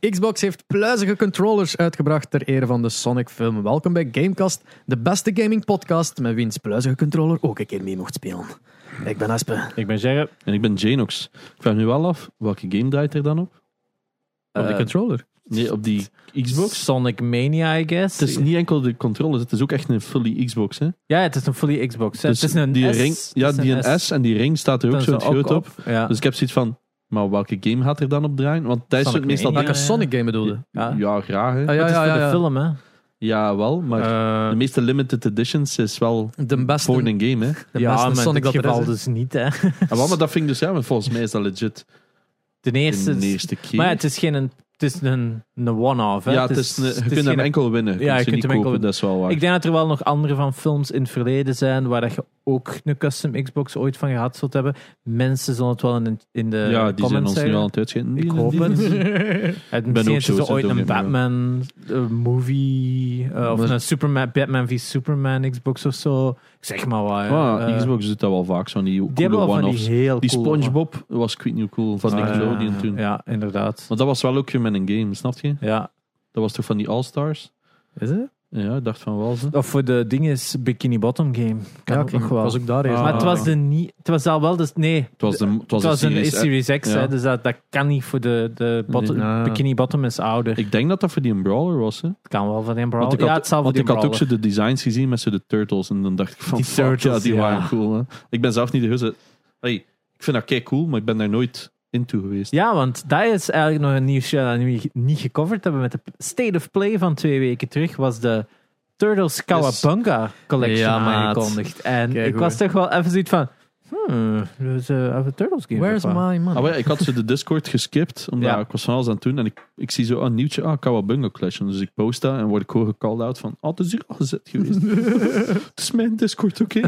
Xbox heeft pluizige controllers uitgebracht ter ere van de Sonic film. Welkom bij Gamecast, de beste gaming podcast met wiens pluizige controller ook een keer mee mocht spelen. Ik ben Aspe. Ik ben Gerre. En ik ben Janox. Ik vraag nu wel af, welke game draait er dan op? Op de Eh, controller. Nee, op die Xbox? Sonic Mania, I guess. Het is niet enkel de controllers, het is ook echt een fully Xbox. Hè? Ja, het is een fully Xbox. hè. Dus het is een die S. ring, Het ja, is die een S. en die ring staat er ook zo is het groot op. Ja. Dus ik heb zoiets van, maar welke game gaat er dan op draaien? Want Thijs Sonic doet meestal... Welke ja. Sonic game bedoelde? Ja. Ja, graag. Hè. Ah, ja, het is ja, voor ja, de ja. film, hè. Ja, wel, maar Eh, de meeste limited editions is wel de beste, voor een game. Hè. de ja, beste maar Sonic dat er is. geval dus niet, hè. En wel, maar dat vind ik dus, ja, maar volgens mij is dat legit Ten eerste... de is- eerste keer. Maar ja, het is geen... Het is een, een one-off, ja, het is, een- je kunt hem geen- enkel winnen. Ja, je kunt hem enkel dat is wel waar. Ik denk dat er wel nog andere van films in het verleden zijn waar dat je ook een custom Xbox ooit van gehad zult hebben. Mensen zullen het wel in, in de ja, die zijn ons nu zeggen. al aan het. Ik Die- hoop die- het. Het ben misschien is er ooit een get me wrong. Batman eh, movie eh, of Maar- een Superman, Batman v Superman Xbox of zo. Zeg maar wat. ja. Ah, Eh, Xbox doet dat wel vaak, zo'n die die coole die one-offs. heel Die cool- SpongeBob was ik weet niet hoe cool van Nickelodeon ja, toen. Ja, inderdaad. Maar dat was wel ook met een game, snap je? Ja. Dat was toch van die All-Stars? Is het? Ja, ik dacht van wel ze. Of voor de ding is Bikini Bottom Game. Kan Ja, ook nog ik wel. was ook daar eerst. Ah. maar het was, de niet, het was al wel de... Nee, Het was, de, het was, het was de een series. Series X, Ja. hè, dus dat, dat kan niet voor de, de bottom, Nee, nou. Bikini Bottom is ouder. Ik denk dat dat voor die een brawler was. Hè? Het kan wel van een Want brawler. ik had, Ja, het zal voor want die ik had ook zo de designs gezien met zo de turtles. En dan dacht ik van, Die fuck, turtles, ja, die ja. waren cool. Hè? Ik ben zelf niet de heuse... Hey, ik vind dat kei cool, maar ik ben daar nooit into geweest. Ja, want dat is eigenlijk nog een nieuwsje dat we niet gecoverd hebben met de State of Play van twee weken terug. Was de Turtles Kawabunga collection Ja, maat. aangekondigd. En Kijk ik was toch wel even zoiets van... Hmm, dus uh, een Turtles game. Where's my money? Ah, maar ja, ik had zo de Discord geskipt, omdat Ja. ik was van alles aan het doen. En ik, ik zie zo een nieuwtje, ah, Kawabunga Collection. Dus ik post dat en word ik gewoon gecalled out van, ah, het is hier al gezet geweest. het is mijn Discord, oké?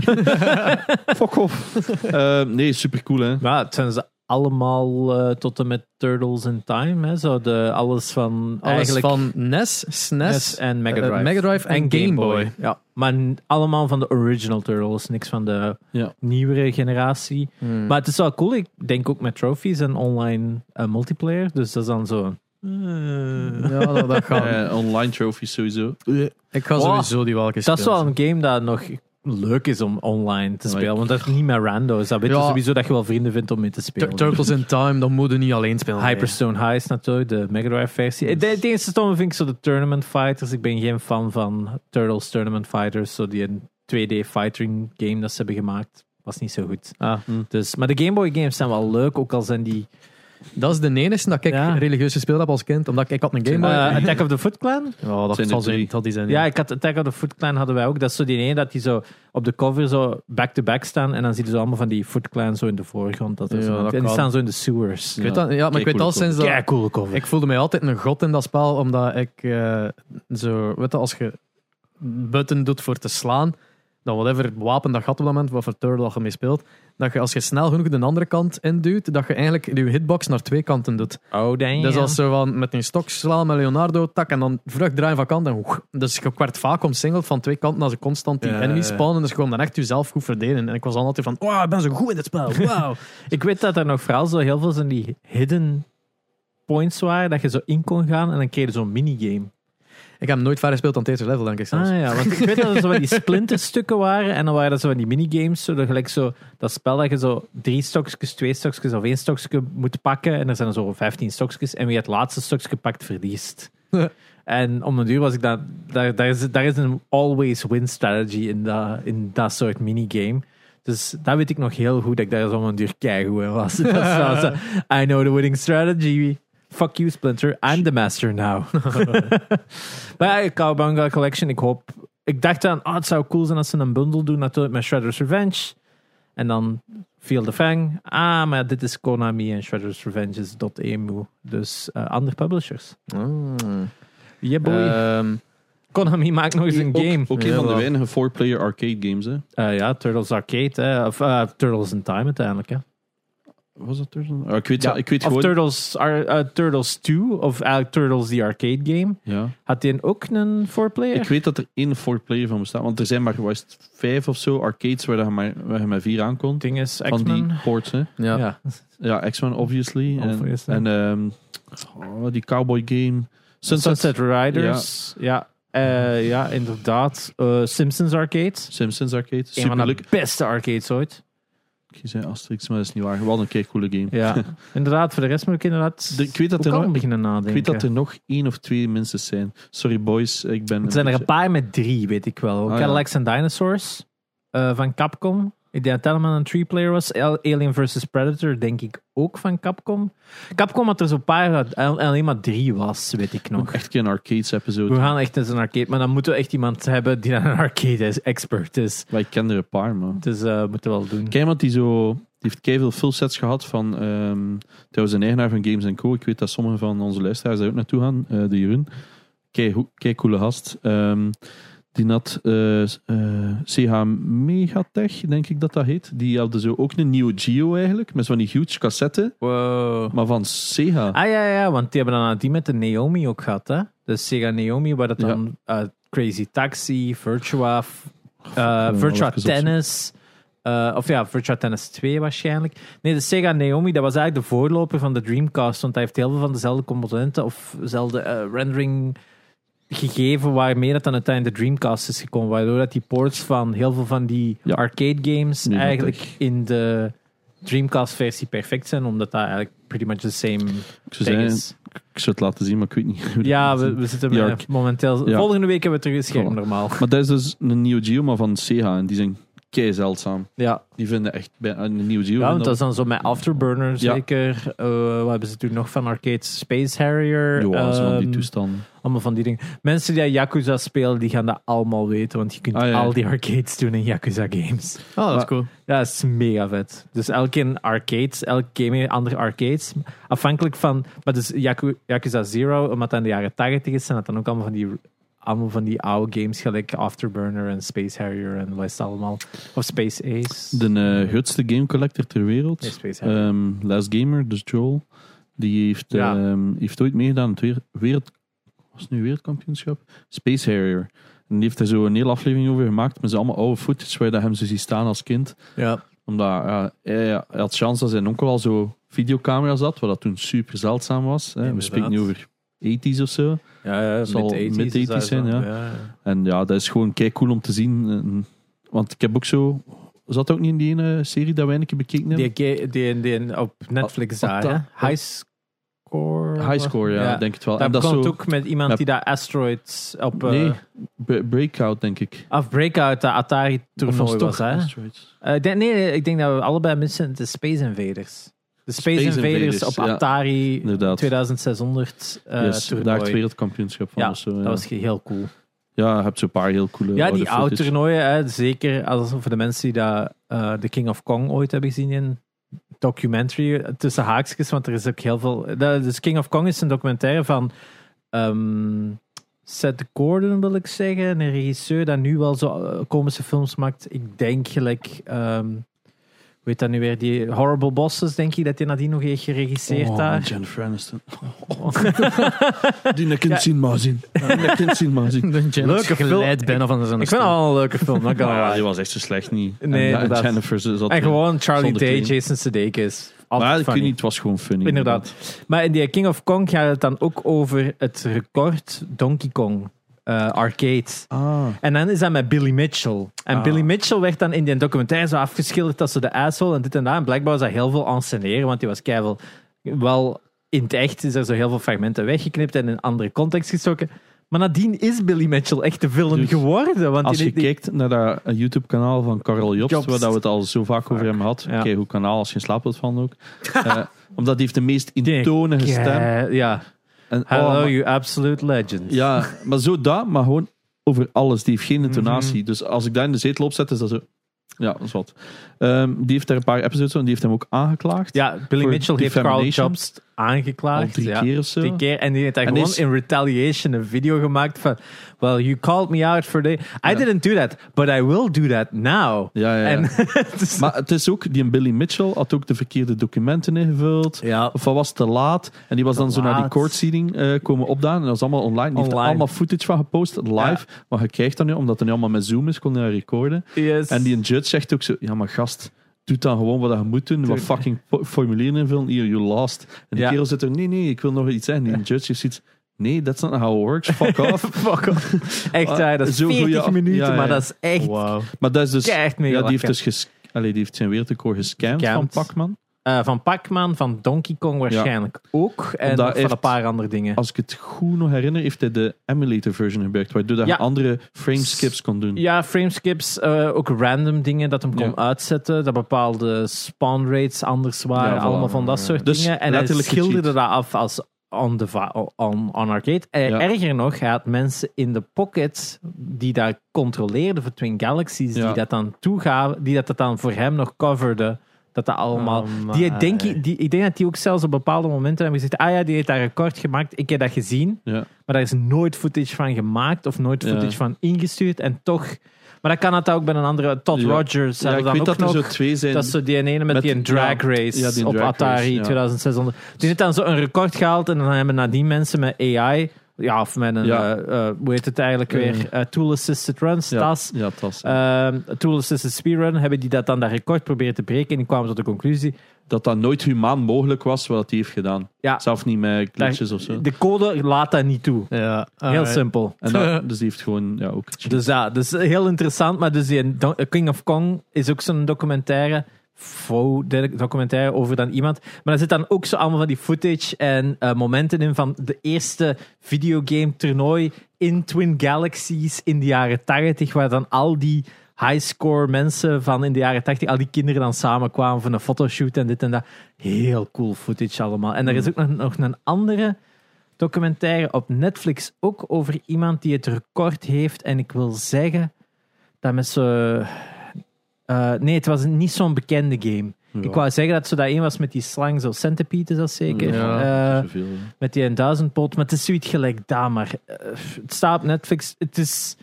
Fuck off. Eh, nee, super cool, hè. Maar het zijn ze allemaal eh, tot en met Turtles in Time. Hè? Zo de, alles van Alles eigenlijk van NES, SNES, NES en Mega eh, Drive. Mega Drive en, Game Boy. Ja, maar allemaal van de original Turtles. Niks van de Ja. nieuwere generatie. Hmm. Maar het is wel cool. Ik denk ook met trophies en online eh, multiplayer. Dus dat is dan zo. eh, ja, dat, dat gaat. Eh, online trophies sowieso. ik ga Wow. sowieso die welke dat is wel spelen. een game dat nog leuk is om online te spelen. Want dat is niet met rando's. Dat weet je Ja. sowieso dat je wel vrienden vindt om mee te spelen. Tur- Turtles in Time, dat moet je niet alleen spelen. Hyperstone High is natuurlijk de Mega Drive versie. De, de eerste stomme vind ik zo de Tournament Fighters. Ik ben geen fan van Turtles Tournament Fighters. Zo die een 2D fighting game dat ze hebben gemaakt. Was niet zo goed. Ah, Dus, maar de Game Boy games zijn wel leuk. Ook al zijn die... dat is de enige dat ik Ja. religieus gespeeld heb als kind. Omdat ik, ik had een Game Boy. Eh, Attack of the Foot Clan? ja, dat zal zijn. Dat die zijn. Ja, ik had Attack of the Foot Clan hadden wij ook. Dat is zo die ene dat die zo op de cover zo back-to-back staan. En dan zie je zo allemaal van die Foot Clan zo in de voorgrond. Dat is Ja, dat en die kan. staan zo in de sewers. Ik weet dat, ja, maar ik weet al sinds dat. Ja, coole cover. Ik voelde mij altijd een god in dat spel, omdat ik eh, zo, weet je, als je button doet voor te slaan, dan whatever wapen dat je had op dat moment, wat voor turtle dat je mee speelt, dat je als je snel genoeg de andere kant induwt, dat je eigenlijk je hitbox naar twee kanten doet. Oh. Dus als van met een stok slaan met Leonardo, tak, en dan vlug draaien van kant en woeg. Dus je werd vaak omsingeld van twee kanten als je constant die Ja, enemies spawnen, dus gewoon dan echt jezelf goed verdedigen. En ik was dan altijd van, wow, ik ben zo goed in dit spel, wauw. Ik weet dat er nog vooral zo heel veel van die hidden points waren, dat je zo in kon gaan en dan kreeg je zo'n minigame. Ik heb nooit verder gespeeld dan eerste level, denk ik zelfs. Ah ja, want ik weet dat er zo van die splinterstukken waren en dan waren er zo van die minigames, zo dat gelijk zo, dat spel dat je zo drie stokjes, twee stokjes of één stokje moet pakken en er zijn er zo vijftien stokjes en wie het laatste stokje pakt, verliest. En om een duur was ik dat, daar, daar, is, daar is een always win strategy in dat, in dat soort minigame. Dus dat weet ik nog heel goed, dat ik daar zo een duur keigoed in was. Dat was zo, I know the winning strategy. Fuck you, Splinter. I'm the master now. maar ja, Cowabunga Collection, ik hoop... Ik dacht dan, oh, het zou cool zijn als ze een bundle doen, natuurlijk met Shredder's Revenge. En dan viel de Fang. Ah, maar dit is Konami en Shredder's Revenge is .emu. Dus eh andere publishers. Ah. Yeah, boy. Ehm, Konami maakt nog eens een Ook, game. ook Ja, een van de weinige four-player arcade games, hè. Eh, ja, Turtles Arcade. Hè. Of eh, Turtles in Time uiteindelijk. Hè. Was dat Turtles? Ah, ik weet, Ja, ik weet of gewoon... Turtles, eh, Turtles 2, of eigenlijk Turtles the arcade game. ja. Had die ook een 4-player? Ik weet dat er één four-player van bestaat. Want er zijn maar was vijf of zo arcades waar je maar, waar je met vier aankomt. ding is Van die X-Men. ports, hè. Ja. Ja. Ja, X-Men, obviously. En, Obviously. en ehm, oh, die cowboy game. Sunset, Sunset, Riders. Ja, Eh, ja inderdaad. Eh, Simpsons Arcade. Simpsons arcade. Een van Super de leuk. beste arcades ooit. Je zei Asterix, maar dat is niet waar. Wel een keer coole game. Ja, inderdaad. Voor de rest moet ik inderdaad De- ik weet dat er nog- beginnen nadenken. Ik weet dat er nog één of twee minstens zijn. Sorry boys, ik ben... Het zijn er een paar met drie, weet ik wel. Ah, Cadillacs and Dinosaurs eh, van Capcom. Ik denk dat maar een three-player was. Al- Alien vs. Predator, denk ik ook van Capcom. Capcom had er zo'n paar, alleen maar drie was, weet ik nog. Echt een arcades episode. We gaan echt eens een arcade, maar dan moeten we echt iemand hebben die dan een arcade is, expert is. Maar ik ken er een paar, man. Dus eh moeten we wel doen. Ken iemand die zo... Die heeft keiveel full sets gehad van... ehm trouwens, een eigenaar van Games Co. Ik weet dat sommige van onze luisteraars daar ook naartoe gaan. eh, de Jeroen. Kei, kei coole gast. Ehm, die had eh, s- eh, CH Megatech, denk ik dat dat heet. Die hadden zo ook een nieuwe Geo eigenlijk. Met zo'n huge cassette. Wow. Maar van Sega. Ah ja, ja, want die hebben dan die met de Naomi ook gehad, hè? De Sega Naomi, waar dat Ja. dan eh, Crazy Taxi, Virtua, Virtua. Tennis, of ja, Virtua Tennis 2 waarschijnlijk. Nee, de Sega Naomi, dat was eigenlijk de voorloper van de Dreamcast, want hij heeft heel veel van dezelfde componenten of dezelfde rendering gegeven waarmee dat dan uiteindelijk de Dreamcast is gekomen, waardoor dat die ports van heel veel van die Ja. arcade games eigenlijk in de Dreamcast versie perfect zijn, omdat dat eigenlijk pretty much the same Ik zou, zeggen, is. ik zou het laten zien, maar ik weet niet hoe Ja, we, zitten Ja, momenteel. Ja. Volgende week hebben we terug een scherm normaal. Maar dat is dus een nieuwe Geo, maar van Sega. En die zijn kei zeldzaam. Ja, Die vinden echt... bij- Een nieuwe Geo... ja want dat is dan zo met Afterburner Ja. zeker. Eh, wat hebben ze toen nog van arcade? Space Harrier. Ja, van die ehm, toestanden. allemaal van die dingen. Mensen die Yakuza spelen, die gaan dat allemaal weten. Want je kunt Ah, ja. al die arcades doen in Yakuza games. Oh, dat is Maar- cool. Ja, dat is mega vet. Dus elke arcade, elke game andere arcades. Afhankelijk van... Maar dus Yaku- Yakuza Zero, omdat dat in de jaren 80 is, zijn dat dan ook allemaal van die... Allemaal van die oude games, gelijk Afterburner en Space Harrier en wat is allemaal. Of Space Ace. De eh, grootste game collector ter wereld, ehm, Last Gamer, dus Joel, die heeft, Ja. ehm, heeft ooit meegedaan aan het wereld, wereld, was het nu wereldkampioenschap? Space Harrier. En die heeft er zo een hele aflevering over gemaakt met zo allemaal oude footage waar je dat hem zo ziet staan als kind. ja. Omdat ja, hij, hij had chance dat zijn onkel al zo videocamera's had, wat dat toen super zeldzaam was. Hè. We spreken nu over 80s of zo. Ja, ja Zal mid-80s mid-80s is dat zijn, zo. ja. En ja, dat is gewoon kei cool om te zien. En- Want ik heb ook zo... Zat ook niet in die ene serie dat wij een keer bekeken hebben? Die, die, die, op Netflix daar, hè? dat- High Score. High score, ja, denk het wel. Dat, en dat komt zo... ook met iemand die dat Asteroids op... eh Nee, Bre- Breakout, denk ik. Of Breakout, dat Atari-toernooi was, hè? Asteroids. Eh, nee, nee, ik denk dat we allebei missen de Space Invaders. De Space, Space Invaders, op. Atari Inderdaad. 2600 eh yes, daar het wereldkampioenschap van. Ja, zo, ja. Dat was heel cool. ja, je hebt zo'n paar heel coole Ja, die oude toernooien, hè, zeker als, voor de mensen die dat, eh, de King of Kong ooit hebben gezien in documentary, eh, tussen haakjes, want er is ook heel veel... dat- Dus King of Kong is een documentaire van ehm, Seth Gordon, wil ik zeggen, een regisseur dat nu wel zo eh, komische films maakt. Ik denk gelijk... ehm heet dat nu weer? Die Horrible Bosses, denk ik dat hij nadien nog heeft geregisseerd oh, daar. Jennifer Aniston. Die nek in zien maar zien. Die nek in zien maar zien. Leuke film. geleid bijna van zijn Ik vind het wel een leuke film. dat wel. Ah, die was echt zo slecht niet. Nee, en, ja. Jennifer zat En gewoon Charlie Day. Jason Sudeikis. Maar ik weet funny. niet, het was gewoon funny. Inderdaad. Maar in die King of Kong gaat het dan ook over het record Donkey Kong eh, arcade. Ah. En dan is dat met Billy Mitchell. En Ah. Billy Mitchell werd dan in die documentaire zo afgeschilderd als ze de asshole en dit en dat. En blijkbaar was dat heel veel enceneren, want die was keivel wel in het echt is er zo heel veel fragmenten weggeknipt en in een andere context gestoken. Maar nadien is Billy Mitchell echt de villain Dus geworden. Want Als je die- kijkt naar dat YouTube-kanaal van Karel Jobst, Jobst. waar dat we het al zo vaak over hebben gehad. Ja. Kijk, hoe kanaal als je in slaap wilt vallen ook. Eh, omdat die heeft de meest intonige stem. Ja, ja. En, Hello, oh, maar- you absolute legend. ja, maar zo dat, maar gewoon over alles. Die heeft geen intonatie. Mhm. Dus als ik daar in de zetel opzet, is dat zo... Ja, dat is wat. Ehm, die heeft daar een paar episodes van, die heeft hem ook aangeklaagd. Ja, Billy Mitchell heeft Carl. Jobs Al aangeklaagd. drie ja. keer of zo. Drie keer. En die heeft daar En gewoon is- in retaliation een video gemaakt van... Well, you called me out for the... I Ja. didn't do that, but I will do that now. Ja, ja. En, dus- Maar het is ook, die Billy Mitchell had ook de verkeerde documenten ingevuld. ja, Of hij was te laat. En die was dan zo naar die laat. court seating eh, komen opdagen. En dat was allemaal online. Die heeft er Online. allemaal footage van gepost, live. Maar je krijgt dat nu, omdat het nu allemaal met Zoom is, kon je dat recorden. yes. En die judge zegt ook zo, ja maar gast, doe dan gewoon wat je moet doen. Wat fucking formulieren invullen. Hier, you lost. En die Ja. kerel zit er, nee, nee, ik wil nog iets zeggen. Die judge heeft zoiets, nee, that's not how it works. Fuck off. Fuck off. Echt waar, dat is zo goeie 40 af- minuten, ja, ja, maar ja. dat is echt Wauw. Maar dat is dus... echt mega Ja, die heeft dus ges, allee, die heeft zijn wereldrecord gescamd Gescamd. van Pacman. Eh, van Pac-Man, van Donkey Kong waarschijnlijk ook. En van heeft- een paar andere dingen. Als ik het goed nog herinner, heeft hij de emulator version gebruikt, waardoor dat Ja. andere frame skips kon doen. Ja, frameskips, eh ook random dingen dat hem kon Ja. uitzetten. Dat bepaalde spawn rates anders waren. Allemaal van dat soort Dus dingen. En hij schilderde dat af als on, the on, on arcade. En Ja. erger nog, hij had mensen in de pocket die dat controleerden voor Twin Galaxies, Ja. die dat dan toegaven, die dat, dat dan voor hem nog coverde. Dat dat allemaal... Oh, die, denk, ik- die, ik denk dat die ook zelfs op bepaalde momenten hebben gezegd, ah ja, die heeft dat record gemaakt, ik heb dat gezien. Ja. Maar daar is nooit footage van gemaakt of nooit Ja. footage van ingestuurd. En toch... Maar dat kan het ook bij een andere... Todd Ja. Rogers. Ja, ik dan weet ook dat er nog, zo twee zijn. Dat is zo die ene met, Met- die een drag race die op drag Atari race, ja. 2600. Die heeft dan zo een record gehaald en dan hebben nadien mensen met AI... Ja, of met een... Ja. eh, eh, hoe heet het eigenlijk weer? Eh, Tool-assisted runs, ja, TAS. Ja, tas. Ehm, Tool-assisted speedrun. Hebben die dat dan dat record proberen te breken. En die kwamen tot de conclusie... dat dat nooit humaan mogelijk was wat hij heeft gedaan. Ja, Zelf niet met glitches of zo. de code laat dat niet toe. Ja, Heel simpel. En dat, dus die heeft gewoon ja, ook. Dus ja, dus heel interessant. Maar dus die King of Kong is ook zo'n documentaire. Documentaire over dan iemand. Maar er zit dan ook zo allemaal van die footage en eh, momenten in van de eerste videogame toernooi in Twin Galaxies in de jaren 80, waar dan al die highscore mensen van in de jaren 80, al die kinderen dan samenkwamen voor een fotoshoot en dit en dat. Heel cool footage allemaal. En er is ook nog, nog een andere documentaire op Netflix ook over iemand die het record heeft. En ik wil zeggen dat met zo. Eh, nee, het was niet zo'n bekende game. Ja. Ik wou zeggen dat zo dat een was met die slang, zo Centipede is dat zeker. Ja, Eh, hè. met die 1000 pot, maar het is zoiets gelijk daar. Maar eh, het staat op Netflix. Het is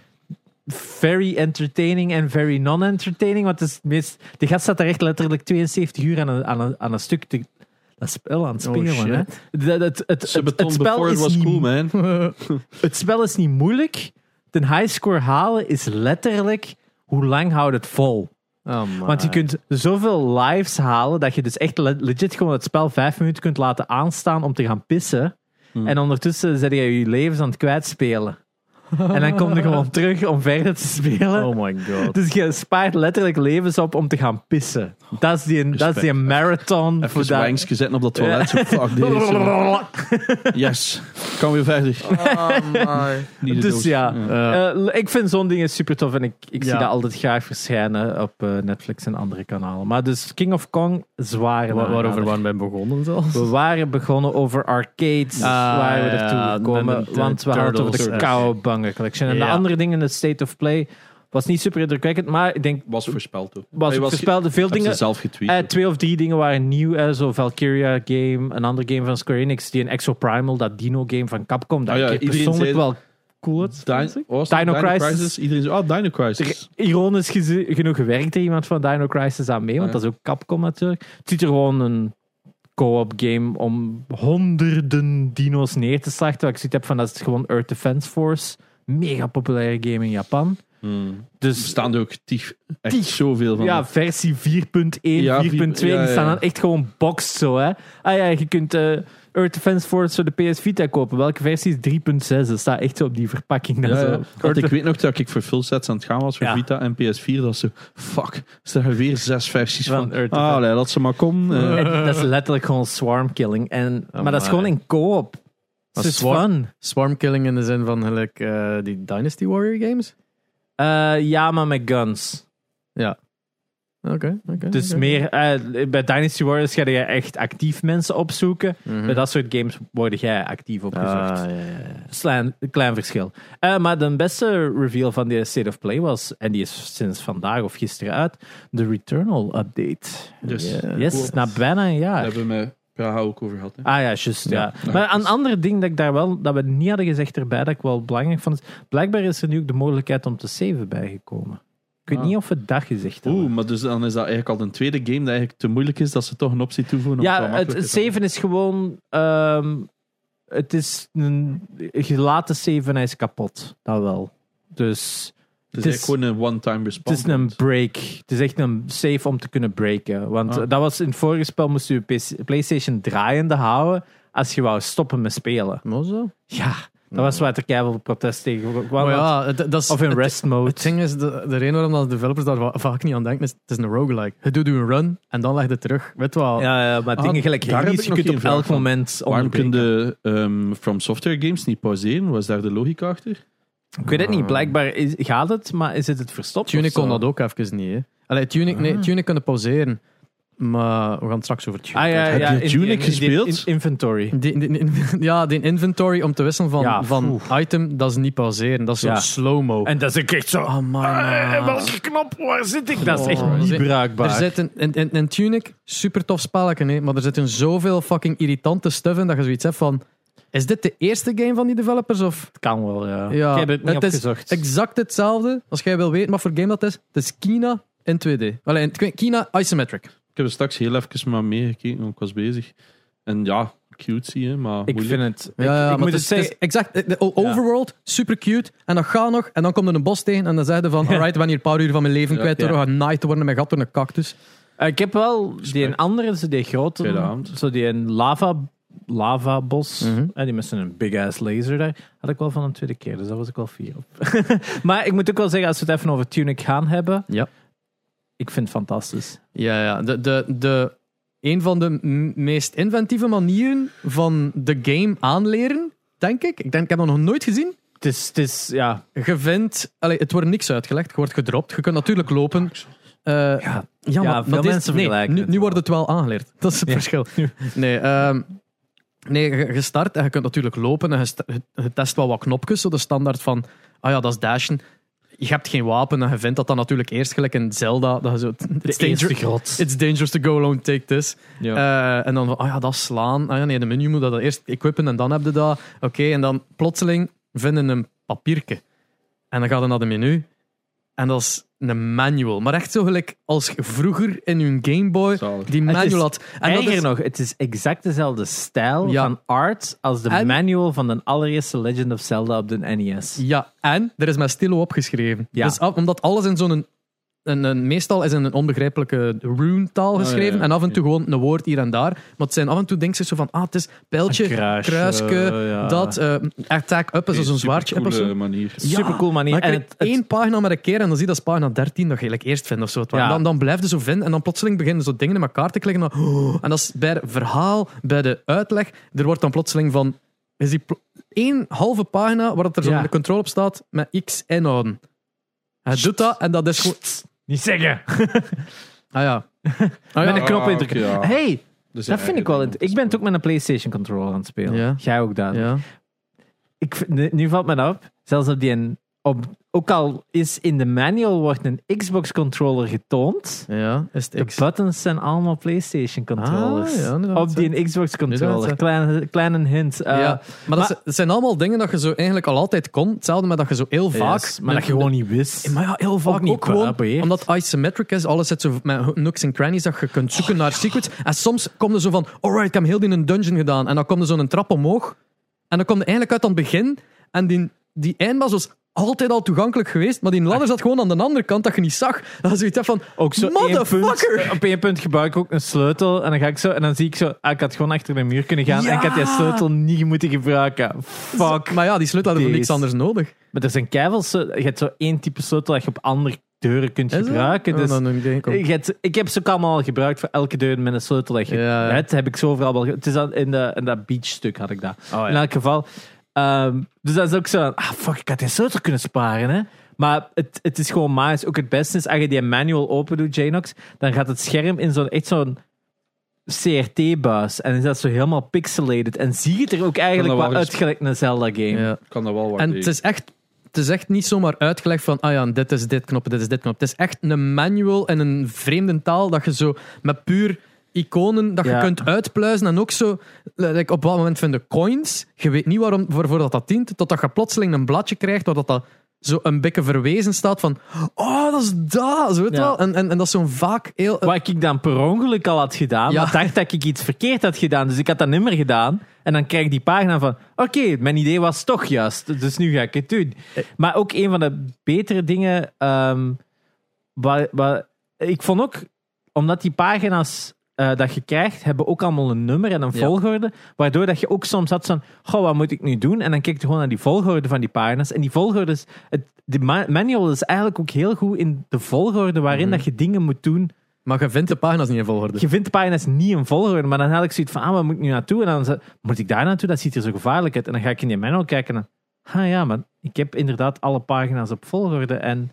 very entertaining en very non-entertaining. Want het is het meest, de gast staat er echt letterlijk 72 uur aan een, aan een, aan een stuk te, dat spel aan het Oh, spelen. shit. hè. Dat- het, het, spel is was niet cool, man. het spel is niet moeilijk. De highscore halen is letterlijk hoe lang houdt het vol. Oh. Want je kunt zoveel lives halen dat je dus echt le- legit gewoon het spel vijf minuten kunt laten aanstaan om te gaan pissen. Hmm. En ondertussen zet je je levens aan het kwijtspelen. En dan kom je gewoon terug om verder te spelen. Oh my god. Dus je spaart letterlijk levens op om te gaan pissen. Dat is die, dat is die marathon. Even wankje zetten op dat toilet. Zo, fuck. Yes. Kan weer verder. Niet de Dus ja. Eh, ik vind zo'n dingen super tof en ik, ik zie Ja. dat altijd graag verschijnen op eh, Netflix en andere kanalen. Maar dus King of Kong, zware wa- waarover waren wij begonnen zelfs? We waren begonnen over arcades, Ah, waar we ja, ertoe gekomen, want we hadden het over de Turtles. Collection. En de Ja. andere dingen, de State of Play, was niet super indrukwekkend, maar ik denk, Was voorspeld ook. was Hij voorspelde veel Heb ze dingen. zelf getweet. Eh, twee of drie dingen waren nieuw, eh, zo Valkyria game, een ander game van Square Enix, die een Exoprimal, dat Dino game van Capcom, dat Ah ja, ik iedereen persoonlijk zei- wel cool het. Was het Dino Crisis. Iedereen zei, oh, Dino Crisis. Er- Ironisch geze- genoeg werkt er iemand van Dino Crisis aan mee, want Ah, ja. dat is ook Capcom natuurlijk. Het ziet er gewoon een co-op game om honderden dino's neer te slachten. Wat ik zoiets heb van, dat is gewoon Earth Defense Force. Mega populaire game in Japan. Hmm. Er Dus staan er ook tig, echt Tig. zoveel van. ja, versie 4.1, Ja, 4.2, ja, die staan ja. dan echt gewoon boxed zo. Hè. Ah ja, je kunt eh, Earth Defense Force voor de PS Vita kopen. Welke versie is 3.6? Dat staat echt zo op die verpakking. Ja, Dat ja. zo. Want ik weet nog dat ik voor full sets aan het gaan was voor Ja. Vita en PS4. Dat was zo, fuck, is er weer zes versies Van van. Earth ah, allee, laat ze maar komen. Eh, dat is letterlijk gewoon swarm killing. En, maar dat is gewoon in co-op. Het is swarm- fun. Swarm killing in de zin van gelijk eh, die Dynasty Warrior games? Eh, ja, maar met guns. Ja. Oké, oké. Dus meer, eh, bij Dynasty Warriors ga je echt actief mensen opzoeken. Mhm. Bij dat soort games word jij actief opgezocht. Ah, ja, ja, ja. Klein, klein verschil. Eh, maar de beste reveal van die State of Play was, en die is sinds vandaag of gisteren uit, de Returnal update. Dus Yes, na bijna een jaar. hebben we Praha ook over gehad. Hè. Ah ja, juist. Ja. Ja. Maar een ander ding dat ik daar wel, dat we niet hadden gezegd erbij, dat ik wel belangrijk vond, is blijkbaar is er nu ook de mogelijkheid om te saven bijgekomen. Ik weet Ah. niet of we dat gezegd hebben. Oeh, maar dus dan is dat eigenlijk al een tweede game dat eigenlijk te moeilijk is dat ze toch een optie toevoegen. ja, het, het saven is gewoon. ehm, het is een. De saven, hij is kapot. Dat wel. Dus. Het is, het gewoon een one-time Het response. is een break. Het is echt een save om te kunnen breken. Want Ah. dat was in het vorige spel moest je PlayStation draaiende houden als je wou stoppen met spelen. Maar zo? Ja, dat was waar er keihard protest tegen was. Maar ja, het- dat is, Of in het- rest mode. Het ding is, de, de reden waarom dat de developers daar va- vaak niet aan denken, is het is een roguelike. Je doet een run en dan leg je het terug. Weet je wel? Ja, ja, maar Ah, dingen gelijk daar ik je kunt op elk moment Waarom kun onderbreken. je ehm, From Software games niet pauzeren? Was daar de logica achter? Ik weet het niet, blijkbaar is, gaat het, maar is het het verstopt? Tunic kon dat ook even niet. Hè. Allee, Tunic, nee, Ah. Tunic kunnen pauzeren. Maar we gaan het straks over Tunic. Ah ja, hebben. ja, Heb je Tunic in- in- gespeeld? in- inventory. Die, die- die- ja, die inventory om te wisselen van, Ja, van oef. item, dat is niet pauzeren. Dat is zo Ja. slow-mo. En dat is ook echt zo. Oh my Eh, man. welke knop, waar zit ik? Dat is echt Oh, niet er- bruikbaar. Er zitten in, in, in Tunic, super tof spelletje, hè, maar er zitten zoveel fucking irritante stuff in dat je zoiets hebt van. Is dit de eerste game van die developers? Of Het kan wel, ja. Ja, ik heb het niet het is exact hetzelfde. Als jij wil weten wat voor game dat is, het is Kina in 2D. Allee, in- Kina isometric. Ik heb er straks heel even maar meegekeken, want ik was bezig. En ja, cute hè, maar ik moeilijk. vind het... Ja, ik, ja, ik maar moet het zeggen... exact. De overworld, super cute. En dan ga nog. En dan komt er een bos tegen. En dan zeg je van: Alright, hier een paar uur van mijn leven Ja, kwijt. ja. Door gaan naaid te worden met gat door een cactus. Eh, ik heb wel die een andere, zo die grote, zo die een lava, lava bos, Mhm. eh, die met zo'n big ass laser daar, had ik wel van een tweede keer, dus daar was ik wel fier op. maar ik moet ook wel zeggen, als we het even over Tunic gaan hebben, Ja. ik vind het fantastisch. Ja, ja. De, de, de, een van de meest inventieve manieren van de game aanleren, denk ik. Ik denk, ik heb dat nog nooit gezien. Het is, het is ja, Je vindt, allee, het wordt niks uitgelegd, je wordt gedropt. Je kunt natuurlijk lopen. Eh, ja, Ja, maar, veel mensen nee, vergelijken nu, wordt het wel aangeleerd. Dat is het Ja. verschil. Nee, ehm, nee je, je start en je kunt natuurlijk lopen en je, st- je- je test wel wat knopjes. Zo de standaard van, ah ja, dat is dashen. Je hebt geen wapen en je vindt dat dan natuurlijk eerst gelijk in Zelda. Dat je zo, de it's, eerste danger, grot. it's dangerous to go alone, take this. Ja. Eh, en dan van, ah ja, dat slaan. Ah ja, nee, de menu moet dat eerst equippen en dan heb je dat. Oké, en dan plotseling vinden een papiertje. En dan gaat je naar de menu. En dat is een manual. Maar echt zo gelijk als je vroeger in je Game Boy Zalig. die manual had. En dat is, nog, het is exact dezelfde stijl Ja. van art als de En- manual van de allereerste Legend of Zelda op de NES. Ja, en er is met stilo opgeschreven. Ja. Dus af- omdat alles in zo'n... Een, een, meestal is in een onbegrijpelijke rune-taal ja, geschreven. ja. En af en toe gewoon een woord hier en daar. Maar het zijn af en toe dingen zo van... Ah, het is pijltje, kruisje, dat. eh, attack up is Een zo'n zwaardje of zo. manier. Ja, Super cool manier. Maar En het, het- één pagina met een keer en dan zie je dat is pagina 13 dat je eigenlijk eerst vindt of zo. Dan, dan blijf je zo vinden en dan plotseling beginnen zo dingen in elkaar te klikken. En, dan, oh, en dat is bij het verhaal, bij de uitleg. Er wordt dan plotseling van... Is die pl- één halve pagina waar dat er zo Ja. de controle op staat met X inhouden. Hij doet dat en dat is gewoon... niet zeggen. Ah ja. Ah, Met ja. een knop Ah, oké, ja. Hey, Dus dat ja, vind ik wel. int- Ik ben het ook met een PlayStation controller aan het spelen. Ja. Jij ook, Daan. ja. Ik, vind- nu, nu valt me op, zelfs op die een, op, ook al is in de manual wordt een Xbox controller getoond, Ja, is de het X. buttons zijn allemaal PlayStation controllers. Ah, ja, inderdaad, op die Xbox controller. Kleine, kleine hint. Eh, ja, maar, dat, maar- zijn- dat zijn allemaal dingen dat je zo eigenlijk al altijd kon. Hetzelfde met dat je zo heel vaak... yes, maar dat je gewoon niet wist. Maar ja, heel vaak Ook ook, niet gewoon, omdat isometric is, alles zit zo met nooks en crannies dat je kunt zoeken naar secrets. En soms kom je zo van, alright, ik heb heel die in een dungeon gedaan. En dan kom je zo'n trap omhoog. En dan kom je eigenlijk uit aan het begin. En die, die eindbaas was altijd al toegankelijk geweest, maar die ladder zat gewoon aan de andere kant dat je niet zag. Dan zoiets hebt van, Ook zo punt, motherfucker! eh, op één punt gebruik ik ook een sleutel. En dan ga ik zo, en dan zie ik zo, ah, ik had gewoon achter de muur kunnen gaan. Ja! En ik had die sleutel niet moeten gebruiken. Fuck. Maar ja, die sleutel hadden Deze. niks anders nodig. Maar er zijn keivels, je hebt zo één type sleutel dat je op andere deuren kunt Is dat? gebruiken. Oh, Dus dan denk ik hebt- ik heb ze ook allemaal al gebruikt voor elke deur met een sleutel dat je Ja, ja. hebt. Heb ik zo overal wel. Het is in, de, in dat beachstuk had ik dat. Oh, In elk geval. Ehm, dus dat is ook zo, ah fuck, ik had die sleutel kunnen sparen. Hè? Maar het, het is gewoon magisch. Ook het beste is, als je die manual open doet, Janox, dan gaat het scherm in zo'n, echt zo'n CRT-buis. En is dat zo helemaal pixelated. En zie je er ook eigenlijk wel uit gelijk een Zelda-game. Ja. Ik kan dat wel En waarderen. het is echt. Het is echt niet zomaar uitgelegd van, ah ja, dit is dit knop, dit is dit knop. Het is echt een manual en een vreemde taal dat je zo met puur iconen dat je Ja. kunt uitpluizen en ook zo, like op wat moment vinden coins, je weet niet waarom, waarvoor dat, dat dient, totdat je plotseling een bladje krijgt waar dat, dat zo een beetje verwezen staat van, oh, dat is dat, zo weet Ja. wel. En, en, en dat is zo'n vaak heel... Wat ik dan per ongeluk al had gedaan, Ja. maar dacht dat ik iets verkeerd had gedaan. Dus ik had dat niet meer gedaan. En dan krijg ik die pagina van, oké, mijn idee was toch juist. Dus nu ga ik het doen. Maar ook een van de betere dingen, ehm, wat, wat, ik vond ook, omdat die pagina's eh, dat je krijgt, hebben ook allemaal een nummer en een Ja. volgorde, waardoor dat je ook soms had van, goh, wat moet ik nu doen? En dan kijk je gewoon naar die volgorde van die pagina's. En die volgorde is, het, de ma- manual is eigenlijk ook heel goed in de volgorde waarin Mhm. dat je dingen moet doen Maar je vindt de pagina's niet in volgorde. je vindt de pagina's niet in volgorde, maar dan had ik zoiets van, ah, waar moet ik nu naartoe? En dan moet ik daar naartoe? Dat ziet er zo gevaarlijk uit. En dan ga ik in die manual kijken en dan, ah ja, maar ik heb inderdaad alle pagina's op volgorde en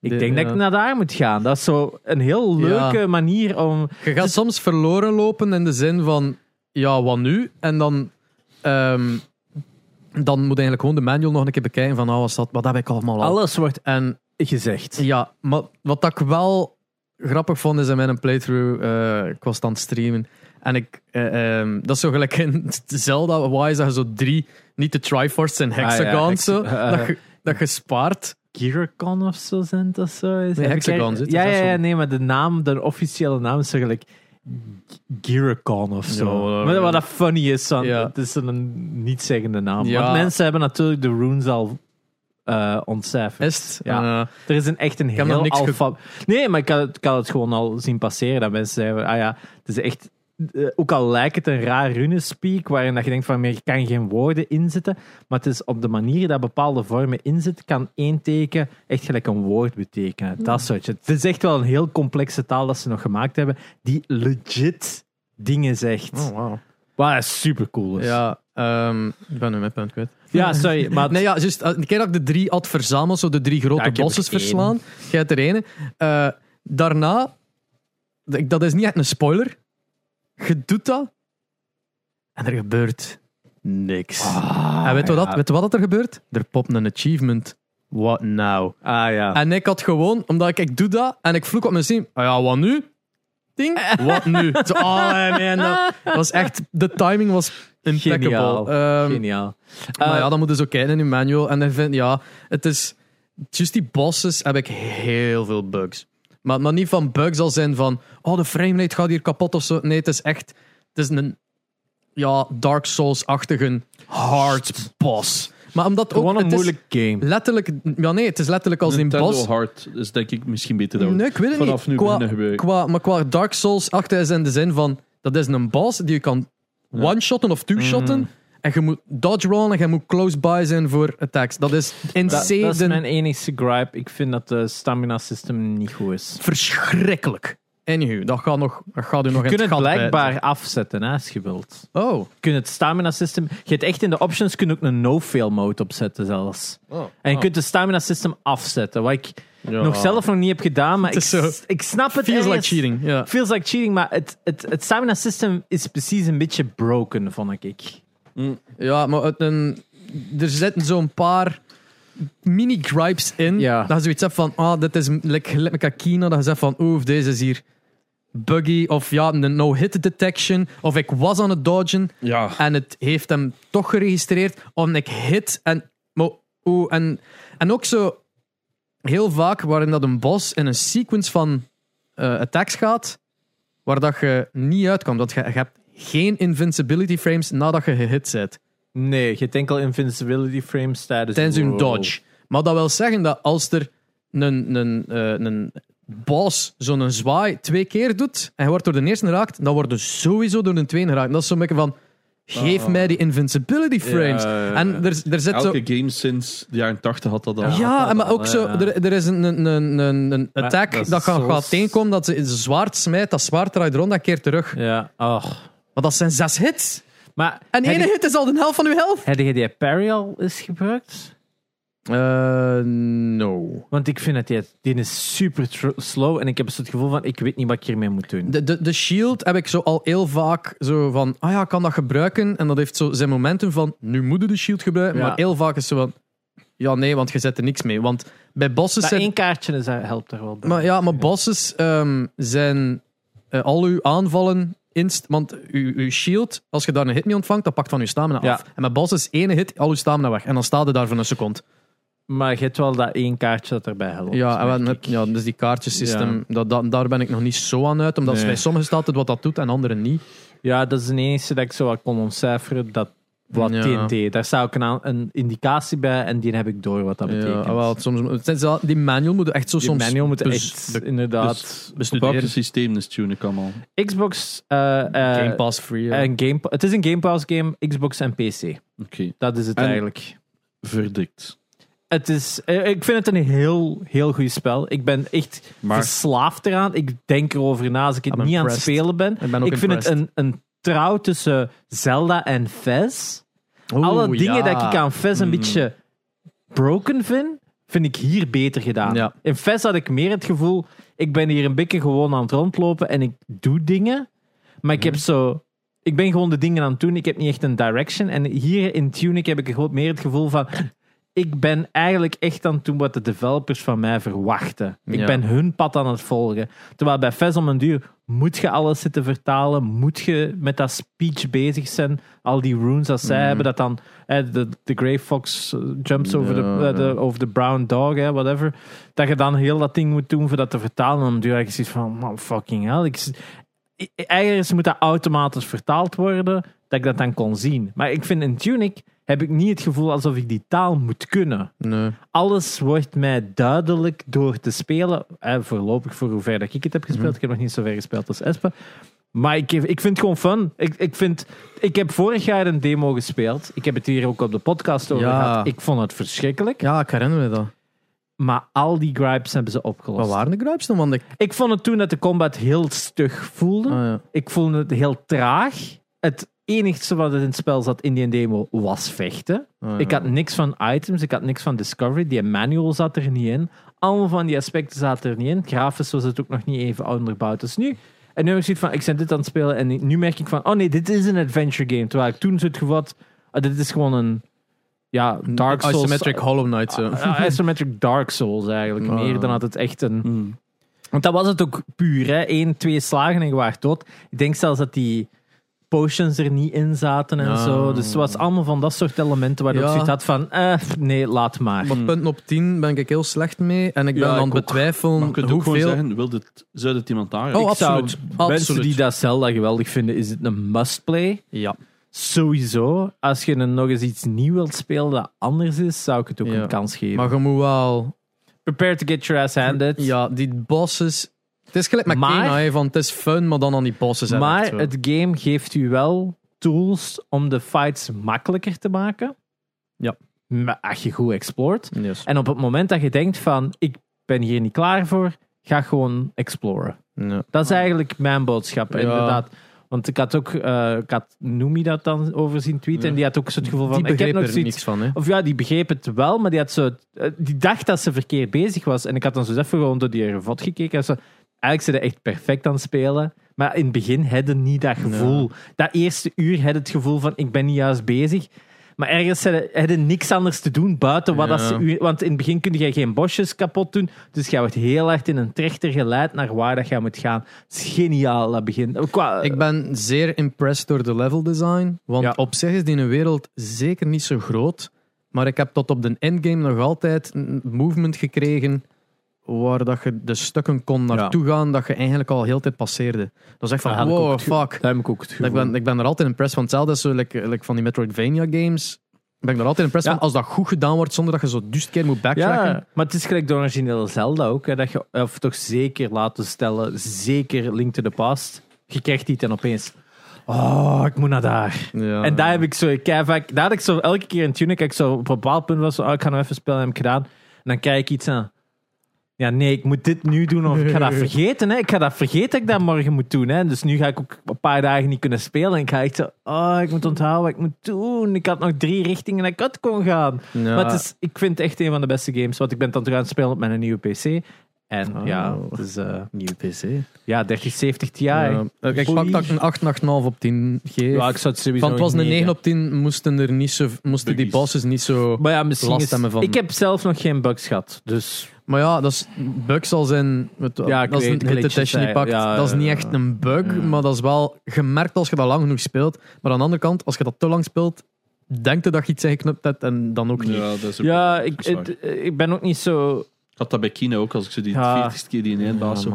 ik De- denk dat ik naar daar moet gaan. Dat is zo een heel leuke Ja. manier om... Je gaat soms verloren lopen in de zin van, ja, wat nu? En dan, ehm, dan moet eigenlijk gewoon de manual nog een keer bekijken van, oh, wat, dat, wat heb ik allemaal al? Alles wordt En gezegd. ja, maar wat ik wel grappig vond is in mijn playthrough, eh, ik was aan het streamen en ik, eh, ehm, dat is zo gelijk in Zelda, Wise, dat je zo drie, niet de Triforce en Hexagons, hex- zo, dat, je, dat je spaart. Giracon of zo zijn dat zo? Is Nee, Hexagon zit, Ja, ja, ja, nee, maar de naam, de officiële naam is zo gelijk Giracon of zo. Ja, maar wat dat funny is, dan, Ja. het is een niet-zeggende naam. Want mensen hebben natuurlijk de runes al eh ontcijferd. Is? Ja. Eh, Er is een echt een heel niks ge- alfa... Nee, maar ik had, het- ik had het gewoon al zien passeren. Dat mensen zeiden, ah ja, het is echt... eh, Ook al lijkt het een raar runespeak, waarin dat je denkt van, je kan geen woorden inzetten, maar het is op de manier dat bepaalde vormen inzet, kan één teken echt gelijk een woord betekenen. Dat soort shit. Het is echt wel een heel complexe taal dat ze nog gemaakt hebben, die legit dingen zegt. oh, wow. Wat super cool is. Ja, ehm, ik ben nu mijn punt kwijt. Ja, sorry, maar Nee, ja, juist. Een keer dat ik de drie had verzameld, zo de drie grote Ja, één. verslaan. Jij hebt er ene. Eh, daarna, dat is niet echt een spoiler. Je doet dat en er gebeurt niks. en weet je wat, dat- weet je wat dat er gebeurt? Er popt een achievement. What now? Ah ja. En ik had gewoon, omdat ik, ik doe dat en ik vloek op mijn stream. Ah ja, wat nu? Ding. Wat nu? Zo, oh man, dat was echt, de timing was impeccable. Geniaal. Ehm, Geniaal. maar Eh, ja, dan moeten ze ook kijken in manual. En dan vind ja, het is. Juist die bosses heb ik heel veel bugs. Maar, maar niet van bugs als zijn van. Oh, de framerate gaat hier kapot of zo. Nee, het is echt. Het is een. Ja, Dark Souls-achtige hard boss. Maar omdat ook. gewoon een het is moeilijk game. Letterlijk. Ja, nee, het is letterlijk als een Nintendo boss. Hard is denk ik misschien beter dan Nee, ik weet het vanaf niet. nu Qua, beginnen qua, maar qua Dark Souls achter is in de zin van dat is een boss die je kan one-shotten of two-shotten. Mm. En je moet dodge rollen en je moet close by zijn voor attacks. Dat is Dat, insane. dat is mijn enigste gripe. Ik vind dat de stamina system niet goed is. Verschrikkelijk. Anywho, dat gaat, nog, dat gaat u nog Je kunt het gat blijkbaar afzetten hè, als je wilt. Oh. Je kunt het stamina system... Je hebt echt in de options kun je ook een no-fail mode opzetten zelfs. En je kunt de stamina system afzetten. Wat ik Ja. nog zelf nog niet heb gedaan, maar ik, Het ik snap het Feels like cheating. Ja. Feels like cheating, maar het, het, het stamina system is precies een beetje broken, vond ik. Ja, maar een, er zitten zo'n paar mini-gripes in. Ja. Dat je zoiets hebt van, ah, dit is like, gelijk met Kakina. Dat je zegt van, oeh, deze is hier buggy. Of ja, een no-hit detection. Of ik was aan het dodgen. Ja. En het heeft hem toch geregistreerd. Of ik hit. En, maar, oeh, en, en ook zo heel vaak waarin dat een boss in een sequence van eh, attacks gaat. Waar dat je niet uitkomt. Dat je, je hebt geen invincibility frames nadat je gehit bent. Nee, je hebt enkel invincibility frames tijdens... Tijdens een dodge. Maar dat wil zeggen dat als er een, een, eh, een boss zo'n zwaai twee keer doet en je wordt door de eerste geraakt, dan word je sowieso door de tweede geraakt. Dat is zo'n beetje van, geef Ah. mij die invincibility frames. Ja, ja, ja. En er, er zit zo... Elke game sinds de jaren 80 had dat al. Ja, maar ook zo, er, er is een, een, een, een, een attack dat dat, gaat, zo- gaat tegenkomen, dat ze een zwaard smijt, dat zwaard draait rond, dat keert terug. Ja, oh. Maar dat zijn zes hits. Maar En ene hit is al de helft van uw health. heb je die parry al eens gebruikt? Eh, no. Want ik vind dat die, die is super slow en ik heb het gevoel van ik weet niet wat ik hiermee moet doen. De, de, de shield heb ik zo al heel vaak zo van, ah ja, ik kan dat gebruiken. En dat heeft zo zijn momentum van, nu moet je de shield gebruiken. Ja. Maar heel vaak is zo van, ja nee, want je zet er niks mee. Want bij bosses Dat zijn... één kaartje helpt er wel bij. Maar ja, maar bosses ehm, zijn eh, al uw aanvallen inst... Want uw, uw shield, als je daar een hit mee ontvangt, dat pakt van uw stamina Ja. af. En met bosses, ene hit, al uw stamina weg. En dan staat je daar voor een seconde. Maar je hebt wel dat één kaartje dat erbij helpt. Ja, en ja, dus die kaartjesysteem, dat, dat, daar ben ik nog niet zo aan uit. Omdat Nee. bij sommigen staat het wat dat doet en anderen niet. ja, dat is de enige dat ik zo wat kon ontcijferen. Dat wat Ja. TNT. Daar staat ook een, indicatie bij en die heb ik door wat dat betekent. Ja, wel, soms, het is wel- die manual moet echt zo Die soms manual moet bes- echt, inderdaad... Welke bestuderen. systeem is Tunic allemaal? Xbox... eh, eh, Game Pass free. ja. en Game, het is een Game Pass game, Xbox en PC. Oké, Dat is het En- eigenlijk. verdikt. Het is, eh, ik vind het een heel, heel goed spel. Ik ben echt Maar verslaafd eraan. Ik denk erover na als ik het I'm niet aan het spelen ben. ik ben ook Ik vind het een, een trouw tussen Zelda en Fez. Oeh, Alle dingen ja. dat ik aan Fez een Mm. beetje broken vind, vind ik hier beter gedaan. Ja. In Fez had ik meer het gevoel, ik ben hier een beetje gewoon aan het rondlopen en ik doe dingen. Maar ik heb zo... Ik ben gewoon de dingen aan het doen. Ik heb niet echt een direction. En hier in Tunic heb ik gewoon meer het gevoel van... Ik ben eigenlijk echt aan het doen wat de developers van mij verwachten. Ik Ja. ben hun pad aan het volgen. Terwijl bij Fez om een duur moet je alles zitten vertalen. Moet je met dat speech bezig zijn. Al die runes dat zij Mhm. hebben. Dat dan de, de Grey Fox eh, jumps over, de, eh, de, over de brown dog, hè, whatever. Dat je dan heel dat ding moet doen voor dat te vertalen. En dan duur je zoiets van, man, fucking hell. Ik, Eigenlijk moet dat automatisch vertaald worden, dat ik dat dan kon zien. Maar ik vind in Tunic heb ik niet het gevoel alsof ik die taal moet kunnen. Nee. Alles wordt mij duidelijk door te spelen. Eh, voorlopig voor hoe ver dat ik het heb gespeeld. Mhm. Ik heb nog niet zo ver gespeeld als Espe. Maar ik, ik vind het gewoon fun. Ik, ik, vind, ik heb vorig jaar een demo gespeeld. Ik heb het hier ook op de podcast over Ja. gehad. Ik vond het verschrikkelijk. Ja, ik herinner me dat. Maar al die gripes hebben ze opgelost. Wat waren de gripes dan? Want ik... Ik vond het toen dat de combat heel stug voelde. Ah, ja. Ik voelde het heel traag. Het enigste wat er in het spel zat in die demo was vechten. Ah, ja. Ik had niks van items, ik had niks van discovery. Die manual zat er niet in. Allemaal van die aspecten zaten er niet in. Grafisch was het ook nog niet even onderbouwd als nu. En nu heb ik zoiets van, ik ben dit aan het spelen en nu merk ik van, oh nee, dit is een adventure game. Terwijl ik toen zo het gevoel had, ah, dit is gewoon een, ja, Dark Souls. Isometric Hollow Knight. Zo. Ah, isometric Dark Souls eigenlijk. Meer dan dat het echt een... Hmm. Want dat was het ook puur, hè. Eén, twee slagen en je waart dood. Ik denk zelfs dat die potions er niet in zaten en Ja. zo. Dus het was allemaal van dat soort elementen waar je Ja. zoiets had van, eh, nee, laat maar. Maar punten op 10 ben ik heel slecht mee. En ik ben Ja, aan ik het betwijfelen Maar je kunt ook gewoon hoeveel... zeggen, wil dit, zou dit iemand aan? Oh, zou absoluut. mensen die dat Zelda geweldig vinden, is het een must-play. Ja. Sowieso. Als je een, nog eens iets nieuw wilt spelen dat anders is, zou ik het ook Ja. een kans geven. Maar je moet wel... Prepare to get your ass handed. Ja, die bosses... Het is gelijk met Maar- Kena, van het is fun, maar dan aan die hè, echt Maar het game geeft u wel tools om de fights makkelijker te maken. Ja. Maar als je goed exploort. Yes. En op het moment dat je denkt van, ik ben hier niet klaar voor, ga gewoon exploren. Ja. Dat is eigenlijk mijn boodschap, Ja. inderdaad. Want ik had ook, eh ik had Noemi dat dan overzien tweeten, Ja. en die had ook zo het gevoel van, Die ik heb begreep nog er zoiets... niks van. Hè. Of ja, die begreep het wel, maar die, had zo, eh, die dacht dat ze verkeerd bezig was. En ik had dan zo even gewoon door die revot gekeken. En zo, eigenlijk zijn ze echt perfect aan het spelen. Maar in het begin hadden niet dat gevoel. Dat eerste uur had het gevoel van, ik ben niet juist bezig. Maar ergens hadden niks anders te doen buiten wat Ja. dat ze. Want in het begin kun je geen bosjes kapot doen. Dus je wordt heel hard in een trechter geleid naar waar dat je moet gaan. Het is geniaal, dat begin. Qua, Ik ben zeer impressed door de level design. Want Ja. op zich is die wereld zeker niet zo groot. Maar ik heb tot op de endgame nog altijd een movement gekregen. Waar dat je de stukken kon naartoe gaan. Dat je eigenlijk al heel tijd passeerde. Dat is echt van, Ja, ik wow, fuck. heb ik ook het gevoel. Ik ben, ik ben er altijd impressed van. Hetzelfde is zo, like, like van die Metroidvania games. Ben ik er altijd impressed Ja. van. Als dat goed gedaan wordt, zonder dat je zo duizend keer moet backtracken. Ja, maar het is gelijk de originele Zelda ook. Hè, dat je, of toch zeker laten stellen, zeker Link to the Past. Je krijgt die en opeens... Oh, ik moet naar daar. Ja. En daar heb ik zo... vaak- Daar had ik zo elke keer in Tunic, ik zo op een bepaald punt was zo, oh, ik ga nog even spelen, heb ik gedaan. En dan kijk ik iets aan. Ja, nee, ik moet dit nu doen of ik ga dat vergeten. Hè. Ik ga dat vergeten dat ik dat morgen moet doen. Hè. Dus nu ga ik ook een paar dagen niet kunnen spelen. En ik ga echt zo, oh, ik moet onthouden wat ik moet doen. Ik had nog drie richtingen dat ik uit kon gaan. Ja. Maar het is, ik vind het echt een van de beste games. Want ik ben dan terug aan het spelen op mijn nieuwe PC. En Oh. ja, het is, eh, Nieuwe PC. ja, 3070 Ti. Ja. Ja, ik pak dat ik een 8, 8,5 op 10 geef. ik zou het sowieso Van het was een 9 negen. op 10, moesten, er niet zo, moesten die bosses niet zo... Maar ja, misschien last is- hebben van- Ik heb zelf nog geen bugs gehad. Dus Maar ja, dat is, bug zal zijn... Het, Ja, ik dat is weet, een hit glitches test je niet zijn. pakt. Ja, dat is niet echt een bug, ja. maar dat is wel gemerkt als je dat lang genoeg speelt. Maar aan de andere kant, als je dat te lang speelt, denk je dat je iets ingeknipt hebt en dan ook niet. Ja, dat is ook ja, wel- ik, het- ik ben ook niet zo... Ik had dat bij Kino ook, als ik ze die Ja. 40ste keer die in één baas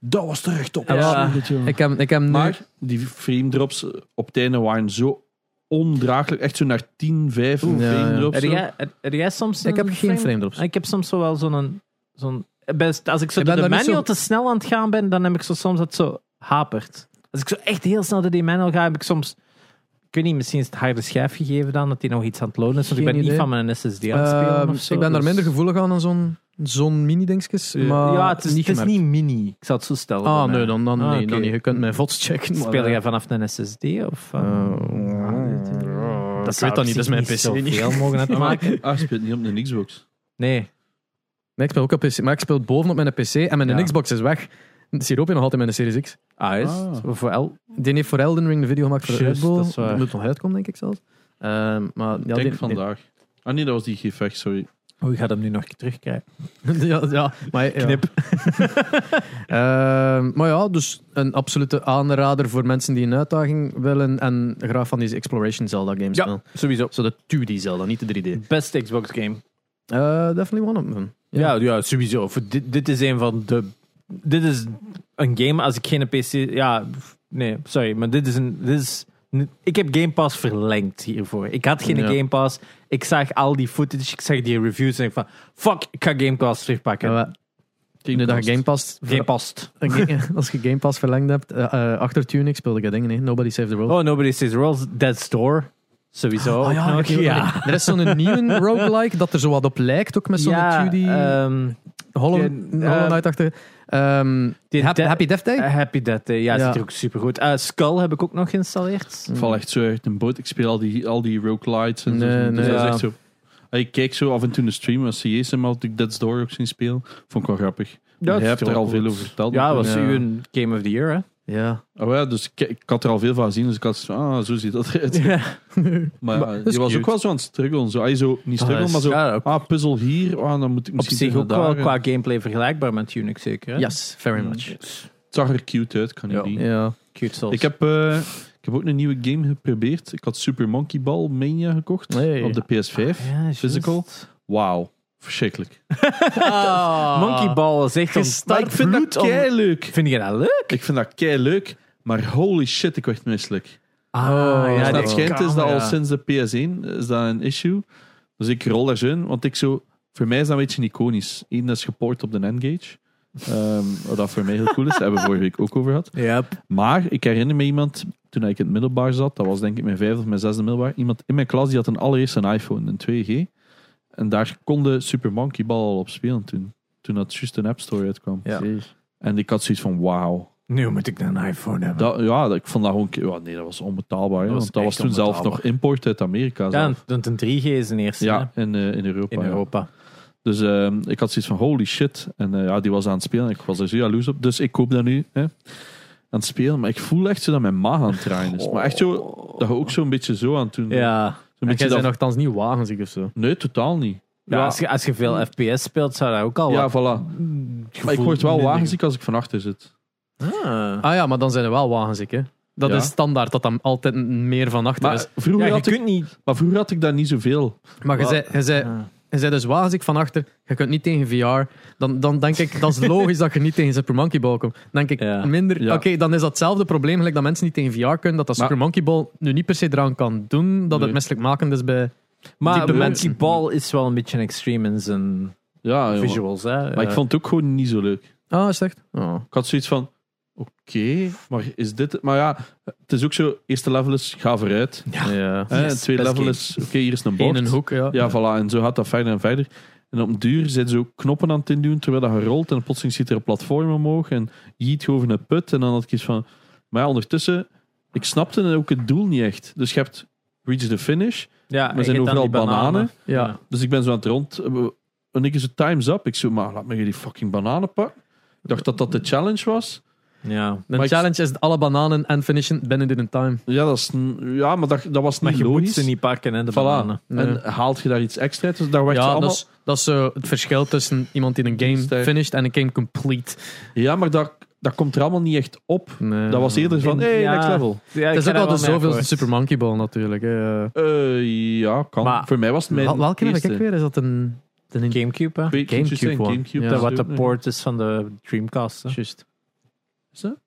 Dat was terecht op. Ja. Ik heb, ik heb nu... Maar die frame drops op het einde waren zo ondraaglijk. Echt zo naar 10, 5 Oeh. Ja, frame ja. drops. Heb jij, heb- heb jij soms ik heb een geen frame drops. Ik heb soms zo wel zo'n... zo'n best, als ik zo Ik door de manual zo- te snel aan het gaan ben, dan heb ik zo soms dat zo hapert. Als ik zo echt heel snel door die manual ga, heb ik soms... Ik weet niet, misschien is het harde schijf gegeven dan, dat hij nog iets aan het loaden is. Want ik ben niet van mijn SSD aan het spelen Ehm, zo. ik ben daar dus- minder gevoelig aan dan zo'n zo'n mini-dingetjes. Maar ja, het is niet het is niet mini. Ik zal het zo stellen. Ah, bij nee, dan, dan, Ah, nee, dan niet. Je kunt mijn VODs checken. Speel eh, jij vanaf een SSD? Of, uh, ik weet dat niet, dat is mijn PC niet. zoveel mogen uitmaken. ah, je speelt niet op een Xbox. Nee. Nee, ik speel ook op PC, maar ik speel bovenop mijn PC en mijn Ja. Xbox is weg. Siroop nog altijd mijn Series X. Ah, is Ah. het? Voor El? Die heeft voor Elden Ring de video gemaakt voor de Juist, Red Bull. dat is waar. moet nog uitkomen, denk ik zelfs. Ehm, maar ja, Ik denk die- die- vandaag. Ah nee, dat was die gevecht, sorry. Oh, je gaat hem nu nog terugkrijgen. ja, ja, maar, ja. Knip. Ehm, maar ja, dus een absolute aanrader voor mensen die een uitdaging willen en graag van deze Exploration Zelda games Ja. spelen. Sowieso. Zo de 2D Zelda, niet de 3D. Beste Xbox game. Eh definitely one of them. Ja, ja, sowieso. Voor dit, dit is een van de. Dit is een game als ik geen PC. Ja, nee, sorry, maar dit is een. Dit is, ik heb Game Pass verlengd hiervoor. Ik had geen Ja. Game Pass. Ik zag al die footage, ik zag die reviews en ik van fuck, ik ga Game Pass terugpakken. Ja, nu dat je Game Pass, Game Pass. als je Game Pass verlengd hebt, eh, achter Tunic speelde ik dat ding, nee. Nobody Save the World. Oh, Nobody Says the World. Dead Store. Sowieso. Ah, ook ja, niet. Er is zo'n nieuwe roguelike dat er zo wat op lijkt, ook met zo'n Ja, 2D ehm, Hollow, die, eh, Hollow Ehm, die Hap- de- Happy Death Day? eh, Happy Death Day. Ja, Ja. ziet er ook super goed. Skull heb ik ook nog geïnstalleerd. Ik val echt zo uit een boot. Ik speel al die, al die roguelites en Nee, zo. Dus nee. dat is Ja. echt zo. Ik kijk zo af en toe een stream als CJ's hem had ik Dead's Door ook zien spelen. Vond ik wel grappig. Ja, het hebt er al veel over verteld. Ja, was uw Game of the Year, hè? Ja. Oh ja, dus ik, ik had er al veel van gezien, dus ik had zo van, ah, zo ziet dat eruit. Ja. Maar, ja, is je was cute. ook wel zo aan het struggelen. Zo, ah, zo, niet struggelen, is- maar zo, ja, ook ah, puzzel hier, ah, dan moet ik op misschien zich tegen ook wel qua gameplay vergelijkbaar met Unix, zeker. Hè? Yes, very much. Het zag er cute uit, kan niet Ja. Cute souls. Ik heb, eh, ik heb ook een nieuwe game geprobeerd. Ik had Super Monkey Ball Mania gekocht op de PS5. Ja, juist. Physical. Wauw, verschrikkelijk. Monkey Ball is echt. Maar ik vind dat kei leuk. Vind je dat leuk? Ik vind dat kei leuk, maar holy shit, ik werd misselijk. Ah, ja, Dus die dat schijnt is dat al camera. sinds de PS1 is dat een issue. Dus ik rol daar zo in, want ik zo, voor mij is dat een beetje iconisch. Eén is geport op de N-Gage. Ehm, wat dat voor mij heel cool is. Daar hebben we vorige week ook over gehad. Yep. Maar ik herinner me iemand, toen ik in het middelbaar zat, dat was denk ik mijn vijfde of mijn zesde middelbaar, iemand in mijn klas die had een allereerste een iPhone, een 2G. En daar kon de Super Monkey Ball al op spelen toen. Toen dat juist een App Store uitkwam. Ja. En ik had zoiets van, wauw. Nu moet ik een iPhone hebben. Dat, ja, dat- ik vond dat gewoon... Ja, nee, dat was onbetaalbaar. hè, Dat was want dat was toen zelf nog import uit Amerika. ja, zelf. want een 3G is een eerste Ja, in, eh, in Europa. in ja. Europa. Dus ehm, ik had zoiets van, holy shit. En eh, ja, die was aan het spelen. Ik was er zo jaloers op. Dus ik koop dat nu. Hè, aan het spelen. Maar ik voel echt zo dat mijn maag aan het draaien is. Maar echt zo, dat je ook zo'n beetje zo aan het doen. Ja. Zo'n beetje jij dat... bent nogthans niet wagenzig of zo. Nee, totaal niet. Ja, als, je, als je veel FPS speelt, zou dat ook al Ja, wat voilà. Maar ik word wel wagenziek als ik van achter zit. Ah. Ah ja, maar dan zijn er wel wagenziek, hè. Dat Ja. is standaard, dat dan altijd meer van achter Maar is. vroeger, Ja, je had ik, kunt niet... maar vroeger had ik dat niet zoveel. Maar je zei, je zei, Ah. Je zei dus wagenziek van achter, je kunt niet tegen VR. Dan, dan denk ik, dat is logisch dat je niet tegen Super Monkey Ball komt. Dan denk ik, Ja. minder... Ja. Oké, dan is dat hetzelfde probleem, gelijk dat mensen niet tegen VR kunnen, dat dat Maar- Super Monkey Ball nu niet per se eraan kan doen, dat Nee. het misselijkmakend is bij... Maar Diepe Monkey mensen. Ball is wel een beetje extreme in zijn Ja, visuals. Hè. Maar ik vond het ook gewoon niet zo leuk. Ah, is echt? Oh. Ik had zoiets van, oké, maar is dit het? Maar ja, het is ook zo, eerste level is, ga vooruit. Ja. Yes, het tweede level game. is, oké, hier is een In bord. een hoek, ja. Ja, voilà, en zo gaat dat verder en verder. En op een duur zitten ze ook knoppen aan het indoen terwijl dat je rolt. En plotseling zit er een platform omhoog. En je giet over een put. En dan had ik iets van... Maar ja, ondertussen... Ik snapte ook het doel niet echt. Dus je hebt reach the finish. Ja, Maar je zijn overal die bananen. Ja. Dus ik ben zo aan het rond... En ik is het time's up. Ik zo, maar laat me die fucking bananen pakken. Ik dacht dat dat de challenge was. Ja. De Maar ik- challenge is alle bananen en finishen binnen in time. Ja, dat is, ja maar dat, dat was Maar niet je moet logisch. ze niet pakken, hè, de Voilà. bananen. Nee. En haalt je daar iets extra uit? Dus daar werd je Ja, allemaal... dat is, dat is zo het verschil tussen iemand die een game Sterk. finished en een game complete. Ja, maar dat, dat komt er allemaal niet echt op. Nee. Dat was eerder van, hey, ja. next level. Ja, Het is ook al de zoveelste super. Super Monkey Ball natuurlijk. hè. Eh, ja, kan. Maar- Voor mij was het mijn Wel- Welke heb ik weer? Is dat een... de Gamecube, hè? Je, Gamecube. Gamecube, Ja. dat Dat is wat de port is van de Dreamcast. hè. Juist. Dat?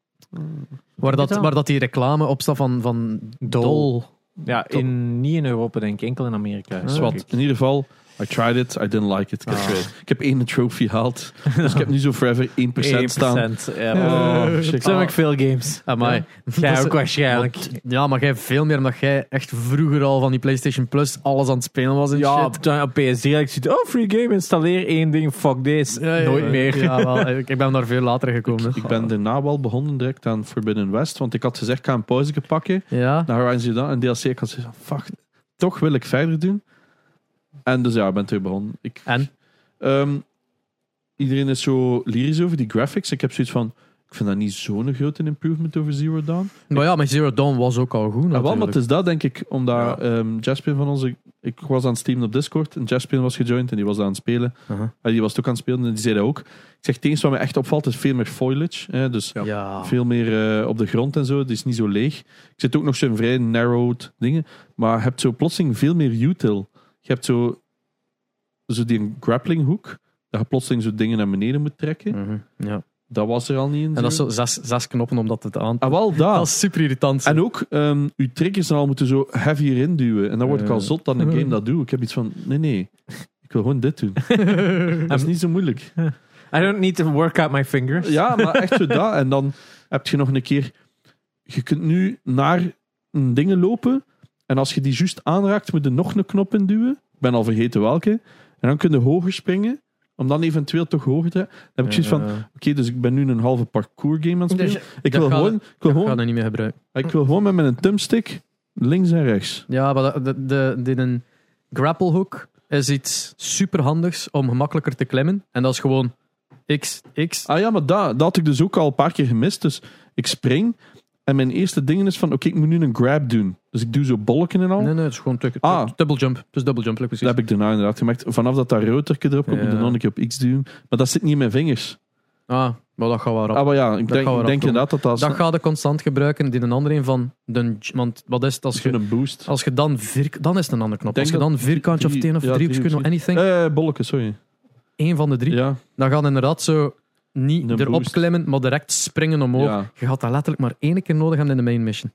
Waar, dat, waar dat die reclame op staat van, van Dol. Ja, in, niet in Europa, denk ik. Enkel in Amerika. Ah, Zwat. In ieder geval, I tried it, I didn't like it. Ik heb, Ah. ik heb één trophy gehaald. Dus ik heb nu zo forever 1% staan. 1%, Ja, Oh, oh. Zo heb ik veel games. Amai. Jij Dat is- ook waarschijnlijk. Ja, maar jij veel meer omdat jij echt vroeger al van die PlayStation Plus alles aan het spelen was en Ja, shit. op, dan op PS3 had ik zoiets, oh, free game, installeer één ding, fuck this. Ja, ja, Nooit ja. meer. Ja, wel, ik, ik ben daar veel later gekomen. Ik ben daarna wel begonnen direct aan Forbidden West. Want ik had gezegd, ik ga een pauze pakken. Ja, naar Horizon Zero Dawn en DLC. Ik had van, fuck, toch wil ik verder doen. En dus ja, ik ben terug begonnen. Ik, en? Ehm, iedereen is zo lyrisch over die graphics. Ik heb zoiets van, ik vind dat niet zo'n grote improvement over Zero Dawn. Maar ja, maar Zero Dawn was ook al goed Ja, wel, maar natuurlijk. het is dat denk ik, omdat ehm Jaspin van onze... Ik was aan het streamen op Discord en Jaspin was gejoind en die was aan het spelen. Aha. En die was het ook aan het spelen en die zei dat ook. Ik zeg, het enige wat me echt opvalt is veel meer foliage. Hè, dus Ja. veel meer eh, op de grond en zo. Het is niet zo leeg. Ik zit ook nog zo'n vrij narrowed dingen. Maar je hebt zo plotseling veel meer util. Je hebt zo, zo die grappling hook. Dat je plotseling zo dingen naar beneden moet trekken. Mhm, ja. Dat was er al niet in. En dat is zo zes, zes knoppen om dat te aan Ah, wel dat. Dat is super irritant. En ook, ehm uw triggers al moeten zo heavy erin duwen. En dan word ik al Eh. zot dat een game dat doe. Ik heb iets van, nee, nee. Ik wil gewoon dit doen. Dat is niet zo moeilijk. I don't need to work out my fingers. Ja, maar echt zo dat. En dan heb je nog een keer... Je kunt nu naar een dingen lopen. En als je die juist aanraakt, moet je nog een knop induwen. Ik ben al vergeten welke. En dan kun je hoger springen. Om dan eventueel toch hoger te... Dan heb ik zoiets van... Oké, dus ik ben nu een halve parkour game aan het spelen. Dus ik, dat wil gewoon, ik, wil Ik ga gewoon, dat niet meer gebruiken. ik wil gewoon met mijn thumbstick links en rechts. Ja, maar de, de, de, een grapple hook is iets superhandigs om gemakkelijker te klimmen. En dat is gewoon X, X. Ah ja, maar dat, dat had ik dus ook al een paar keer gemist. Dus ik spring. En mijn eerste ding is van... Oké, ik moet nu een grab doen. Dus ik doe zo bolken en al. Nee, nee, het is gewoon tuk- Ah. double jump. Het is double jump, precies. Dat heb ik daarna inderdaad gemerkt. Vanaf dat dat rotorke erop komt, Ja. nog een keer op X duwen. Maar dat zit niet in mijn vingers. Ah, maar dat gaat wel rap. Ah, maar ja, ik Dat denk, denk inderdaad dat dat... dat gaat je constant gebruiken. Die een andere een van de... Want wat is het als je... een boost. Als je dan vier, dan is het een andere knop. Denk Als je dan vierkantje of tien of ja, drie of anything, Eh, bolken, sorry. één van de drie, Ja, dan gaat inderdaad zo niet Een erop boost. klimmen, maar direct springen omhoog. ja. Je gaat dat letterlijk maar één keer nodig hebben in de main mission.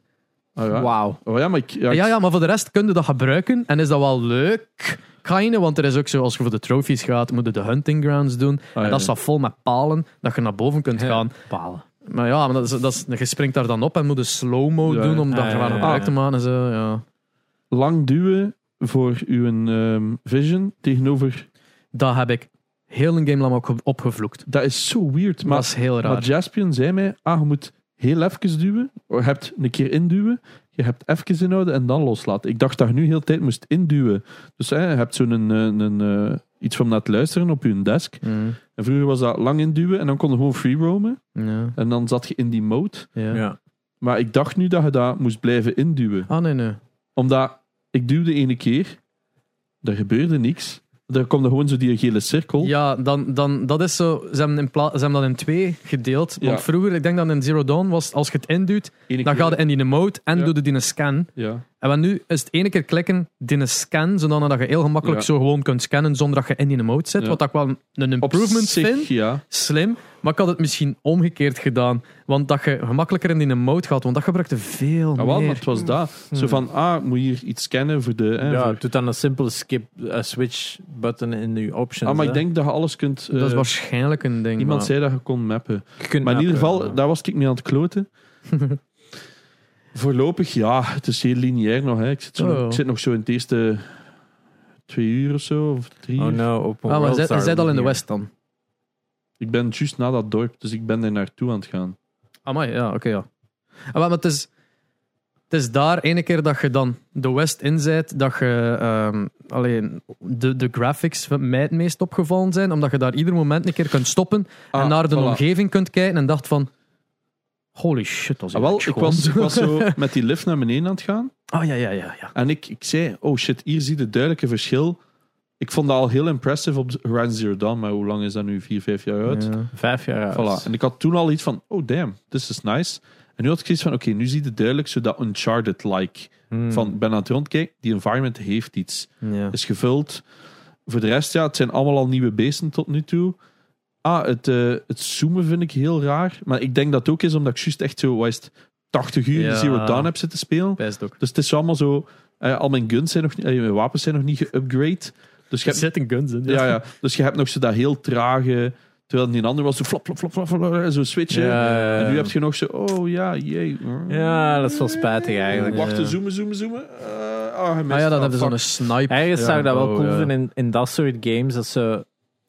Ah, ja. Wauw. Oh, ja, maar ik... Ja, Ja, ik- ja, maar voor de rest kun je dat gebruiken en is dat wel leuk. Kinda, want er is ook zo, als je voor de trophies gaat, moet je de hunting grounds doen. Ah, en ja. dat staat vol met palen, dat je naar boven kunt Ja. gaan. Palen. Maar ja, maar dat is, dat is, je springt daar dan op en moet een slow-mo Ja. doen om Ah, daar ja, gebruik ja. te maken. En zo, ja. Lang duwen voor uw ehm, vision tegenover... Dat heb ik heel een game lang ook opgevloekt. Dat is zo weird. Maar, dat is heel maar raar. Jaspion zei mij, ah, je moet heel even duwen. Je hebt een keer induwen. Je hebt even inhouden en dan loslaten. Ik dacht dat je nu heel de tijd moest induwen. Dus hè, je hebt zo'n een, een, een, eh, iets van naar te luisteren op je desk. Mm, En vroeger was dat lang induwen en dan kon je gewoon free roamen. ja, En dan zat je in die mode. ja. Ja. Maar ik dacht nu dat je dat moest blijven induwen. Ah, nee, nee. Omdat ik duwde ene keer, er gebeurde niks. Er komt er gewoon zo die gele cirkel. Ja, dan, dan, dat is zo. Ze hebben, in pla- ze hebben dat in twee gedeeld. Want vroeger, ik denk dat in Zero Dawn was, als je het induwt, dan keer- ga je in die mode en Ja. doe je die een scan. Ja. En wat nu is het ene keer klikken, die een scan, zodat je heel gemakkelijk Ja. zo gewoon kunt scannen zonder dat je in die mode zit. Ja. Wat ik wel een Op improvement zich, vind. Ja. Slim. Maar ik had het misschien omgekeerd gedaan. Want dat je gemakkelijker in die mode gaat. Want dat gebruikte veel Ah, wel, meer. maar het was dat. Zo van, ah, moet je hier iets scannen voor de... Hè, Ja, voor- doe dan een simpele skip, eh, switch button in je options. ah, maar ik denk dat je alles kunt... dat is eh, waarschijnlijk een ding. Iemand maar- zei dat je kon mappen. Je kunt Maar in ieder geval, ja. daar was ik mee aan het kloten. Voorlopig, ja, het is heel lineair nog. Hè. Ik, zit zo Oh, nog, ja. ik zit nog zo in het eerste twee uur of zo, of drie Oh uur. no, open Ah, maar world zij, are zij al in de. West dan? Ik ben juist na dat dorp, dus ik ben er naartoe aan het gaan. Amai, ja, oké, ja. Ah, maar het is, het is daar ene keer dat je dan de West in dat je ehm, alleen de, de graphics van mij het meest opgevallen zijn, omdat je daar ieder moment een keer kunt stoppen en Ah, naar de voilà. omgeving kunt kijken en dacht van holy shit, dat is Ah, wel, ik was, ik was zo met die lift naar beneden aan het gaan. Ah, ja, ja, ja. ja. En ik, ik zei, oh shit, hier zie je het duidelijke verschil. Ik vond dat al heel impressive op Horizon Zero Dawn, maar hoe lang is dat nu? Vier, vijf jaar uit? Ja. Vijf jaar. Voilà. En ik had toen al iets van, oh damn, this is nice. En nu had ik iets van, oké, nu zie je duidelijk zo dat Uncharted-like. Hmm. Van, ik ben aan het rondkijken, die environment heeft iets. Ja. Is gevuld. Voor de rest, ja, het zijn allemaal al nieuwe beesten tot nu toe. Ah, het, eh, het zoomen vind ik heel raar. Maar ik denk dat het ook is omdat ik juist echt zo, wat is het, 80 uur Ja. Zero Dawn heb zitten spelen. Best ook. Dus het is allemaal zo, eh, al mijn guns zijn nog niet, eh, mijn wapens zijn nog niet geupgrade. Dus je hebt zitten guns in. ja, ja. Dus je hebt nog zo dat heel trage. Terwijl die andere was zo flap, flap, flap, flap, flap, zo switchen. Ja. En nu heb je nog zo, oh ja, jee. Ja, dat is wel spijtig eigenlijk. Wachten, zoomen, zoomen, zoomen. Eh, ah. Ah ja, dan hebben ze zo'n snipe. Ergens Ja, zou ik dat wel oh, cool ja. vinden in, in dat soort games. Dat ze,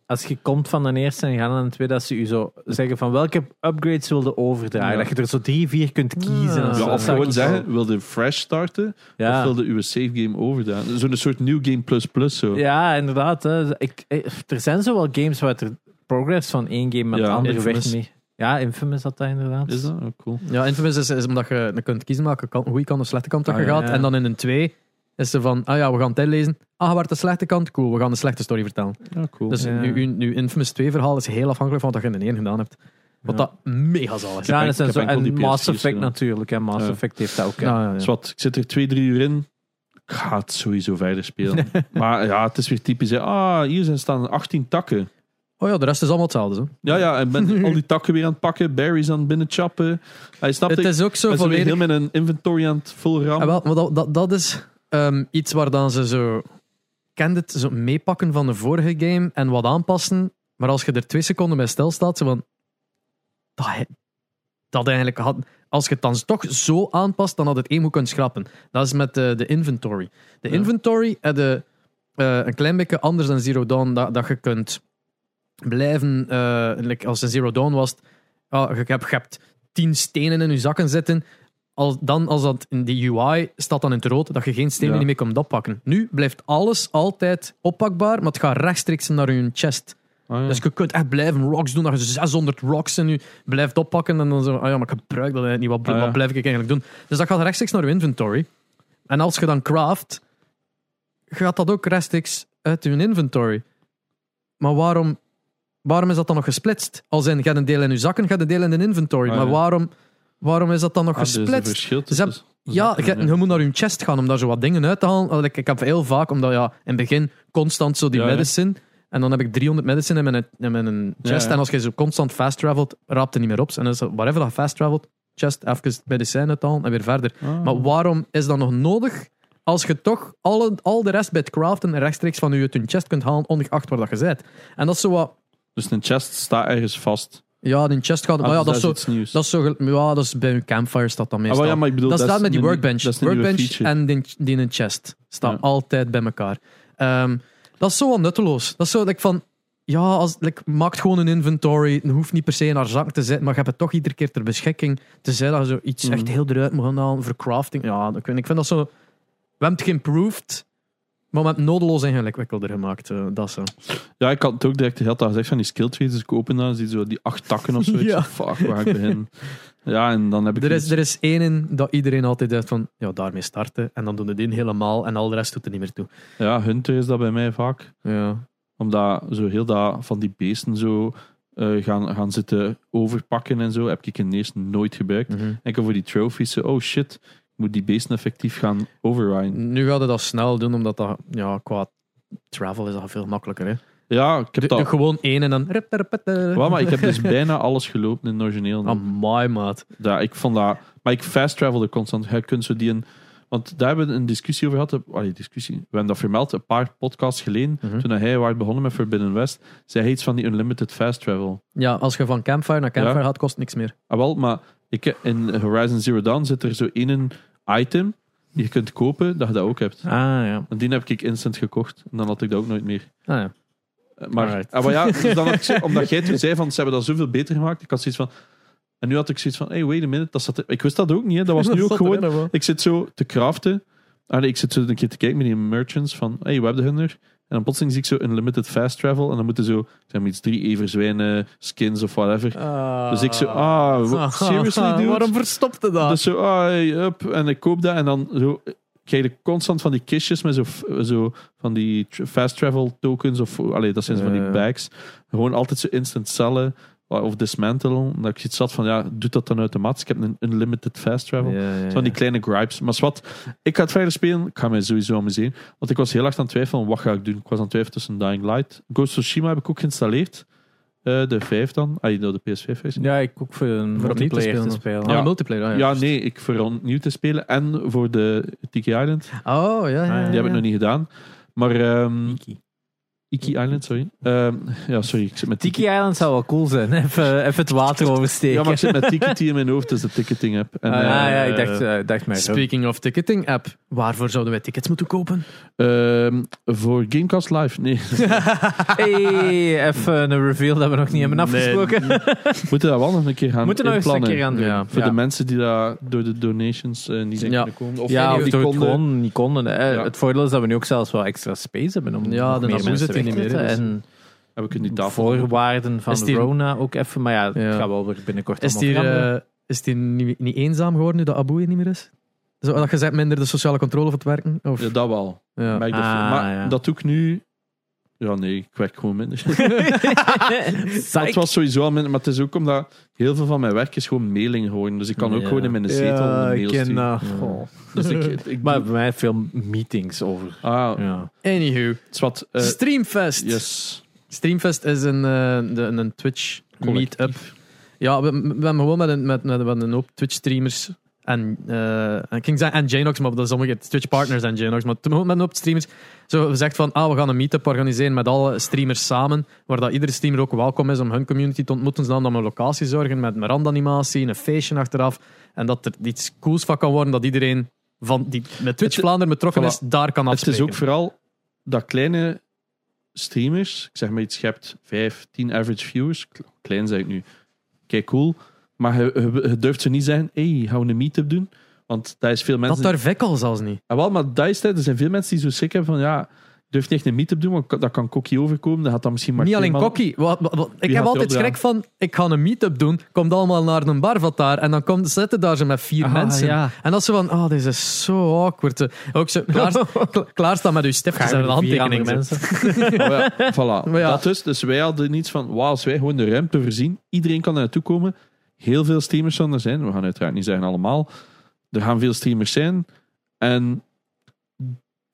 als je komt van de eerste en je gaat naar de tweede, dat ze je zo zeggen van welke upgrades wil je overdragen. Ja. Dat je er zo drie, vier kunt kiezen. Ja. of gewoon zeggen, wil je fresh starten? Of Ja. wil je uw save game overdaan? Zo'n soort new game plus plus zo. ja, inderdaad. Hè. Ik, ik- er zijn zo wel games waar er progress van één game met Ja. de andere Infamous. weg mee. Ja, Infamous had dat inderdaad. Is dat? Oh, cool. Ja, Infamous is, is omdat je dan kunt kiezen welke kant, goede kant of slechte kant dat Ah, je ja, gaat. ja. En dan in een 2 is ze van, ah ja, we gaan het lezen. Ah, waar de slechte kant? Cool, we gaan de slechte story vertellen. Ja, cool. Dus Ja. nu, uw Infamous 2 verhaal is heel afhankelijk van wat je in de 1 gedaan hebt. Wat Ja. dat mega zal is. Ja, en, zo, en Mass PS4's Effect gedaan. natuurlijk. En Mass Ja. Effect heeft dat ook. hè. Ja, ja, ja. Dus wat, ik zit er twee, drie uur in. Ik ga het sowieso verder spelen. maar ja, het is weer typisch. hè. Ah, hier zijn staan 18 takken. Oh ja, de rest is allemaal hetzelfde. Zo. Ja, ja, ik ben al die takken weer aan het pakken, berries aan het binnenchappen. Hij snapt Het ik. is ook zo volledig... heel mijn inventory aan het vol Ah, rammen. wel, maar dat, dat, dat is ehm, iets waar dan ze zo... Kent het, zo meepakken van de vorige game en wat aanpassen. Maar als je er twee seconden bij stilstaat, zo van... Dat, dat eigenlijk had... Als je het dan toch zo aanpast, dan had het één moeten kunnen schrappen. Dat is met de, de inventory. De Ja. inventory heb je eh, een klein beetje anders dan Zero Dawn, dat, dat je kunt blijven... eh, like als in Zero Dawn was het, ah, je, hebt, je hebt tien stenen in je zakken zitten. Als, dan als dat in die UI staat dan in het rood, dat je geen stenen Ja. niet meer kunt oppakken. Nu blijft alles altijd oppakbaar, maar het gaat rechtstreeks naar je chest. Ah, ja. Dus je kunt echt blijven rocks doen, dat je 600 rocks en je blijft oppakken en dan zo, ah ja, maar ik gebruik dat eigenlijk niet, wat, Ah, wat blijf ik eigenlijk doen? Dus dat gaat rechtstreeks naar je inventory. En als je dan craft, gaat dat ook rechtstreeks uit je inventory. Maar waarom, waarom is dat dan nog gesplitst? Als in, je hebt een deel in je zakken, je hebt een deel in de inventory. Maar waarom, waarom is dat dan nog Ah, een gesplitst? Ze Ja, je, moet naar je chest gaan om daar zo wat dingen uit te halen. Al, Ik, ik heb heel vaak, omdat ja, in het begin constant zo die Ja, ja. medicine. En dan heb ik 300 medicine in mijn, in mijn chest. Ja. En als je zo constant fast travelt, raapt het niet meer op. En dan is whatever dat fast travelt, chest, even medicijn uithalen en weer verder. Ah. Maar waarom is dat nog nodig als je toch alle, al de rest bij het craften rechtstreeks van je chest kunt halen, ongeacht waar dat je bent? En dat is zo wat... Dus een chest staat ergens vast. Ja, die chest gaat... Ah, maar ja, dus dat is zo... iets nieuws. Dat is, zo, ja, dat is bij je campfire staat dat Ah, meestal. wel, ja, maar ik bedoel, dat, staat met die workbench. dat een nieuwe workbench en die, die in een chest staan Ja. altijd bij elkaar. Ehm, dat is zo wat nutteloos. Dat is zo like, van. Ja, als, like, maak gewoon een inventory. Het hoeft niet per se in haar zak te zitten, maar je hebt het toch iedere keer ter beschikking. Te zijn dat je zo iets Mhm. echt heel eruit moet gaan halen voor crafting. Ja, ik vind, ik vind dat zo. We hebben het geïmproved, maar we hebben het nodeloos ingewikkelder gemaakt. eh, dat zo. Ja, ik had het ook direct de hele tijd gezegd van die skill trees. Dus ik open dan, zie zo die acht takken of zo. Ik Ja. fuck, waar ik beginnen? Ja, en dan heb ik Er is, iets- er is één in dat iedereen altijd zegt van. Ja, daarmee starten. En dan doen we die helemaal en al de rest doet er niet meer toe. Ja, Hunter is dat bij mij vaak. Ja. Omdat zo heel dat van die beesten zo eh, gaan, gaan zitten overpakken en zo, heb ik in eerst nooit gebruikt. Mhm. Enkel voor die trophies, zo, oh shit, ik moet die beesten effectief gaan overriden. Nu gaat het dat snel doen, omdat dat ja, qua travel is dat veel makkelijker. Hè? Ja, ik heb Doe- doe dat... gewoon één en dan. Wel, maar ik heb dus bijna alles gelopen in het origineel. Amai, maat. Ja, ik vond dat... Maar ik fast travelde constant. Je kunt zo die een... Want daar hebben we een discussie over gehad. Allee, discussie. We hebben dat vermeld een paar podcasts geleden. Mhm. Toen hij was begonnen met Forbidden West. Zij heet van die unlimited fast travel. Ja, als je van Campfire naar Campfire Ja. gaat, kost niks meer. Ah, wel, maar ik, in Horizon Zero Dawn zit er zo één item je kunt kopen, dat je dat ook hebt. Ah, ja. En die heb ik instant gekocht. En dan had ik dat ook nooit meer. Ah, ja. Eh, Maar, Alright. ah, maar ja, dus dan had ik zo- omdat jij toen zei van, ze hebben dat zoveel beter gemaakt. Ik had zoiets van... En nu had ik zoiets van, hey, wait a minute. Dat zat ik wist dat ook niet. Hè. Dat was nu ook gewoon... erin? Ik zit zo te craften. Allee, ik zit zo een keer te kijken met die merchants van, hey, we hebben hun er. En dan plotseling zie ik zo unlimited fast travel. En dan moeten zo, zeg maar iets, drie everzwijnen, skins of whatever. Dus ik zo, ah, seriously, dude? Waarom verstopte dat? Dus zo, ah, hey, up. En ik koop dat. En dan zo, krijg je constant van die kistjes met zo, zo van die fast travel tokens. Of, allee, dat zijn zo van die bags. Gewoon altijd zo instant cellen. Of dismantelen. Dat ik iets zat van, ja, doe dat dan automatisch. Ik heb een unlimited fast travel. Ja, ja, Zo Van die kleine gripes. Maar wat, ik ga het verder spelen. Ik ga mij sowieso amuseren. Want ik was heel erg aan het twijfelen, wat ga ik doen? Ik was aan het twijfelen tussen Dying Light. Ghost of Tsushima heb ik ook geïnstalleerd. Eh, de 5 dan. Ah, de PS5-versie. Ja, ik ook voor een Voor opnieuw te multiplayer te spelen. spelen. Ah, multiplayer. ah, Ja, ja. nee, ik voor opnieuw te spelen. En voor de Tiki Island. Oh, ja, ja. Die Die heb ik ja. nog niet gedaan. Maar... ehm Iki. Iki Island, sorry. Ehm, ja, sorry. Ik zit met Tiki Island zou wel cool zijn. Even, even het water oversteken. Ja, maar ik zit met Tiki in mijn hoofd, dus de ticketing app. En, Ah, ja, eh, ik dacht, eh, dacht mij. Speaking of ticketing app, waarvoor zouden wij tickets moeten kopen? ehm, voor Gamecast Live. Nee, Hey, even een reveal dat we nog niet hebben afgesproken. we moeten dat wel nog een keer gaan Moeten we nog eens een keer gaan doen. Ja, Voor Ja. de mensen die daar door de donations eh, niet zijn Ja. kunnen komen. Of Ja, die of die door het konden. gewoon niet konden. hè. Ja. Het voordeel is dat we nu ook zelfs wel extra space hebben om Ja, nog de meer mensen niet meer, dus- En ik in die tafel. voorwaarden van Is die- Rona ook even. Maar ja, het Ja. gaat wel weer binnenkort Is die, eh, is die niet, niet eenzaam geworden nu dat Abu hier niet meer is? Zo, dat je zegt minder de sociale controle van het werken? Of, Ja, dat wel. ja. Maar, dat- Ah, maar ja. dat doe ik nu. Ja, nee, ik werk gewoon minder. Het was sowieso al minder, maar het is ook omdat heel veel van mijn werk is gewoon mailing geworden. Dus ik kan ook Ja. gewoon in mijn zetel Ja, een ik mail ken sturen. dat. Ja. Oh. Dus ik, ik Maar doe- bij mij veel meetings over. ah, Ja. Anywho, het is wat. eh, Streamfest. yes. Streamfest is een, eh, de, een Twitch Collectief. meetup. Ja, we, we hebben gewoon met een, met, met, met een hoop Twitch-streamers en, eh, en ik ging zeggen en Janox, maar dat is sommige Twitch-partners en Janox, maar toen met een hoop streamers. Zo gezegd van, ah, we gaan een meetup organiseren met alle streamers samen, waar dat iedere streamer ook welkom is om hun community te ontmoeten, zodat we een locatie zorgen met een randanimatie, een feestje achteraf, en dat er iets cools van kan worden, dat iedereen van, die met Twitch Het- Vlaanderen betrokken voilà. is, daar kan Het afspreken. is ook vooral dat kleine streamers, ik zeg maar iets, je hebt 5, 10 average viewers, klein zeg ik nu, kijk cool, maar je, je, je durft ze niet zeggen, hey, gaan we een meetup doen? Want dat is veel mensen... Dat durf ik al zelfs niet. Ah, wel, maar dat is het, er zijn veel mensen die zo schrik hebben van, ja, ik durf niet echt een meetup doen, want dat kan kokkie overkomen, dan gaat dat misschien maar niet alleen kokkie. Wat, wat- wat- ik heb altijd schrik van, ik ga een meetup doen, komt allemaal naar een bar van daar en dan komt, zitten daar zo met vier Ah, mensen. ja. En dat is zo van, oh, dit is zo awkward. Ook zo klaar, kla- klaarstaan met uw stiftjes en een Gaan vier andere handtekening. mensen. Oh ja, voilà. Ja. Dat dus. Dus wij hadden iets van, wauw, als wij gewoon de ruimte voorzien, iedereen kan er naartoe komen. Heel veel streamers zullen er zijn. We gaan uiteraard niet zeggen allemaal. Er gaan veel streamers zijn. En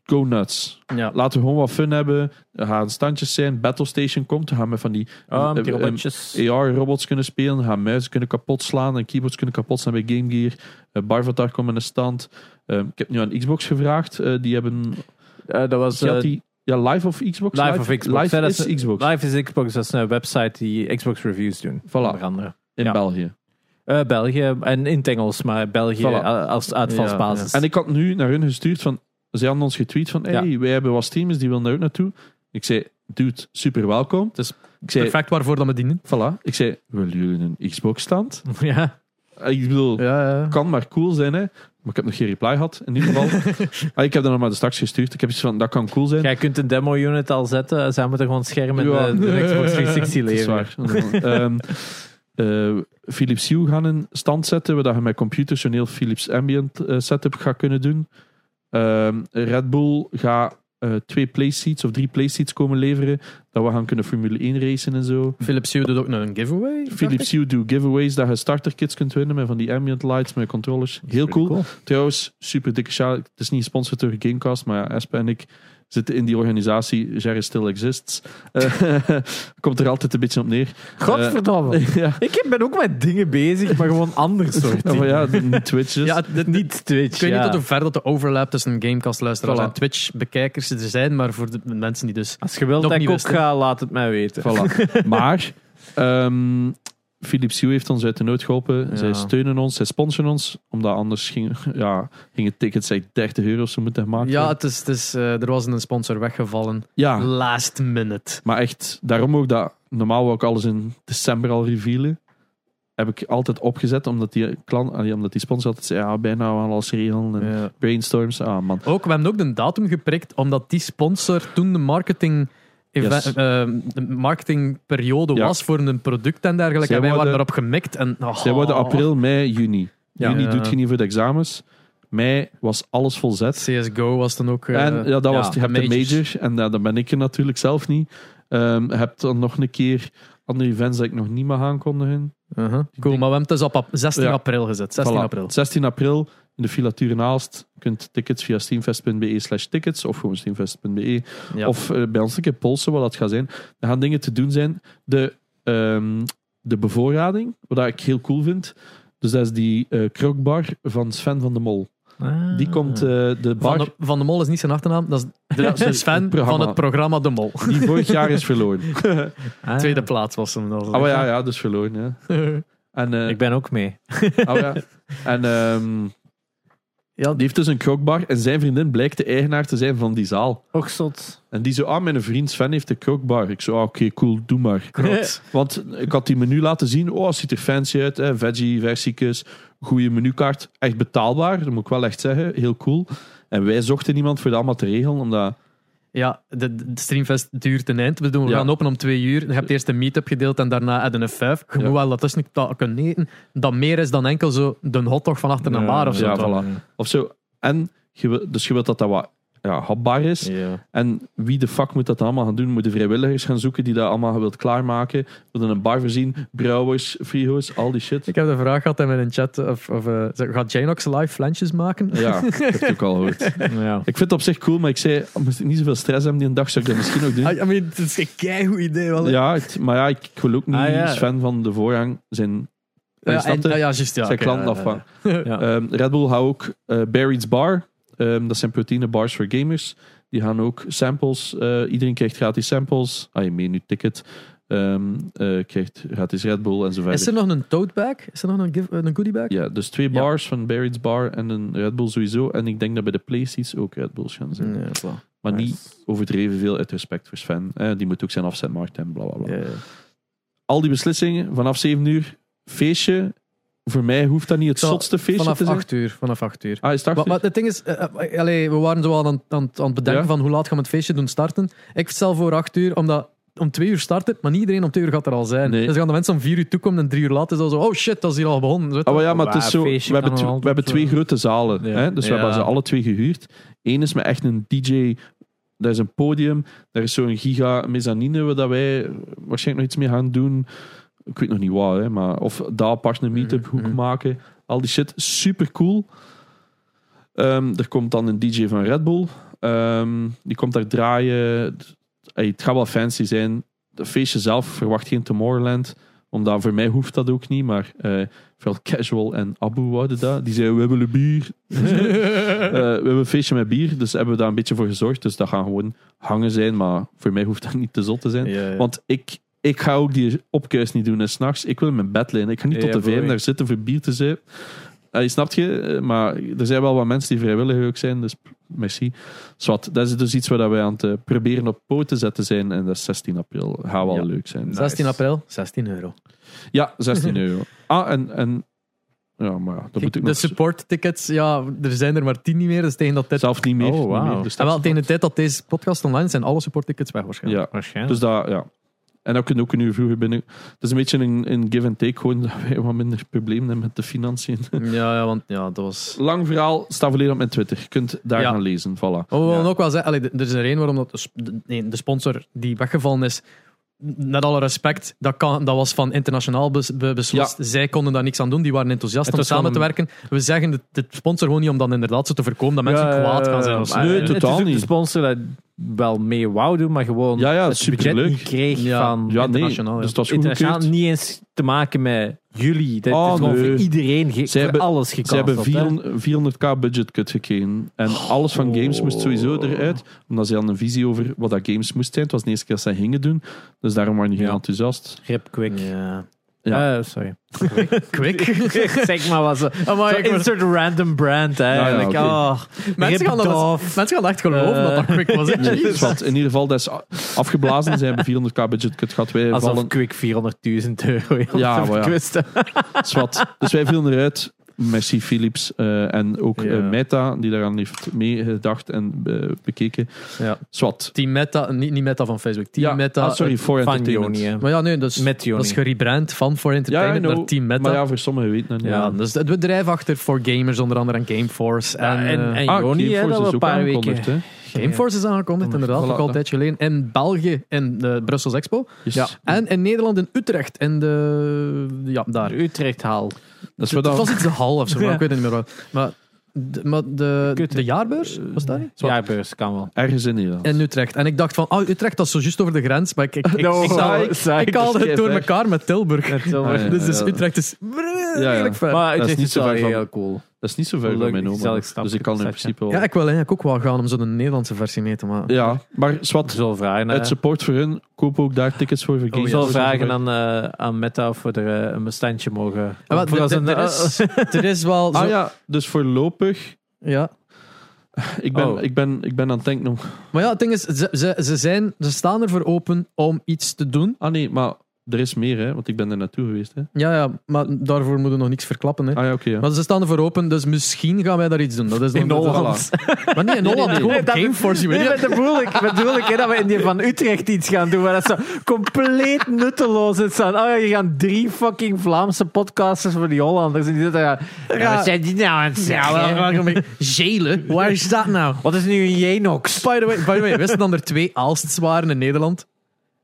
go nuts. Ja. Laten we gewoon wat fun hebben. Er gaan standjes zijn. Battle Station komt. We gaan met van die Oh, die eh, eh. AR-robots kunnen spelen. We gaan muizen kunnen kapot slaan. En keyboards kunnen kapot slaan bij Game Gear. Uh, Barvatar komt in een stand. Ik heb nu aan Xbox gevraagd. Die hebben... Dat was die ja, Live of Xbox? Live of Xbox. Live is Xbox. Live is Xbox, dat is een website die Xbox reviews doen. Voilà. Onder andere. In. België. Eh, België en in het Engels, maar België Voilà. a- als uitvalsbasis. Ja, En ik had nu naar hun gestuurd van... Zij hadden ons getweet van... Hey, wij hebben wat streamers, die willen ook naartoe. Ik zei, dude, super welkom. Het is ik zei, Perfect waarvoor dat we dienen. voilà. Ik zei, willen jullie een Xbox-stand? ja. Ik bedoel, kan maar cool zijn, hè. Maar ik heb nog geen reply gehad, in ieder geval. ah, ik heb dat nog maar de straks gestuurd. Ik heb iets van, dat kan cool zijn. Jij kunt een demo-unit al zetten. Zij moeten gewoon schermen Ja. de, de Xbox 360 Dat is leveren. waar. Eh, Philips Hue gaan een stand zetten, waar je met computers zo'n heel Philips Ambient eh, setup gaat kunnen doen. Ehm, Red Bull gaat eh, twee playseats of drie playseats komen leveren, dat we gaan kunnen Formule 1 racen en zo. Philips Hue doet ook nog een giveaway. Philips. Hue doet giveaways dat je starterkits kunt winnen met van die ambient lights, met controllers. Heel cool. Trouwens, super dikke shout. Het is niet gesponsord door Gamecast, maar ja, Espe en ik zitten in die organisatie. Jerry Still Exists. Eh, komt er altijd een beetje op neer. Godverdomme. Eh, ja. ik ben ook met dingen bezig, maar gewoon anders soort Ja, dingen. ja, niet Twitch. Ja, dit, Niet Twitch, ik weet ja. niet tot hoe ver dat de overlap tussen Gamecast-luisteraars Voilà. en Twitch-bekijkers er zijn, maar voor de mensen die dus... Als je wilt dat ik ook ga, laat het mij weten. Voilà. Maar ehm, Philips Hue heeft ons uit de nood geholpen. Ja. Zij steunen ons, zij sponsoren ons. Omdat anders ging, ja, gingen tickets echt 30 euro zo moeten gemaakt Ja, het is, het is, eh, er was een sponsor weggevallen. Ja, Last minute. maar echt, daarom ook dat... Normaal wou ik alles in december al revealen. Heb ik altijd opgezet, omdat die, klant, omdat die sponsor altijd zei, ja, bijna al alles regelen. En Ja. brainstorms. Ah, man. Ook, we hebben ook de datum geprikt, omdat die sponsor toen de marketing... Yes. eh, de marketingperiode Ja. was voor een product en dergelijke. Zij en wij waren erop gemikt. En, oh. Zij worden april, mei, juni. Ja. juni doet je niet voor de examens. Mei was alles volzet. CSGO was dan ook... eh, En ja, dat was, je hebt de major, en uh, dat ben ik er natuurlijk zelf niet. Je hebt dan nog een keer andere events dat ik nog niet mag aankondigen. uh-huh. Cool, maar we hebben het dus op ap- 16 Ja. april gezet. 16 Voilà. april. 16 april in de filatuur naast. Je kunt tickets via steamfest.be slash tickets of gewoon steamfest.be. Ja. Of eh, bij ons een keer polsen wat dat gaat zijn. Er gaan dingen te doen zijn. De, ehm, de bevoorrading, wat ik heel cool vind. Dus dat is die eh krokbar van Sven van de Mol. Ah. Die komt eh, de bar Van, de, van de Mol is niet zijn achternaam, dat is de, Sven het van het programma De Mol. die vorig jaar is verloren. Ah. Tweede plaats was hem. Dat Oh ja, ja, dus verloren. Ja. En, Ik ben ook mee. oh, ja. en ehm, ja, die heeft dus een krokbar en zijn vriendin blijkt de eigenaar te zijn van die zaal. Och, zot. En die zo, ah, mijn vriend Sven heeft een krokbar. Ik zo, ah, oké, cool, doe maar. Klopt. Want ik had die menu laten zien. Oh, het ziet er fancy uit. Hè. Veggie, versiekes, goede menukaart. Echt betaalbaar, dat moet ik wel echt zeggen. Heel cool. En wij zochten iemand voor dat allemaal te regelen, omdat... Ja, de, de Streamfest duurt een eind. We, doen, we Ja. gaan open om twee uur. Je hebt eerst een meet-up gedeeld en daarna hadden een vijf. Je Ja. moet wel dat tussen dat kunnen eten. Dat meer is dan enkel zo de hotdog van achter een bar of zo. ja, voilà. Of zo. En, je dus je wilt dat dat wat ja, hapbaar is. Ja. En wie de fuck moet dat allemaal gaan doen? Moeten vrijwilligers gaan zoeken die dat allemaal wilt klaarmaken? Willen een bar voorzien? Brouwers, frigo's, al die shit. Ik heb de vraag gehad in mijn chat of, of eh, gaat Janox live flensjes maken? Ja, dat heb ik ook al gehoord. Ja. Ik vind het op zich cool, maar ik zei, moest ik niet zoveel stress hebben die een dag, zou ik dat misschien ook doen. I, I mean, het is een keigoed idee. Wel? Ja, het- maar ja, ik, ik wil ook niet Ah, ja. fan van de voorgang zijn, ja, en- ja, zijn klanten ja, afvangen. Ja. Ehm, Red Bull houdt ook eh Barry's Bar. Ehm, dat zijn proteïne bars voor gamers. Die gaan ook samples. eh, iedereen krijgt gratis samples. Ah, je menu ticket. Ehm, eh, krijgt gratis Red Bull en zo verder. Is er nog een tote bag? Is er nog een, give, een goodie bag? Ja, dus twee Ja. bars van Barry's Bar en een Red Bull sowieso. En ik denk dat bij de PlayStation ook Red Bulls gaan zijn. Ja. Maar Nice. niet overdreven veel uit respect voor Sven. Eh, die moet ook zijn afzetmarkt en bla bla bla. Ja. Al die beslissingen vanaf 7 uur. Feestje. Voor mij hoeft dat niet het Zo, zotste feestje Vanaf te zijn. 8 uur. Vanaf 8 uur. Ah, is het acht Maar, uur? maar het ding is, allee, we waren zo aan, aan, aan het bedenken Ja. van hoe laat gaan we het feestje doen starten. Ik stel voor 8 uur, omdat om 2 uur starten, maar niet iedereen om 2 uur gaat er al zijn. Nee. Dus gaan de mensen om 4 uur toekomen en 3 uur later is al zo, oh shit, dat is hier al begonnen. Zo, Ah, maar ja, maar het is zo. We hebben, we hebben twee grote zalen. ja. Hè? Dus we hebben ze alle twee gehuurd. Eén is met echt een DJ. Daar is een podium. Daar is zo'n giga mezzanine waar dat wij waarschijnlijk nog iets mee gaan doen. Ik weet nog niet wat, hè, maar of daar apart een meetup hoek Mhm. maken. Al die shit. Super cool. Ehm, er komt dan een DJ van Red Bull. Ehm, die komt daar draaien. Ey, het gaat wel fancy zijn. Het feestje zelf verwacht geen Tomorrowland. Omdat voor mij hoeft dat ook niet. Maar eh, vooral Casual en Abu wouden dat. Die zeiden, we willen bier. Eh, we hebben een feestje met bier. Dus hebben we daar een beetje voor gezorgd. Dus dat gaan gewoon hangen zijn. Maar voor mij hoeft dat niet te zot te zijn. Ja, ja. Want ik, ik ga ook die opkuis niet doen. En s'nachts, ik wil in mijn bed liggen. Ik ga niet Ja, tot de vijf daar zitten voor bier te zijn. Uh, snapt je? Eh, Maar er zijn wel wat mensen die vrijwillig ook zijn. Dus merci. Zwat, dat is dus iets waar wij aan het eh, proberen op poot te zetten zijn. En dat is 16 april. Gaat wel Ja. leuk zijn. 16 april, 16 euro. Ja, 16 euro. Ah, en... en ja, maar ja, dat moet ik de nog support tickets, ja, er zijn er maar 10 niet meer. Dus tegen dat tijd... zelf niet meer. Oh, niet wauw. meer. Dus, En dat wel, tegen de tijd dat deze podcast online is, zijn alle support tickets weg waarschijnlijk. ja, Waarschijnlijk. dus dat, ja. En dan kun je ook een uur vroeger binnen. Het is een beetje een, een give and take, gewoon dat wij wat minder problemen hebben met de financiën. Ja, ja, want ja, dat was... Lang verhaal, staat volledig op mijn Twitter. Je kunt daar Ja. gaan lezen, voilà. Maar we willen Ja. ook wel zeggen, allee, er is er één waarom dat de, nee, de sponsor die weggevallen is, met alle respect, dat, kan, dat was van internationaal bes- be- beslist. Zij konden daar niks aan doen, die waren enthousiast Het om samen te werken. We zeggen de, de sponsor gewoon niet om dan inderdaad zo te voorkomen dat mensen Ja, kwaad gaan zijn. of Nee, het totaal niet. de sponsor dat wel mee wou doen, maar gewoon Ja, ja, het budget superleuk. niet kreeg Ja. van Ja. Internationaal. Dus het was internationaal. Niet eens te maken met jullie. Dat Oh, is gewoon nee. voor iedereen, ge- Ze voor hebben- alles Ze gecanceld. hebben hè. 400, 400k budget cut gekregen. En alles van games moest sowieso eruit. Omdat ze hadden een visie over wat dat games moest zijn. Het was de eerste keer dat ze dat gingen doen. Dus daarom waren die geen Ja. enthousiast. Rip quick. Ja. Ja. Eh, sorry. Quick. zeg maar wat zo. Amai, ik word- insert random brand, hè. Ja, ja, Like, oké. oh, mensen, gaan dat, mensen gaan echt geloven dat dat quick was. hè. Nee, in ieder geval, dat is a- afgeblazen. Ze hebben 400k budget cut gehad. Wij Alsof vallen Quick 400.000 euro Ja, maar ja. zwart. Dus wij vielen eruit. Merci Philips eh, en ook Ja. eh, Meta, die daaraan heeft meegedacht en eh, bekeken. Ja. Zwart. Team Meta, niet, niet Meta van Facebook. Team Ja, Meta. ah, sorry, for entertainment. Joni, hè. Maar ja, nee, dat is, Met dat is gerebrand van For Entertainment know. naar Team Meta. Maar ja, voor sommigen weten het niet. ja, dus het bedrijf achter For Gamers, onder andere en Gameforce. Ja, en, en, en Ah, Joni, hè, Gameforce dat is een ook paar weken... Gameforce is aangekondigd, inderdaad, Voilà. ook al een tijdje geleden. In België, in de Brussels Expo. Yes. Ja. En in Nederland, in Utrecht. In de... Ja, daar. Utrecht haal. Dat is Het was iets de hal of zo, maar ik weet het niet meer wat. Maar de, maar de, de jaarbeurs, was dat niet? Jaarbeurs kan wel. Ergens in Nederland. In Utrecht. En ik dacht van, oh, Utrecht, dat is zo juist over de grens. Maar ik, ik, ik, No, ik, ik, saai, ik, saai. ik haalde het door hè. elkaar met Tilburg. Met Tilburg. Ah, ja. Dus, dus Utrecht is ja. redelijk ver. Maar Dat is niet zo heel cool. Dat is niet zo ver van mijn oma. Dus ik kan in principe wel... Ja, ik wil eigenlijk ook wel gaan om zo'n Nederlandse versie mee te maken. Ja, maar zwart. Vragen. Het support voor hun. Koop ook daar tickets voor. Oh, Ik ja, zal vragen aan, eh, aan Meta of we er eh, een bestandje mogen. Ja, als er- een- er is- Er is wel zo... Ah ja, dus voorlopig... ja. Ik ben, Oh. ik ben, ik ben aan het denken nog... Maar ja, het ding is, ze, ze, ze, zijn, ze staan ervoor open om iets te doen. Ah nee, maar er is meer, hè. Want ik ben er naartoe geweest, hè. Ja, ja, maar daarvoor moeten we nog niks verklappen. Hè. Ah ja, oké. ja. Maar ze staan ervoor open, dus misschien gaan wij daar iets doen. Dat is dan In dat is- Holland. Maar niet in Holland, nee. Gameforce. Nee, maar je. dat bedoel ik, dat bedoel ik hè, dat we in die van Utrecht iets gaan doen waar dat zo compleet nutteloos is. Oh ja, je gaan drie fucking Vlaamse podcasters voor die Hollanders. En die zitten daar. Ja, Ja. wat zijn die nou aan het zeggen? Zelen? Waar is dat nou? Wat is nu een Jenox? By the way, by the way wisten dan er twee Aalsts waren in Nederland?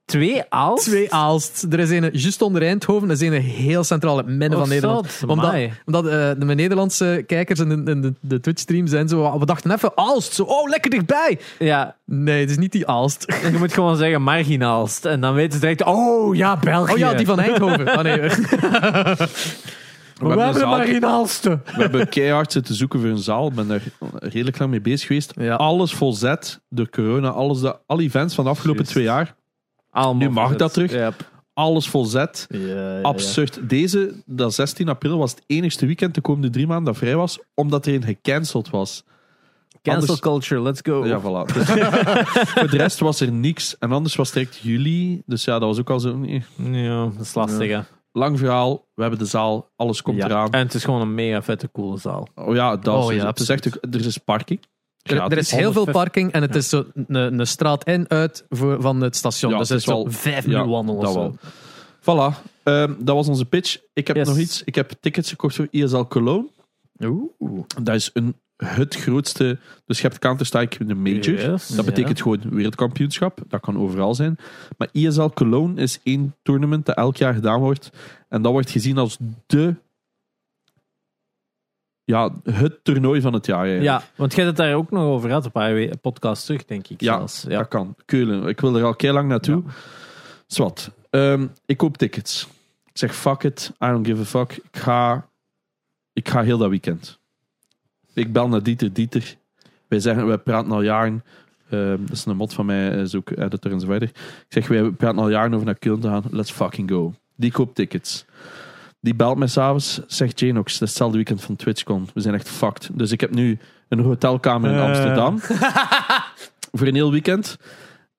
Twee als? Twee Aalsts. Er is een juist onder Eindhoven, er is een heel centraal in het midden Oh, van Nederland. zot, Omdat, omdat eh, de Nederlandse kijkers in de, in de, de Twitch-stream zijn zo... We dachten even Aalst, zo, oh, lekker dichtbij. Ja, Nee, het is niet die Aalst. je moet gewoon zeggen marginaalst. En dan weten ze direct, oh ja, België. Oh ja, die van Eindhoven. Ah, nee. We We hebben, zaal- marginaalste. we hebben keihard zitten zoeken voor een zaal. Ik ben daar redelijk lang mee bezig geweest. Ja. Alles volzet door corona. Alles de, alle events van de afgelopen twee jaar. Allemaal Nu mag dat terug. Alles volzet. Absurd. Deze, dat 16 april, was het enigste weekend de komende drie maanden dat vrij was, omdat er een gecanceld was. Cancel Anders- culture, let's go. Ja, voilà. Dus, voor de rest was er niks. En anders was het direct juli. Dus ja, dat was ook al zo... nee. Ja, dat is lastig, hè. Lang verhaal. We hebben de zaal. Alles komt Ja. eraan. En het is gewoon een mega vette, coole zaal. Oh ja, dat Oh is, ja, het is echt, er is parking. Er, er is heel veel 150. parking en het is zo een, een straat in uit voor, van het station. Ja, dus het is wel- vijf minuten wandelen. of zo. wel. Voilà. Ehm, dat was onze pitch. Ik heb Yes. nog iets. Ik heb tickets gekocht voor ISL Cologne. Oeh. Dat is een, het grootste... Dus je hebt Counter-Strike in de major. Yes. Dat betekent gewoon wereldkampioenschap. Dat kan overal zijn. Maar ISL Cologne is één tournament dat elk jaar gedaan wordt. En dat wordt gezien als de... Ja, het toernooi van het jaar eigenlijk. Ja, want jij hebt het daar ook nog over gehad, een paar podcasts terug, denk ik Ja, zelfs. dat kan. Keulen. Ik wil er al kei lang naartoe. Zwat. Ehm, ik koop tickets. Ik zeg fuck it. I don't give a fuck. Ik ga, ik ga heel dat weekend. Ik bel naar Dieter. Dieter. Wij zeggen, wij praten al jaren. ehm, dat is een mot van mij, ook editor en zo verder. Ik zeg, wij praten al jaren over naar Keulen te gaan. Let's fucking go. Die koopt tickets. Die belt mij s'avonds, zegt Janox, dat is hetzelfde weekend van TwitchCon. We zijn echt fucked. Dus ik heb nu een hotelkamer in Eh. Amsterdam. voor een heel weekend.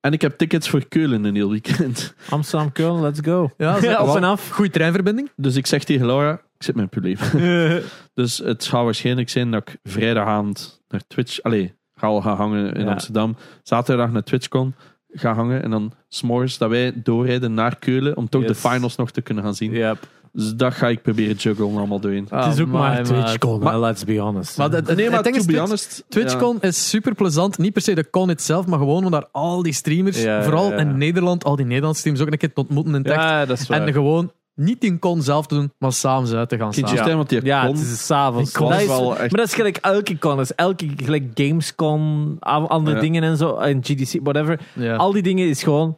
En ik heb tickets voor Keulen een heel weekend. Amsterdam, Keulen, let's go. Ja, zo- op en af. Goeie treinverbinding. Dus ik zeg tegen Laura, ik zit met een probleem. dus het gaat waarschijnlijk zijn dat ik vrijdagavond naar Twitch... Allee, ga al gaan hangen in Ja. Amsterdam. Zaterdag naar TwitchCon ga hangen. En dan s'morgens dat wij doorrijden naar Keulen om toch Yes. de finals nog te kunnen gaan zien. Yep. Dus dat ga ik proberen juggelen allemaal doorheen. het is ook maar TwitchCon, Maar- let's be honest. Maar Nee, maar to is, be Twitch- honest... TwitchCon is super plezant. Niet per se de con itself, maar gewoon omdat al die streamers, Ja, ja, vooral ja. in Nederland, al die Nederlandse streamers ook een keer te ontmoeten in ja, waar. En gewoon niet die con zelf te doen, maar samen uit te gaan Ja. staan. Kindjes, want die ja, kon... het is s'avonds. Maar dat is gelijk elke con. Dat is elke gelijk Gamescon, andere Ja. dingen en zo, en GDC, whatever. Ja. Al die dingen is gewoon...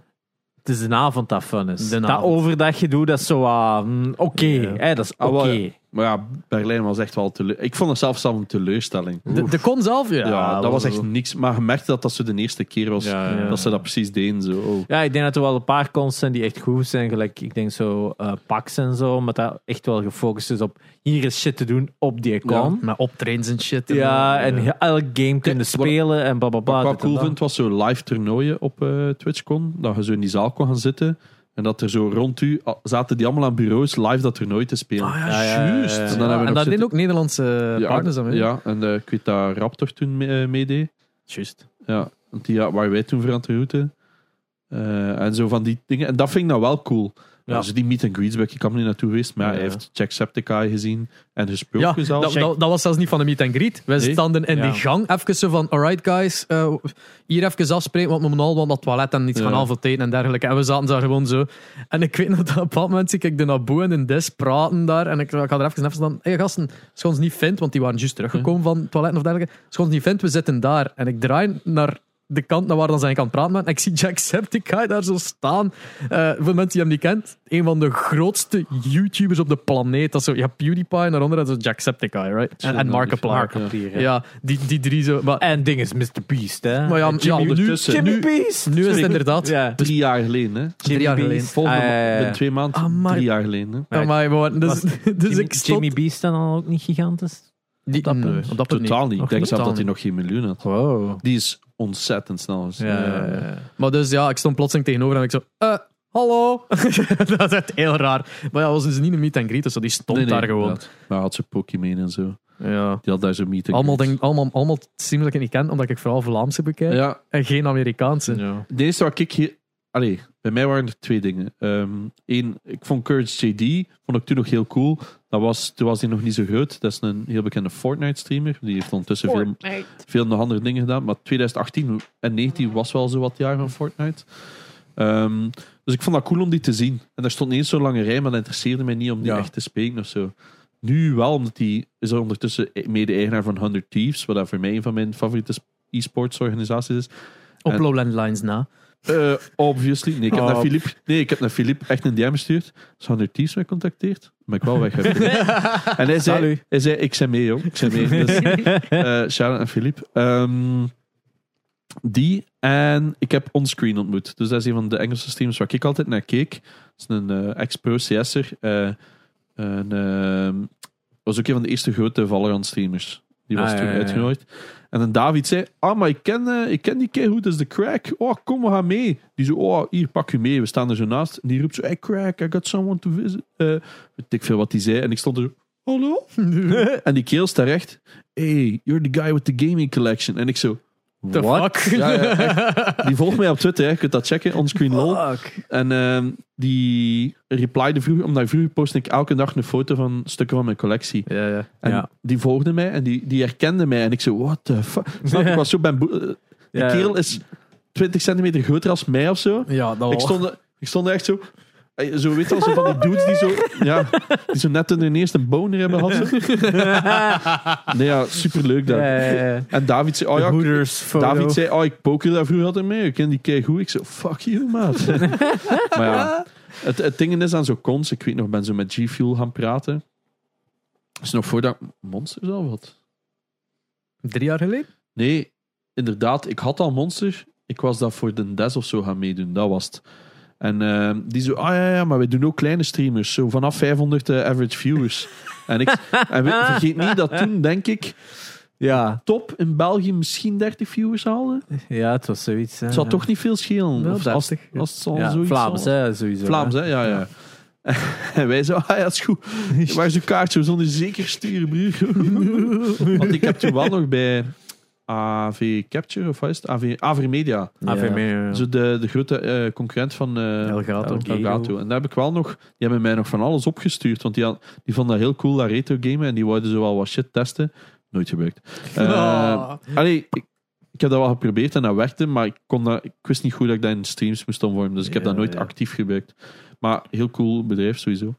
Het is een avond dat fun is. De dat avond. overdag je doet, dat is zo... mm, Oké, Ja. hè, dat is Ah, oké. Maar ja, Berlijn was echt wel teleur. Ik vond het zelfs zelf een teleurstelling. De, de con zelf, ja. Ja, dat was echt niks. Maar je merkte dat dat zo de eerste keer was Ja, ja. dat ze dat precies deden. Zo. Oh. Ja, ik denk dat er wel een paar cons zijn die echt goed zijn. Gelijk, ik denk zo eh PAX en zo. Maar dat echt wel gefocust is op hier is shit te doen op die con. Met optrains en shit. Ja, en, en elk game kunnen spelen en blablabla. Wat ik cool dat. vind, was zo live toernooien op eh TwitchCon. Dat je zo in die zaal kon gaan zitten. En dat er zo rond u zaten die allemaal aan bureaus live dat toernooi te spelen. Ah ja, Ja, ja, ja, juist. ja. En dan hebben we nog dat zitten- deden ook Nederlandse ja, partners aan mee. Ja, en eh, ik weet dat Raptor toen mee- eh, meedeed. Juist. Ja, want die ja, waar wij toen voor aan de route. Eh, en zo van die dingen. En dat vind ik nou wel cool. Ja. Ja. die meet and greets ben ik, kan er niet naartoe geweest. Maar ja, Ja. hij heeft Jacksepticeye gezien en gesproken Ja, zelfs. dat, dat, dat was zelfs niet van de meet and greet. Wij Nee? stonden in Ja. die gang, even zo van, alright guys, eh, hier even afspreken, want we moeten al naar het toilet en iets Ja. gaan avondeten en dergelijke. En we zaten daar gewoon zo. En ik weet nog dat op een bepaald moment zie ik de Naboe en de Des praten daar. En ik, ik ga er even even staan. Hé hey, gasten, als je ons niet vindt, want die waren juist teruggekomen van het toilet of dergelijke. Als je ons niet vindt, we zitten daar. En ik draai naar de kant naar waar dan zijn kan praten ben. En ik zie Jacksepticeye daar zo staan. Eh, voor mensen die hem niet kent, een van de grootste YouTubers op de planeet. Dat is zo, ja, PewDiePie en daaronder dat is Jacksepticeye, right? En, en Markiplier. Markiplier. Ja, ja. die, die drie zo. Maar, En ding is Mr. Beast, hè? maar ja, Jimmy ja, nu. Jimmy nu, Beast! nu is het inderdaad. Ja. Drie jaar geleden, hè? Drie jaar geleden. Volgende Ah, binnen twee maanden, Amai. drie jaar geleden. Hè? Amai, maar, dus, dus Jimmy, ik stond... Jimmy Beast dan al ook niet gigantisch? die, op dat nee, punt? op dat punt Totaal niet. Nog Ik denk niet. zelfs dat hij nog geen miljoen had. Wow. Die is ontzettend snel. Ja, ja, ja. Maar dus ja, ik stond plotseling tegenover en ik zo... eh, hallo? dat is echt heel raar. Maar ja, was dus niet een meet and greet, dus die stond Nee, nee, daar gewoon. inderdaad. Maar had zijn Pokémon en zo. Ja. Die had daar zo'n meeting. Allemaal, denk, allemaal, allemaal teams dat ik niet ken, omdat ik vooral Vlaamse bekijk. Ja, En geen Amerikaanse. Ja. de eerste wat ik hier... Allee, bij mij waren er twee dingen. Eén, ik vond Courage JD vond ik toen nog heel cool. Dat was, toen was hij nog niet zo groot. Dat is een heel bekende Fortnite-streamer. Die heeft ondertussen veel, veel nog andere dingen gedaan. Maar 2018 en 2019 was wel zo wat jaar van Fortnite. Ehm, dus ik vond dat cool om die te zien. En daar stond niet eens zo'n lange rij, maar dat interesseerde mij niet om die Ja. echt te spreken of zo. Nu wel, omdat hij is er ondertussen mede-eigenaar van 100 Thieves, wat dat voor mij een van mijn favoriete e-sports organisaties is. Op En- Lowland Lines na. Eh, obviously. Nee, ik heb Oh. naar Filip, nee, ik heb naar Filip echt een DM gestuurd. Ze hadden er Thieves mij contacteerd. Maar ik wel weg heb. en hij zei, Salut. hij zei, ik zei mee, joh. Ik zei mee. Dus, eh shout en Filip. Ehm, die en ik heb Onscreen ontmoet. Dus dat is een van de Engelse streams waar ik altijd naar keek. Dat is een eh, ex-pro CS'er. eh en, ehm, was ook een van de eerste grote Valorant streamers. Die was Ah, toen ja, ja, ja. uitgenodigd. En dan David zei, ah, maar ik ken, eh, ik ken die kei goed, dat is de crack. Oh, kom, we gaan mee. Die zo, oh, hier, pak je mee. We staan er zo naast. En die roept zo, hey, crack, I got someone to visit. Eh weet ik veel wat die zei. En ik stond er zo, hallo? en die keel staat recht. Hey, you're the guy with the gaming collection. En ik zo, The what? fuck? Ja, ja, echt. Die volgt mij op Twitter, hè. je kunt dat checken, onscreen lol. Fuck. En ehm, die replyde vroeger, omdat vroeger postte ik elke dag een foto van stukken van mijn collectie. Ja, ja. En Ja. die volgde mij en die, die herkende mij. En ik zo, what the fuck? Snap je? Ik was zo ben eh, Die Ja. kerel is 20 centimeter groter als mij of zo. Ja, dat Ik stond, ik stond echt zo... Zo weet je wel, zo van die dudes die zo, ja, die zo net hun eerste boner hebben gehad. Nee, ja, superleuk dat. Ja, ja, ja. En David zei, oh ja. David zei, oh, ik poker daar vroeger altijd mee. Ik ken die kei goed. Ik zei, fuck you, maat. maar ja, het, het ding is aan zo'n cons. Ik weet nog, ik ben zo met G-Fuel gaan praten. is nog voordat ik Monsters al had. Drie jaar geleden? Nee, inderdaad. Ik had al Monster. Ik was dat voor de Des of zo gaan meedoen. Dat was het. En ehm, die zo, ah ja, ja, maar wij doen ook kleine streamers. Zo vanaf 500 eh, average viewers. en ik en vergeet niet dat toen, denk ik, Ja. top in België misschien 30 viewers haalde. ja, het was zoiets. hè. Het zal ja. toch niet veel schelen. Wel Of als, 30, ja. als het al Ja, zoiets Vlaams, zal. hè, sowieso. Vlaams, hè. Ja, ja. En wij zo, ah ja, is goed. Waar is uw? We zullen u zeker sturen, broer. Want ik heb toen wel nog bij AV Capture, of wat is het? AV, AV Media. AV. Zo de, de grote eh, concurrent van eh Elgato. En daar heb ik wel nog... Die hebben mij nog van alles opgestuurd. Want die, had, die vonden dat heel cool, dat retro gamen. En die wilden zo wel wat shit testen. Nooit gebeurd. Eh, Ah. Allee, ik, ik heb dat wel geprobeerd en dat werkte, maar ik, kon dat, ik wist niet goed dat ik dat in streams moest omvormen. Dus ik heb dat nooit actief gebruikt. Maar heel cool bedrijf sowieso.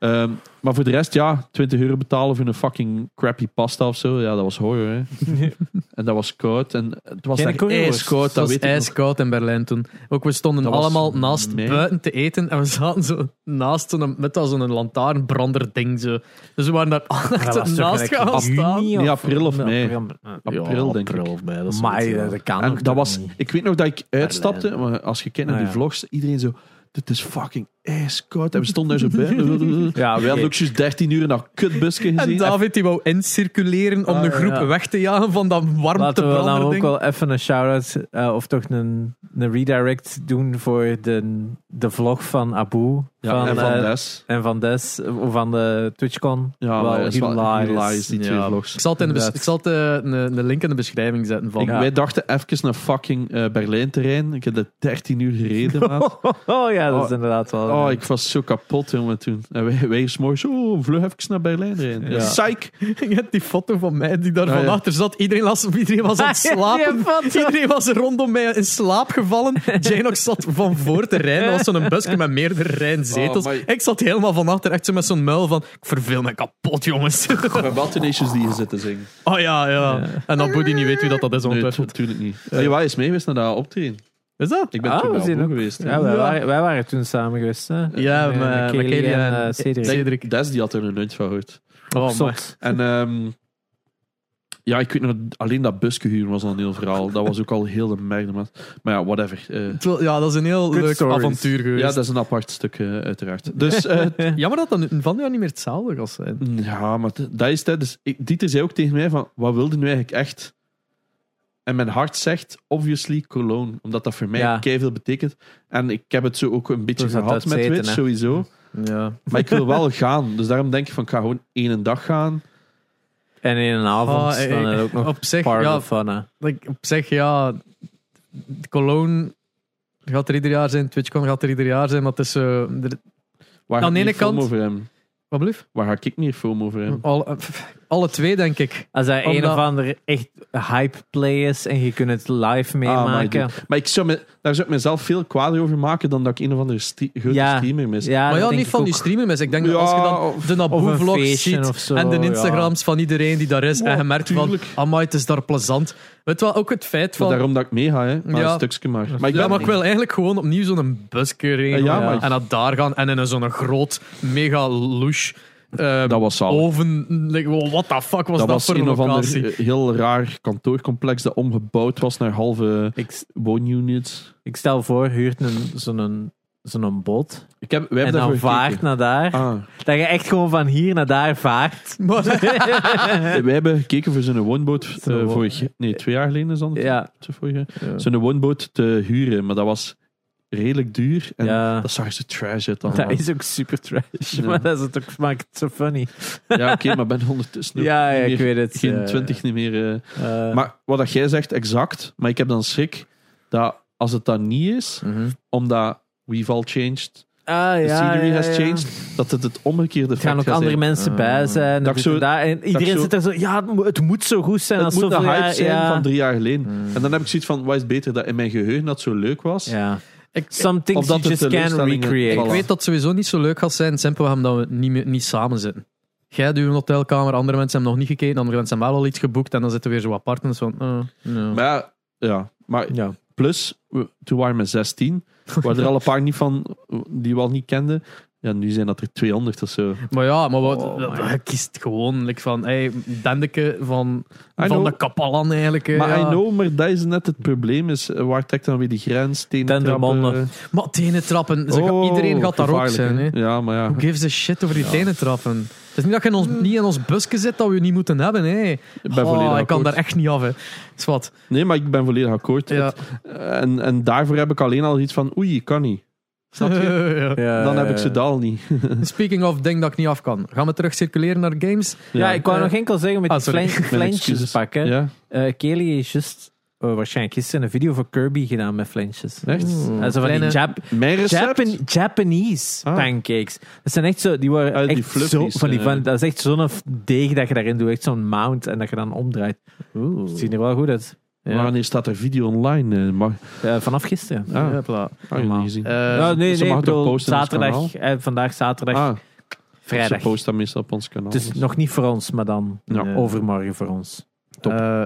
Ehm, maar voor de rest, ja, 20 euro betalen voor een fucking crappy pasta of zo. Ja, dat was horror, hè. en dat was koud. En het was currywurst. ijskoud, Het dat was weet ik nog. ijskoud in Berlijn toen. Ook we stonden Dat allemaal naast buiten te eten en we zaten zo naast zo'n, met zo'n lantaarnbrander ding. Zo. Dus we waren daar echt naast gaan staan. Nee, april of mei. April. April, denk ik. april of mei, dat is Maar zoiets, ja. dat kan En ook dat was, niet. ik weet nog dat ik uitstapte, maar als je kijkt naar Ah, die ja. vlogs, iedereen zo, dit is fucking ijskoud. En we stonden daar zo bij. Ja, we hadden ook juist 13 uur in dat kutbusje En gezien. David die wou incirculeren om Ah, de groep ja. weg te jagen van dat Laten we ook wel even een shout-out eh, of toch een, een redirect doen voor de, de vlog van Abu. Ja, van, en van eh, Des. en van Des, of van de TwitchCon. Ja, wel is hilarisch. die twee Ja. vlogs. Ik zal het, in de ik zal het eh, een, een link in de beschrijving zetten. Van. Ik, Ja. Wij dachten even naar fucking eh Berlijn-terrein. Ik heb er 13 uur gereden, maat. Oh ja, dat is Oh. inderdaad wel. Oh, ik was zo kapot, jongen, toen. En wij, wij s'morgens, oh, vlug even naar Berlijn rijden. Ja. Psych! Je hebt die foto van mij die daar Ah, van ja. achter zat. Iedereen, las, iedereen was aan het slapen. Iedereen was rondom mij in slaap gevallen. Janox zat van voor te rijden. Dat was zo'n busje met meerdere rijen zetels. Oh, maar- Ik zat helemaal van achter, echt zo met zo'n muil van... Ik verveel me kapot, jongens. We hebben wel Tenacious die zitten zingen. Oh ja, ja. En dat Boedi niet weet wie dat, dat is Nee, ongetwijfeld. natuurlijk niet. Ja. Is mee geweest naar dat optreden. Is dat? Ik ben Ah, toen ook. geweest. Ja, wij, Ja. Waren, wij waren toen samen geweest. Hè? Ja, Met- met- met met Kelly en- eh, Cedric. Cedric. Des die had er een nooit van gehoord. Oh. En ehm, ja, ik weet nog, alleen dat busje huren was al een heel verhaal. Dat was ook al heel de merde. Maar, ja, whatever. Eh, Ja, dat is een heel leuk stories. avontuur geweest. ja, dat is een apart stuk, eh, uiteraard. Dus eh, Jammer dat dat van aan niet meer hetzelfde zijn. ja, maar dat is het. Dus, ik, Dieter zei ook tegen mij van, wat wilde nu eigenlijk echt? En mijn hart zegt, obviously, Cologne. Omdat dat voor mij Ja. veel betekent. En ik heb het zo ook een beetje gehad met Twitch, sowieso. Ja. Maar ik wil wel gaan. Dus daarom denk ik van, ik ga gewoon één dag gaan. En in een avond Ah, dan eh, is het ook nog op zich, part ja, of fun. hè. like, op zich, ja, Cologne gaat er ieder jaar zijn, TwitchCon gaat er ieder jaar zijn, maar het is er- Waar Aan ga de ik ene kant- over hem? Wat blieft? Waar ga ik meer film over hem? Al, eh, pff, alle twee, denk ik. Als hij een of ander echt hype play is en je kunt het live Ah, meemaken. maar ik zou me, daar zou ik mezelf veel kwader over maken dan dat ik een of andere sti- grote Ja. streamer mis. ja, maar dat ja, niet van ook. die streamen Ik denk dat als je dan de een Naboe-vlogs ziet of zo, en de ja. Instagrams van iedereen die daar is Ja, en je merkt tuurlijk. van, amai, het is daar plezant. Weet je wel, ook het feit Maar van... daarom dat ik meega, hè. Maar Ja. een stukje maar. Maar ik ja, ben maar ik wil eigenlijk gewoon opnieuw zo'n busje regelen. Ja, maar- En naar daar gaan en in een zo'n groot, mega louche eh, Dat was zalig. oven. Like, what the fuck was dat, dat was voor een locatie? ander heel raar kantoorcomplex dat omgebouwd was naar halve Ik, woonunits. ik stel voor, huurt een, zo'n, zo'n boot Ik heb, wij en hebben dan vaart gekeken. naar daar. Ah, Dat je echt gewoon van hier naar daar vaart. Wij hebben gekeken voor zo'n woonboot eh, vorig, nee, twee jaar geleden is dat. Ja. Zo'n woonboot te huren, maar dat was redelijk duur. En ja. dat zag zo trash uit dan. Dat is ook super trash. Ja. Maar dat is het ook, maakt het zo funny. Ja, oké, maar ben ondertussen Ja, ja, meer- ik weet het. geen eh, twintig niet meer. eh. eh, Maar wat dat jij zegt, exact. Maar ik heb dan schrik dat als het dat niet is, Mhm. omdat we've all changed, ah, the scenery has changed, dat het het omgekeerde Er gaan effect ook andere zijn. mensen Ah. bij zijn. Dat zo- dat. En iedereen zit er zo, ja, het moet, zo goed zijn. Het als moet zoveel hype jaar- zijn van drie jaar geleden. Mm. En dan heb ik zoiets van, wat is beter dat in mijn geheugen dat zo leuk was? Ja. Ik, Some things you just teleurstellingen- recreate. ik weet dat het sowieso niet zo leuk gaat zijn, simpelweg omdat we niet, meer, niet samen zitten. Jij hebt uw hotelkamer, andere mensen hebben nog niet gekeken, andere mensen hebben wel al iets geboekt en dan zitten we weer zo apart en van, eh, no. Maar ja, ja, maar Ja. plus, we- toen waren we 16, waren er al een paar niet van, die we al niet kenden. Ja, nu zijn dat er 200 of zo. Maar ja, maar wat, Oh, je kiest gewoon like van, hey, Dendeke van, I van know. de Kapalan eigenlijk. Maar ja. I know, maar dat is net het probleem. Is, eh, waar trekt dan weer die grens? Tenen Tendermonden. trappen? Maar tenen trappen, ze gaan- Oh, iedereen gaat daar ook zijn. hè. Ja, maar ja. Who gives a shit over die tenen trappen? Het is niet dat je in ons, niet in ons busje zit dat we niet moeten hebben. Hè. Ik ben Oh, volledig ik kan daar echt niet af. Hè. Is wat. Nee, maar ik ben volledig akkoord. Ja. Het- En, en daarvoor heb ik alleen al iets van, oei, kan niet. Snap je? Ja. Ja, Dan heb ik ze daal niet. Speaking of ding dat ik niet af kan. Gaan we terug circuleren naar games? Ja, ik wou Eh, nog enkel zeggen met ah, die flensjes pakken. Ja, Eh, Kelly is just, oh, waarschijnlijk gisteren een video voor Kirby gedaan met flensjes. echt? Zo van die Jap-? Japan- Japanese Ah. pancakes. Dat zijn echt zo, die worden Ah, die echt zo, van die, eh. van, dat is echt zo'n deeg dat je daarin doet, echt zo'n mount en dat je dan omdraait. Oeh. Het ziet er wel goed uit. Ja. Wanneer staat er video online? eh, mag, Eh, vanaf gisteren. ah, Ja, niet gezien. Eh, Ja, nee, ze nee, mag bedoel, posten zaterdag, eh, vandaag zaterdag ah, Vrijdag. Ze post dat meestal op ons kanaal. Het is nog niet voor ons, maar dan Ja. Overmorgen voor ons. Top. Eh,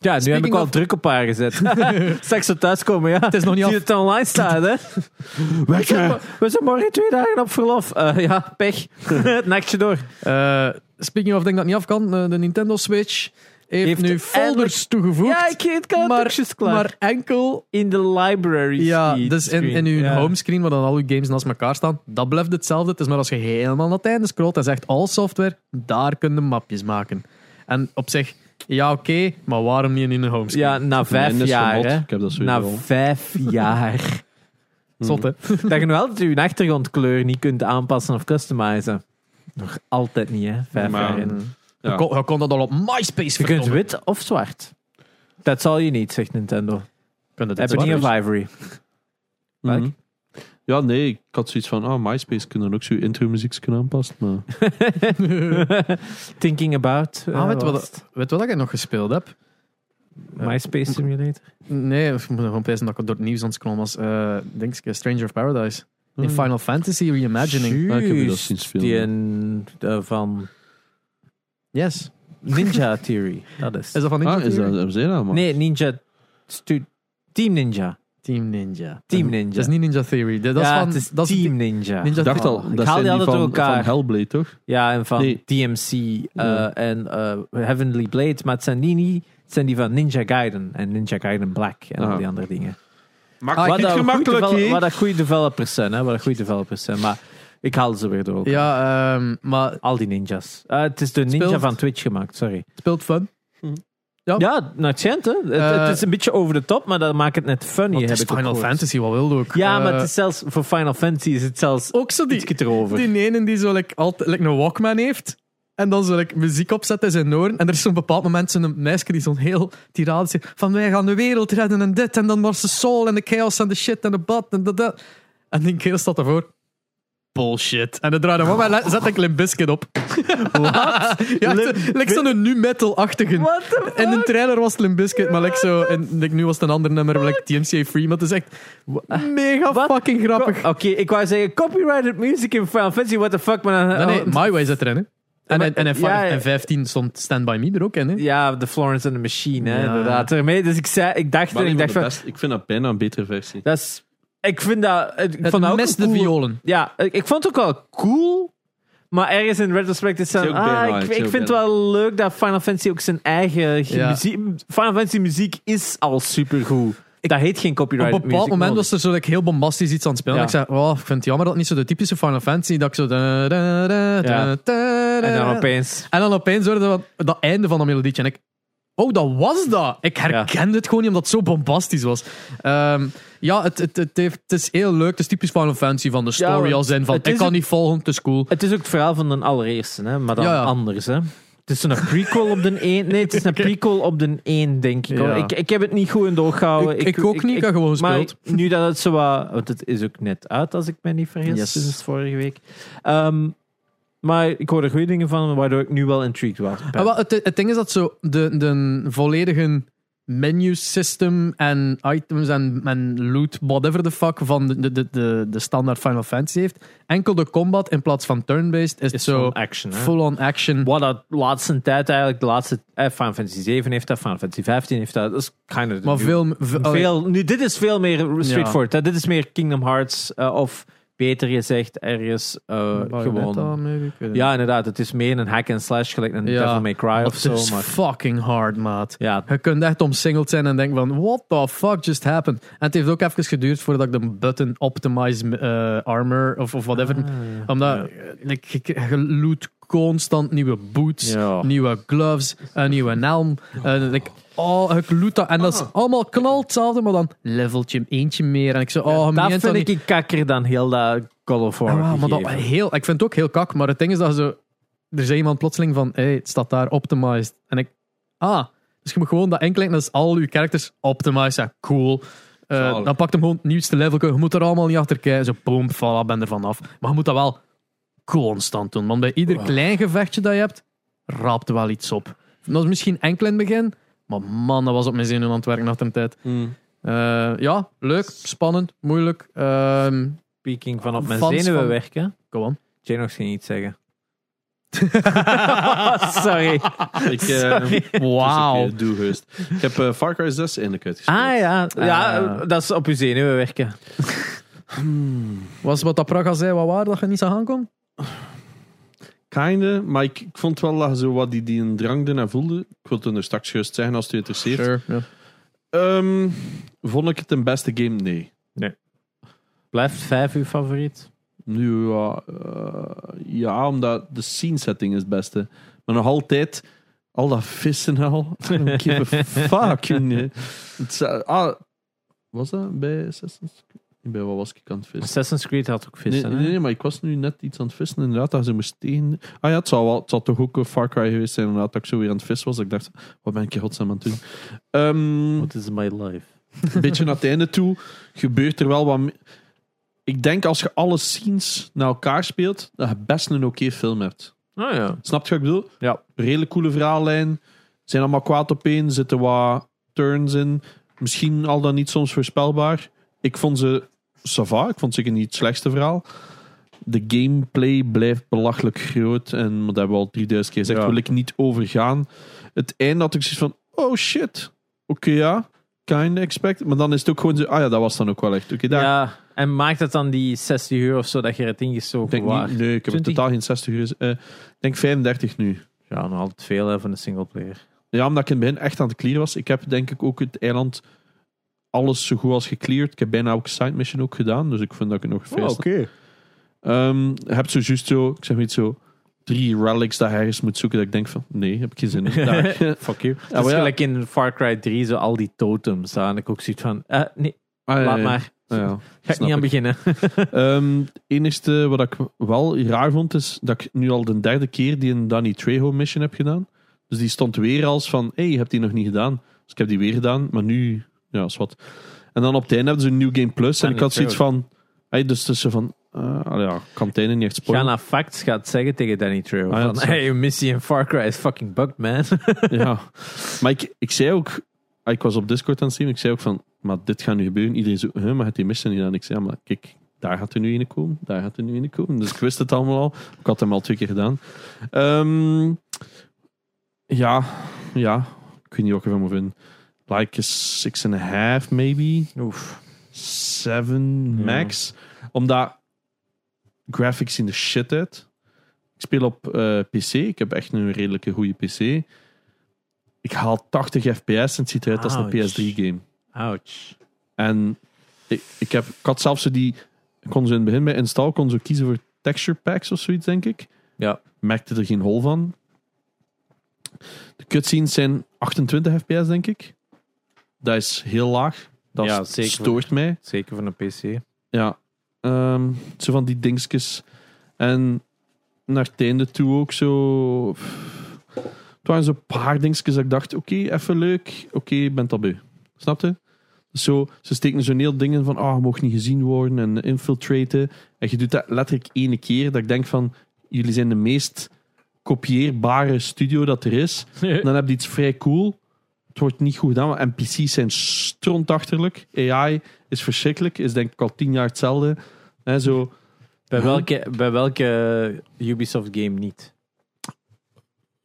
Ja, nu heb ik wel of- druk op haar gezet. Straks zo thuiskomen, ja. het is nog niet Zie je af. het online staan, hè? We zijn, we zijn morgen twee dagen op verlof. Eh, ja, pech. het nachtje door. Eh, speaking of, denk dat niet af kan. de Nintendo Switch heeft, Heeft nu folders toegevoegd. Ja, ik het kan maar, het klaar. maar enkel in de library Ja, dus in, uw Ja. homescreen, waar dan al uw games naast elkaar staan, dat blijft hetzelfde. Het is maar als je helemaal naar het einde scrolt en zegt all software, daar kun je mapjes maken. En op zich, ja oké, maar waarom niet in een homescreen? Ja, na vijf jaar, hè. Ik heb dat Na wel. vijf jaar. Zot, hè? dat je nog altijd je achtergrondkleur niet kunt aanpassen of customizen. Nog altijd niet, hè. Vijf Maar- jaar in. Ja. Je, kon, je kon dat al op MySpace Je kunt wit of zwart. Dat zal je niet, zegt Nintendo. Dit Ebony of? Ivory. Mhm. Ja, nee, ik had zoiets van, ah, MySpace kunnen ook zo intro muziek kunnen aanpassen. Maar... Thinking about. Ah, eh, weet je was wat, het? weet je wat ik nog gespeeld heb? MySpace Simulator. Nee, ik moet gewoon pezen dat ik door het nieuws aan het scrollen was. Eh denk ik, Stranger of Paradise. In Hmm. Final Fantasy Reimagining. Ah, ik heb je dat zien spelen. Die een, eh, van Yes. Ninja Theory. Dat is. Is dat van Ninja Ah, is dat, hebben? Nee, Ninja. Stu- Team Ninja. Team Ninja. Team Ninja. Dat is niet Ninja Theory. Dat is ja, van, het is dat is Team Ninja. Ninja Ik dacht al, Ik dat haal zijn die die altijd van, elkaar. van Hellblade, toch? Ja, en van Nee. DMC eh, Ja. en eh, Heavenly Blade. Maar het zijn die niet. Het zijn die van Ninja Gaiden en Ninja Gaiden Black en al Ah. die andere dingen. Maak Ah, het ik niet dat gemakkelijk, goede hè? Wat dat goede developers zijn, hè? Wat dat goede developers zijn. Maar ik haal ze weer door. Ja, ehm, maar het Al die ninjas. Eh, het is de ninja Speelt- van Twitch gemaakt, sorry. speelt fun. Ja. Ja, nou, het schijnt, hè. Het, Eh, het is een beetje over de top, maar dat maakt het net funny, Want heb het is ik ook Final gehoord. Fantasy, wat wilde ook. Ja, maar Eh, het is zelfs, voor Final Fantasy is het zelfs ook zo die, iets erover. die ene die zo like, altijd like, een Walkman heeft. En dan zo like, muziek opzet in zijn oren. En er is zo'n bepaald moment zo'n meisje die zo'n heel tirade zegt van wij gaan de wereld redden en dit. En dan was de soul en de chaos en de shit en de bad en dat, dat. En die kerel staat ervoor. Bullshit. En dan en le- zet ik Limp Bizkit op. Wat? ja, like zo'n nu metal-achtige. The In de trailer was het Limp Bizkit, maar like zo, en like, nu was het een ander nummer, like TMCA Free. Maar het is echt mega Wat? fucking grappig. Oké, ik wou zeggen copyrighted music in Final Fantasy, what the fuck. Maar dan, Nee, nee, My Way zit erin, hè. En, en, en Ja, en 15 stond Stand By Me er ook in, hè. Ja, de Florence and the Machine, hè, Ja. inderdaad. Ermee, dus ik, zei, ik dacht, en ik een dacht van de van, best- ik vind dat bijna een betere versie. dat is, ik vind dat, ik Het vond mes de cool- violen. Ja, ik, ik vond het ook wel cool. Maar ergens in retrospect is het ah, ik, ik vind het wel leuk dat Final Fantasy ook zijn eigen Ja. muziek... Final Fantasy muziek is al supergoed. Dat heet geen Op copyright een bepaald moment was er zo like, heel bombastisch iets aan het spelen. Ja. Ik zei, oh, ik vind het jammer dat het niet zo de typische Final Fantasy, dat ik zo... da- da- da- da- Ja. da- En dan da- opeens... En dan opeens hoorde dat, dat einde van dat melodietje. En ik, oh, dat was dat. Ik herkende het gewoon niet, omdat het zo bombastisch was. Ehm, ja, het, het, het, heeft, het is heel leuk. Het is typisch Final Fantasy van de story als in van, het ik is kan ook- niet volgen, het is cool. Het is ook het verhaal van de allereerste, hè, maar dan Ja, ja. anders. Hè. Het is een prequel op de 1. Nee, het is een prequel op de 1, denk ik. Ja. Ik, ik heb het niet goed in doorgehouden. Ik, ik, ook niet, ik heb gewoon Maar gespeeld. nu dat het zo wat... Want het is ook net uit, als ik me niet vergis, Yes. sinds vorige week. Ehm, maar ik hoor er goede dingen van, waardoor ik nu wel intrigued was. Ah, wel, het, het ding is dat zo de, de volledige menu system en items en, en loot, whatever the fuck, van de, de, de, de, standaard Final Fantasy heeft. Enkel de combat in plaats van turn-based is, is zo zo'n action. hè. full-on action. Wat dat laatste tijd eigenlijk, de laatste... Eh, Final Fantasy 7 heeft dat, Final Fantasy 15 heeft dat. Dat is kind of... Maar veel, veel, nu, dit is veel meer straightforward. Dit is meer Kingdom Hearts, eh, of beter gezegd, ergens eh, gewoon... Ja, inderdaad. Het is meer een hack and slash, gelijk een Ja. Devil May Cry of Het zo. is Maar, fucking hard, maat. ja, Je kunt echt omsingeld zijn en denken van, what the fuck just happened? En het heeft ook even geduurd voordat ik de button optimize eh, armor of, of whatever. Omdat ja. like, je, je loot constant nieuwe boots, Ja. nieuwe gloves, een nieuwe helm. eh, like, oh, ik loot dat. En dat is allemaal knal hetzelfde, maar dan leveltje eentje meer. En ik zo, oh, dat meent vind dat ik niet. kakker dan heel dat God of War. Ah, maar dat, heel, ik vind het ook heel kak, maar het ding is dat zo... Er zei iemand plotseling van, hey, het staat daar optimized. En ik, ah, dus je moet gewoon dat enkele, dat is al je characters optimized. Ja, cool. Eh, dan pakt hem gewoon het nieuwste level. Je moet er allemaal niet achter kijken. Zo, boom, voilà, ben er vanaf. Maar je moet dat wel constant doen. Want bij ieder klein gevechtje dat je hebt, raapt wel iets op. Dat is misschien enkel in het begin, maar man, dat was op mijn zenuwen aan het werken achter een tijd. Mm. Eh, ja, leuk, spannend, moeilijk. Ehm Speaking van op mijn zenuwen van- werken. go on. Janox ging iets zeggen. Sorry. Ik, Sorry. Wauw. ik, eh, doe. Ik heb eh, Far Cry 6 eindelijk uitgespeeld. Ah ja, ja dat is op uw zenuwen werken. Was wat dat Praga zei, wat waar dat je niet zag aankomen? Kinde, maar ik, ik vond wel dat zo wat die, die een drang ernaar voelde. Ik wil het er straks juist zeggen als het je interesseert. ja. Ehm, vond ik het een beste game? Nee. Blijft vijf uw favoriet? Nu, ja, eh, ja, omdat de scene setting is het beste. Maar nog altijd, al dat vissen en al. I don't give a fuck. jongen. Het ah, was dat bij Assassin's Creed? Nee, Bij wat was ik aan het vissen? Assassin's Creed had ook vissen. nee, hè? nee, maar ik was nu net iets aan het vissen. Inderdaad, dat ze moest tegen. Ah ja, het zal, wel, het zal toch ook een Far Cry geweest zijn. Inderdaad, dat ik zo weer aan het vissen was. Dat ik dacht, wat ben ik hier godsnaam aan het doen? Ehm, What is my life? een beetje naar het einde toe gebeurt er wel wat. me- Ik denk als je alle scenes naar elkaar speelt, dat je best een oké film hebt. Oh ja. Snap je wat ik bedoel? Ja. Redelijk coole verhaallijn. Zijn allemaal kwaad op één. Zitten wat turns in. Misschien al dan niet soms voorspelbaar. Ik vond ze sava. Ik vond zeker niet het slechtste verhaal. De gameplay blijft belachelijk groot. En dat hebben we al 3000 keer gezegd. Ja. Wil ik niet overgaan. Het einde had ik zoiets van: oh shit. Oké, ja. Kind expect. Maar dan is het ook gewoon zo. Ah ja, dat was dan ook wel echt. Oké, daar. ja. En maakt het dan die 60 uur of zo dat je het ingestoken denk niet, nee, ik heb 20? totaal geen 60 uur. eh, ik denk 35 nu. Ja, nog altijd veel hè, van de singleplayer. Ja, omdat ik in het begin echt aan het clearen was. Ik heb denk ik ook het eiland alles zo goed als gecleared. Ik heb bijna ook side mission ook gedaan. Dus ik vind dat ik het nog veel sta. Ehm, je hebt zo juist zo, ik zeg niet zo, drie relics dat je ergens moet zoeken. Dat ik denk van, nee, heb ik geen zin in. Fuck you. Het is ja. gelijk in Far Cry 3, zo al die totems. Daar ik ook zoiets van, eh, nee, Ah, laat ja. maar. Ah, ja, Ga ik niet aan beginnen. Ehm, het enige wat ik wel raar vond, is dat ik nu al de derde keer die een Danny Trejo mission heb gedaan. Dus die stond weer als van, hé, hey, je hebt die nog niet gedaan. Dus ik heb die weer gedaan, maar nu, ja, is wat. En dan op het einde hebben ze een New Game Plus. En ik had zoiets van, hey, dus tussen van, uh, ja, kan het einde niet echt Ga spoilen. naar facts, gaat zeggen tegen Danny Trejo. Ah, ja, van, hey, je missie in Far Cry is fucking bugged, man. Ja, maar ik, ik zei ook, ah, ik was op Discord aan het streamen, ik zei ook van, maar dit gaat nu gebeuren. Iedereen zo, huh, maar het die mission niet aan. Ik zei, ja, maar kijk, daar gaat er nu een komen, daar gaat er nu een komen. Dus ik wist het allemaal al. Ik had hem al twee keer gedaan. Ehm, ja, ja, ik weet niet wat ik ervan moet vinden. Like a six and a half, maybe. Oef. Seven Ja. max. Omdat graphics zien de shit uit. Ik speel op eh, PC. Ik heb echt een redelijke goede PC. Ik haal 80 fps en het ziet eruit als een Ouch. PS3-game. Ouch. En ik, ik, heb, ik had zelfs die... Kon zo in het begin bij install kon zo kiezen voor texture packs of zoiets, denk ik. Ja. Merkte er geen hol van. De cutscenes zijn 28 fps, denk ik. Dat is heel laag. Dat Ja, s- zeker. stoort mij. Zeker van een PC. Ja, ehm, zo van die dingetjes. En naar het einde toe ook zo. Het waren zo'n paar dingetjes dat ik dacht: oké, even leuk. Oké, je bent al bij. Snap je? Zo, ze steken zo'n heel dingen van: ah, je mag niet gezien worden en infiltraten. En je doet dat letterlijk ene keer. Dat ik denk van: jullie zijn de meest kopieerbare studio dat er is. Dan heb je iets vrij cool. Het wordt niet goed gedaan. want NPC's zijn strontachterlijk. AI is verschrikkelijk. Is denk ik al tien jaar hetzelfde. Hè, zo, Bij welke, bij welke Ubisoft game niet?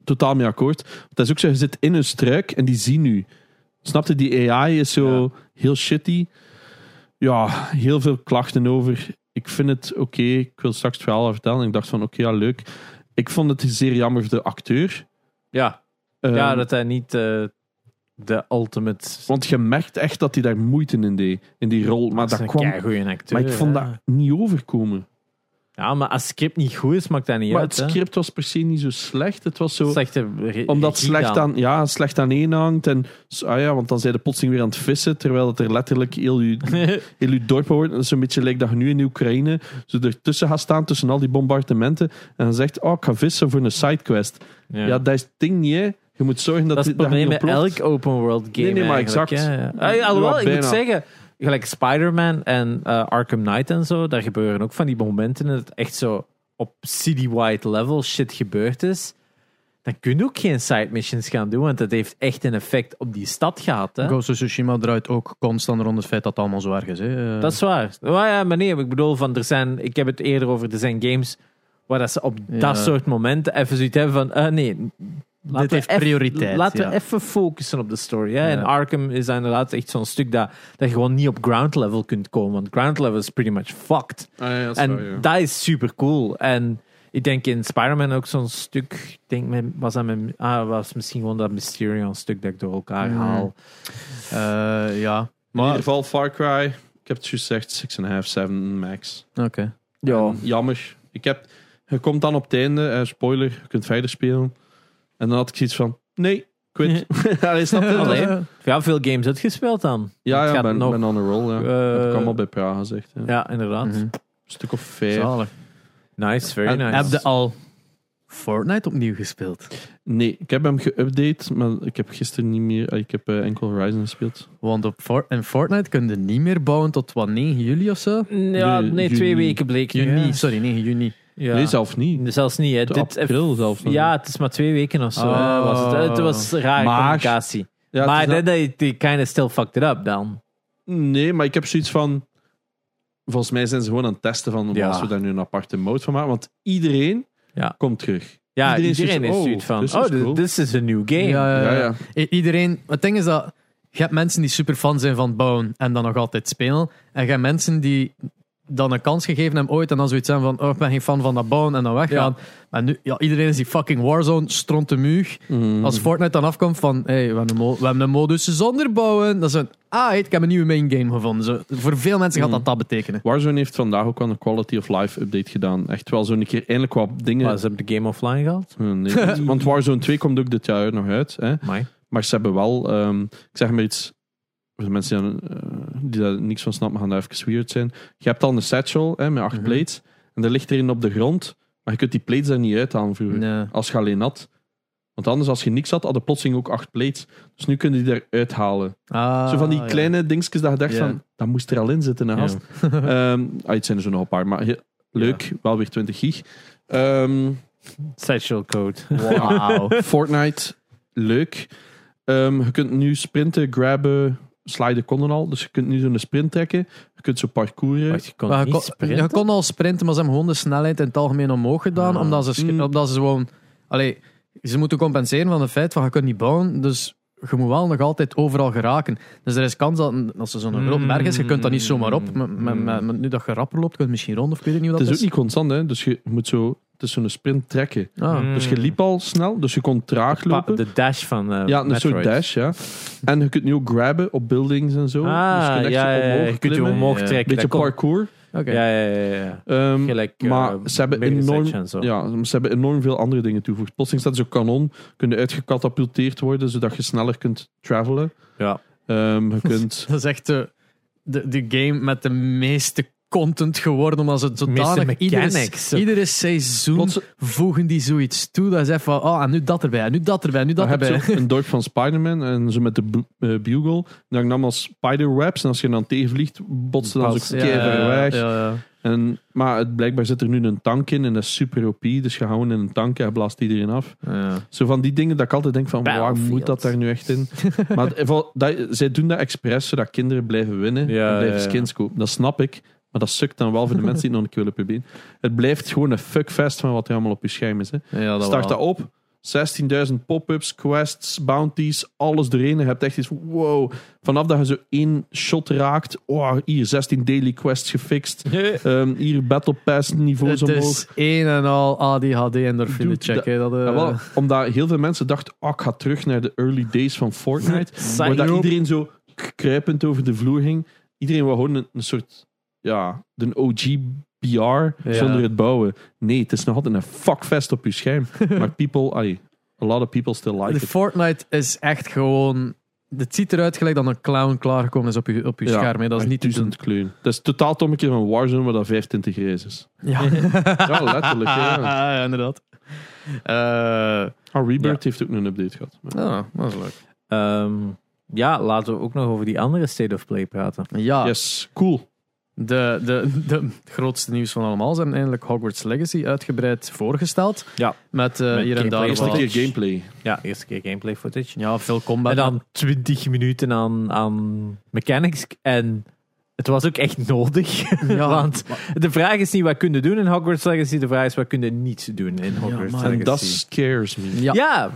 totaal mee akkoord. Dat is ook zo, je zit in een struik en die zien u. Snapte? Die AI is zo Ja. heel shitty. Ja, heel veel klachten over. Ik vind het oké. Ik wil straks het verhaal vertellen. En ik dacht van, oké, ja, leuk. Ik vond het zeer jammer voor de acteur. Ja, Ehm, ja dat hij niet eh, de ultimate... Want je merkt echt dat hij daar moeite in deed. In die rol. Maar dat, is een kwam... acteur. Maar ik vond dat niet overkomen. Ja, maar als het script niet goed is, maakt dat niet Maar uit. het hè. script was per se niet zo slecht. Het was zo... Slechte Omdat het slecht dan. aan, ja, slecht aan één hangt. En, ah ja, want dan zijn de plotseling weer aan het vissen. Terwijl het er letterlijk heel je, heel je dorp wordt. Dat is een beetje lijkt dat je nu in Oekraïne zo ertussen gaat staan tussen al die bombardementen. En dan zegt, oh, ik ga vissen voor een sidequest. ja. Ja, dat is het ding niet. Je moet zorgen dat dat is het dat probleem ontploft. elk open world game. Nee, nee, maar exact. hè. Ja, ja, alhoewel, Ja, ik moet zeggen, gelijk Spider-Man en eh, Arkham Knight en zo, daar gebeuren ook van die momenten dat het echt zo op city-wide level shit gebeurd is. Dan kun je ook geen side missions gaan doen, want dat heeft echt een effect op die stad gehad. Hè? Ghost of Tsushima draait ook constant rond het feit dat het allemaal zo erg is. Hè. Eh, Dat is waar. Maar ja, maar nee, ik bedoel, van, er zijn, ik heb het eerder over, er zijn games Waar dat ze op Ja. dat soort momenten even zoiets hebben van, eh, nee, laten we heeft eff- prioriteit, Laten ja. we even focussen op de story. Hè? En Ja. Arkham is inderdaad echt zo'n stuk dat, dat je gewoon niet op ground level kunt komen. Want ground level is pretty much fucked. Ah, ja, dat is En waar, ja. dat is super cool. En ik denk in Spider-Man ook zo'n stuk. Ik denk, met, was dat met, ah, was misschien gewoon dat Mysterion stuk dat ik door elkaar haal. Eh, ja. In Maar, ieder geval Far Cry. Ik heb het juist gezegd, 6,5, 7 max. oké. Ja. En jammer. Ik heb, je komt dan op het einde, eh, spoiler, je kunt verder spelen. En dan had ik zoiets van, nee, quit. Allee, snap je? Allee. Ja, Ja, veel games uitgespeeld dan. ja, gaat ben, nog- ben on a roll. Ja. Eh, heb ik allemaal bij Praga gezegd. Ja. Ja, inderdaad. Mhm. Een stuk of vijf. Zalig. Nice, very En nice. Heb je al Fortnite opnieuw gespeeld? Nee, ik heb hem geüpdate, maar ik heb gisteren niet meer... ah, Ik heb eh, enkel Horizon gespeeld. Want op For in Fortnite kun je niet meer bouwen tot wat 9 juli of zo? Ja, Nee, twee weken bleek Juni, ja. sorry, 9 juni. Ja. Nee, zelf niet. Zelfs niet, hè. Dit, april zelfs nog. ja, het is maar twee weken of zo. hè, Oh. was het. het was rare Maar- communicatie. Ja, het maar is dat- dat they, they kind of still fucked it up dan. Nee, maar ik heb zoiets van... Volgens mij zijn ze gewoon aan het testen van Ja. als we daar nu een aparte mode van maken. Want iedereen Ja. komt terug. Ja, Iedereen iedereen, is is zoiets, zoiets oh, van, this is oh, this, cool. this is a new game. Ja, ja, Ja, ja. ja. I- Iedereen, het ding is dat je hebt mensen die super fan zijn van het bouwen en dan nog altijd spelen. En je hebt mensen die dan een kans gegeven hebben ooit en dan zoiets zijn van oh, ik ben geen fan van dat bouwen en dan weggaan. Maar nu, ja, iedereen is die fucking Warzone, stront de muug. Mm. Als Fortnite dan afkomt van hey, we, hebben een mo- we hebben een modus zonder bouwen, dan is het ah, ik heb een nieuwe main game gevonden. Zo, voor veel mensen gaat dat dat betekenen. Warzone heeft vandaag ook wel een quality of life update gedaan. Echt wel zo'n keer eindelijk wat dingen. Maar ze hebben de game offline gehad. Eh, nee, want- Warzone 2 komt ook dit jaar nog uit. Hè? Maar ze hebben wel, ehm, ik zeg maar iets, de mensen die, daar, eh, die daar niks van snappen, gaan daar even weird zijn. Je hebt al een satchel hè, met acht Mhm. plates. En daar ligt erin op de grond. Maar je kunt die plates daar niet uithalen vroeger. Nee. Als je alleen had. Want anders, als je niks had, hadden plotseling ook acht plates. Dus nu kun je die eruit halen. Ah, Zo van die ja. kleine dingetjes dat je dacht Ja. van, dat moest er al in zitten, hè, Ja. gast. Ehm, ah, het zijn er zo nog een paar, maar he- leuk. Wel weer 20 gig. Ehm, Satchel code. Fortnite, leuk. Ehm, je kunt nu sprinten, grabben, sliden konden al. Dus je kunt nu zo'n sprint trekken. Je kunt zo parcouren. Wacht, je kon Maar je, niet kon, je kon al sprinten, maar ze hebben gewoon de snelheid in het algemeen omhoog gedaan. Ah. Omdat, ze, sch- Mm. omdat ze gewoon... Allee, ze moeten compenseren van het feit van je kunt niet bouwen. Dus je moet wel nog altijd overal geraken. Dus er is kans dat als er zo'n Mm. grote berg is, je kunt dat niet zomaar op. Met, met, met- met- nu dat je rapper loopt, kun je misschien rond of ik weet niet hoe Het dat is ook niet constant, hè. Dus je moet zo... Het is zo'n sprint trekken. Ah. Mm. Dus je liep al snel, dus je kon traag lopen. De dash van eh ja, een soort dash, ja. En je kunt nu ook grabben op buildings en zo. Ah, dus je kunt echt ja, ja, omhoog je kunt je omhoog Ja. trekken. Beetje parkour. Oké. Ja, ja, ja. ja. Ehm, Gelijk, eh, maar ze hebben, enorm, ja, ze hebben enorm veel andere dingen toegevoegd. Plotseling staat zo'n kanon, kunnen uitgecatapulteerd worden, zodat je sneller kunt travelen. Ja. Ehm, je kunt... Dat is echt de, de, de game met de meeste content geworden. Omdat ze zodanig... Iedere, iedere seizoen Plots, voegen die zoiets toe. Dat is even van, oh, en nu dat erbij, en nu dat erbij, nu dat erbij. een dorp van Spider-Man en zo met de bu- eh, bugle. En dan nam als spiderwebs en als je dan tegenvliegt, botst dan zo ja, keihard ja, weg. ja, ja. En, maar het, blijkbaar zit er nu een tank in en dat is super OP. Dus je gaat gewoon in een tank en je blaast iedereen af. Ja. Zo van die dingen dat ik altijd denk van, waar moet dat daar nu echt in? maar dat, zij doen dat expres, zodat kinderen blijven winnen Ja, en blijven ja, ja. skins kopen. Dat snap ik. Maar dat sukt dan wel voor de mensen die het nog een keer willen proberen. Het blijft gewoon een fuckfest van wat er allemaal op je scherm is. Hè. Ja, dat Start wel. dat op. 16.000 pop-ups, quests, bounties, alles erin. Je hebt echt iets van, wow. Vanaf dat je zo één shot raakt. Oh, hier 16 daily quests gefixt. Ehm, hier Battle Pass niveaus Het omhoog. is een en al ADHD endorfine Dude, check. hè, Dat, Ja, wel, omdat heel veel mensen dachten, oh, ik ga terug naar de early days van Fortnite. waar dat iedereen zo kruipend over de vloer ging. Iedereen wou gewoon een, een soort, ja, de OG BR zonder het bouwen. Nee, het is nog altijd een fuckfest op je scherm. maar people, ay, a lot of people still like de it. Fortnite is echt gewoon... Het ziet eruit gelijk dat een clown klaargekomen is op je, op je Ja, scherm. hè. Dat is niet te doen. duizend kleuren. Dat is totaal tommetje van Warzone, waar dat 25 grijs is. Ja, Ja, letterlijk. Ja. ja inderdaad. Eh, Ah, Rebirth Ja. heeft ook een update gehad. Ja, dat is leuk. Ehm, ja, laten we ook nog over die andere State of Play praten. Ja, Yes, cool. De, de, de grootste nieuws van allemaal zijn eindelijk Hogwarts Legacy uitgebreid voorgesteld. Ja. Met, eh, Met hier en daar gameplay Eerste wat- keer gameplay. Ja, eerste keer gameplay footage. Ja, veel combat. En dan 20 minuten aan, aan mechanics en het was ook echt nodig. Ja, Want de vraag is niet wat kun je doen in Hogwarts Legacy, de vraag is wat kun je niet doen in Hogwarts Legacy. En dat scares me. Ja. Ja,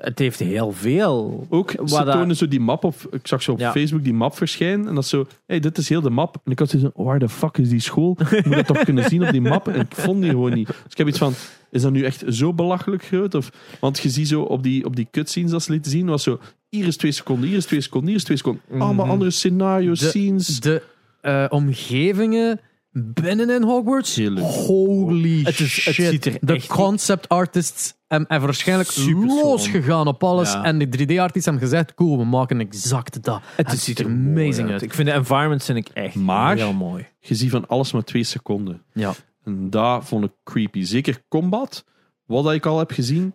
het heeft heel veel. Ook, ze dat- tonen zo die map op, ik zag zo op Ja. Facebook die map verschijnen en dat is zo, hey, dit is heel de map. En ik had zo, waar de fuck is die school? Ik moet dat toch kunnen zien op die map? En ik vond die gewoon niet. Dus ik heb iets van, is dat nu echt zo belachelijk groot? Of, want je ziet zo op die, op die cutscenes dat ze lieten zien, was zo, hier is twee seconden, hier is twee seconden, hier is twee seconden. Allemaal Mhm. andere scenario's, De- scenes. De eh, omgevingen binnen in Hogwarts. Holy Het is- het shit. ziet er de echt- concept artists hebben hebben waarschijnlijk Super schoon. losgegaan op alles. Ja. En de 3D-artists hebben gezegd: cool, we maken exact dat. Het En ziet er amazing uit. Ik vind de environments vind ik echt Maar- heel mooi. Je ziet van alles maar twee seconden. Ja. En dat vond ik creepy. Zeker combat, wat ik al heb gezien,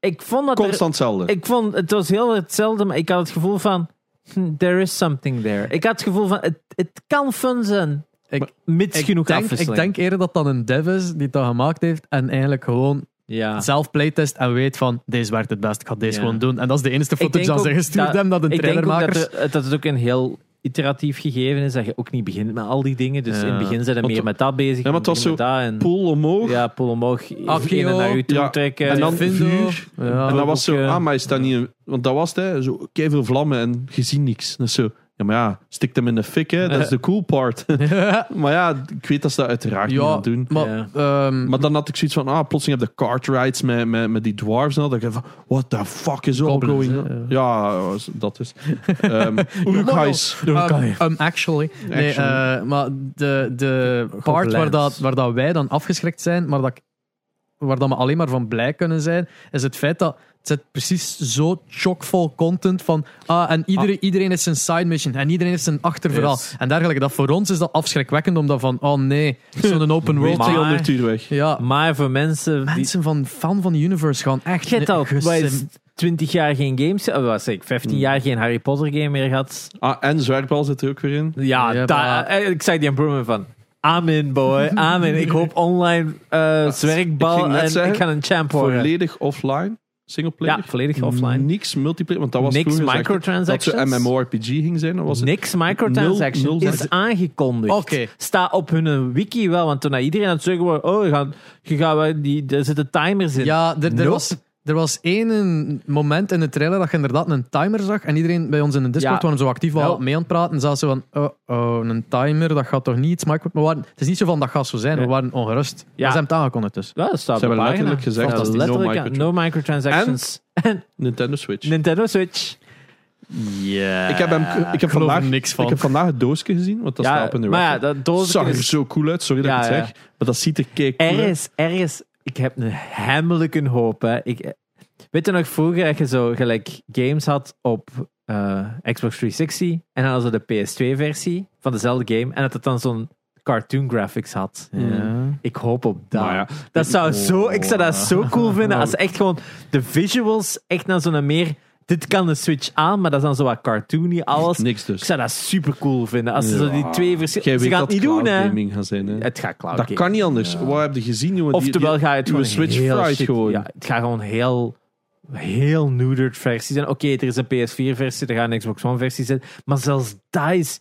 Ik vond dat er- constant hetzelfde. ik vond het was heel hetzelfde, maar ik had het gevoel van hm, there is something there. Ik had het gevoel van het, het kan fun zijn, Ik- mits Ik genoeg denk, afwisseling. ik denk eerder dat dat een dev is die dat gemaakt heeft en eigenlijk gewoon ja. zelf playtest en weet van deze werkt het best, ik ga deze Ja. gewoon doen. En dat is de enige footage denk dat ze gestuurd dat- hebben Ik denk ook dat, trailermakers. er- dat het ook een heel iteratief gegeven is, dat je ook niet begint met al die dingen. Dus Ja. in het begin zijn we meer met dat bezig. Ja, maar het was dat en- Pool omhoog. Ja, pool omhoog, Accio. in en naar u toe Ja, trekken. en dan vuur. Ja. En dat was zo, ah, maar is dat niet... een- Want dat was het, hè. Zo, veel vlammen en je ziet niks. Dat is zo, ja, maar ja, stik hem in de fik, hè. Dat is de cool part. maar ja, ik weet dat ze dat uiteraard niet ja, gaan doen. maar, Ja. ehm, Maar dan had ik zoiets van, ah, plotseling heb je kart rides met, met, met die dwarves en al. Dat ik van, what the fuck is all going on? Ja, dat is. Um. Um, um, actually. Nee, Actually. eh, maar de, de part waar, dat, waar dat wij dan afgeschrikt zijn, maar dat, waar dat we alleen maar van blij kunnen zijn, is het feit dat zit precies zo chockvol content van ah, en iedereen, iedereen is zijn side mission en iedereen is zijn achterverhaal Yes. en dergelijke. Dat voor ons is dat afschrikwekkend, omdat van oh nee, zo'n open world. Maar- 200 uur weg. Ja, Maar voor mensen die... mensen van fan van de universe gaan echt... Wat is 20 jaar geen games, of was ik, 15 jaar geen Harry Potter game meer gehad. Ah, en zwerkbal zit er ook weer in. Ja, Ja, da- maar- eh, ik zei die improvement van. Amen, boy. Amen. Ik hoop online eh ik zwerkbal ging net en zeggen, ik ga een champ worden. Volledig offline. Singleplayer. Ja, volledig offline. Niks multiplayer, want dat was Niks gezegd Dat microtransactions. ze MMORPG ging zijn. Was het. Niks microtransactions Nul- nul- is aangekondigd. Oké. Sta op hun wiki wel, want toen had iedereen aan het zeggen was, oh, je gaat, je gaat, die, er zitten timers in. Ja, er, er, Nope. was, er was één moment in de trailer dat je inderdaad een timer zag. En iedereen bij ons in de Discord Ja. waren zo actief wel mee aan het praten. En zaten ze van, oh, oh, een timer, dat gaat toch niet. Maar we waren, het is niet zo van, dat gaat zo zijn. We waren ongerust. Ja. Ja. Ze hebben het aangekondigd dus. Ja, dat staat Ze hebben pagina. letterlijk gezegd, Ja, dat letterlijk, no ja, no microtransactions. En Nintendo Switch. Nintendo Switch. Ja. ik heb, hem, ik heb, vandaag, niks van. ik heb vandaag het doosje gezien, want dat staat op in de maar ja, dat doosje zag er is zo cool uit, sorry dat Ja, ik het ja. zeg. Maar dat ziet er kei cool uit. ergens, ergens, ik heb een hemmelijke hoop. Hè. Ik, weet je nog vroeger dat je zo gelijk games had op eh, Xbox 360 en dan hadden ze de PS2-versie van dezelfde game en dat het dan zo'n cartoon graphics had. Ja. Ik hoop op dat. Ja, dat zou zo, ik zou dat zo cool vinden als echt gewoon de visuals echt naar zo'n meer. Dit kan de Switch aan, maar dat is dan zo wat cartoony alles. niks Ik dus. zou dat super cool vinden als ze zo die twee verschillende. Ze gaan het niet doen, cloud hè? gaming gaat zijn. Hè? Het gaat cloud dat gaming. kan niet anders. Wat heb je gezien, jongen? Die- Oftewel die- ga je het gewoon Switch heel fried shit- gewoon. Ja, het gaat gewoon heel, heel neutered versie zijn. Oké, er is een PS4-versie, er gaat een Xbox One-versie zijn. Maar zelfs dat is...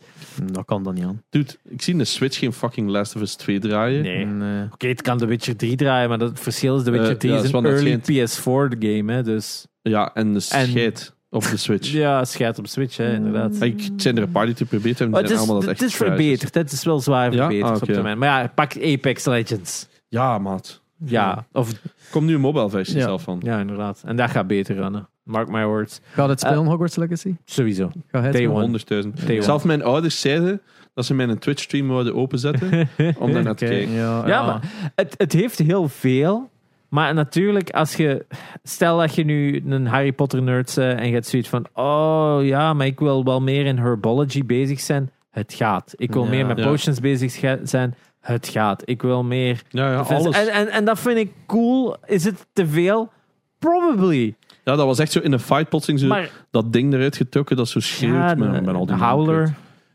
Dat kan dan niet aan. Dude, ik zie in de Switch geen fucking Last of Us 2 draaien. Nee. Nee. Oké, het kan The Witcher 3 draaien, maar dat het verschil is, The Witcher Eh, 3 ja, is dat is een early PS4-game, hè. Dus Ja, en de En- scheid op de Switch. ja, schijt op Switch, hè, inderdaad. Ik zijn er een paar die het verbeterd hebben. Maar die het is, allemaal dat het is verbeterd. Het is wel zwaar Ja? verbeterd Ah, op oké. termijn. Maar ja, pak Apex Legends. Ja, maat. Ja, of, Er komt nu een mobile versie Ja. zelf van. ja, inderdaad. En dat gaat beter runnen. Mark my words. Gaat het spelen, Eh, Hogwarts Legacy? Sowieso. Ga hij het Day spelen? one. 100.000. Day one. Zelf mijn ouders zeiden dat ze mijn Twitch-stream wilden openzetten om daar naar te Oké, kijken. ja, Ja, maar het, het heeft heel veel. Maar natuurlijk, als je. Stel dat je nu een Harry Potter nerd bent en je hebt zoiets van. Oh ja, maar ik wil wel meer in herbology bezig zijn. Het gaat. Ik wil Ja. meer met Ja. potions bezig zijn. Het gaat. Ik wil meer. Ja, ja, alles. En, en, en dat vind ik cool. Is het te veel? Probably. Ja, dat was echt zo in een fight plotseling zo Maar dat ding eruit getrokken dat zo schreeuwt ja, met, met al die de Howler.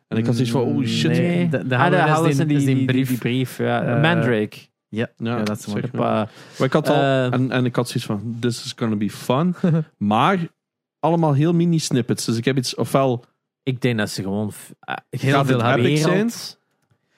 En ik had zoiets van, oh shit. Nee. De- de ah, Howler is Howler die- is brief. die brief. Ja. Eh, Mandrake. Ja, dat is zeg mooi. maar. Maar, Maar ik had al, Eh. en, en ik had zoiets van, this is gonna be fun. maar allemaal heel mini snippets. Dus ik heb iets, ofwel Ik denk dat ze gewoon ah, Heel veel hebben. zijn?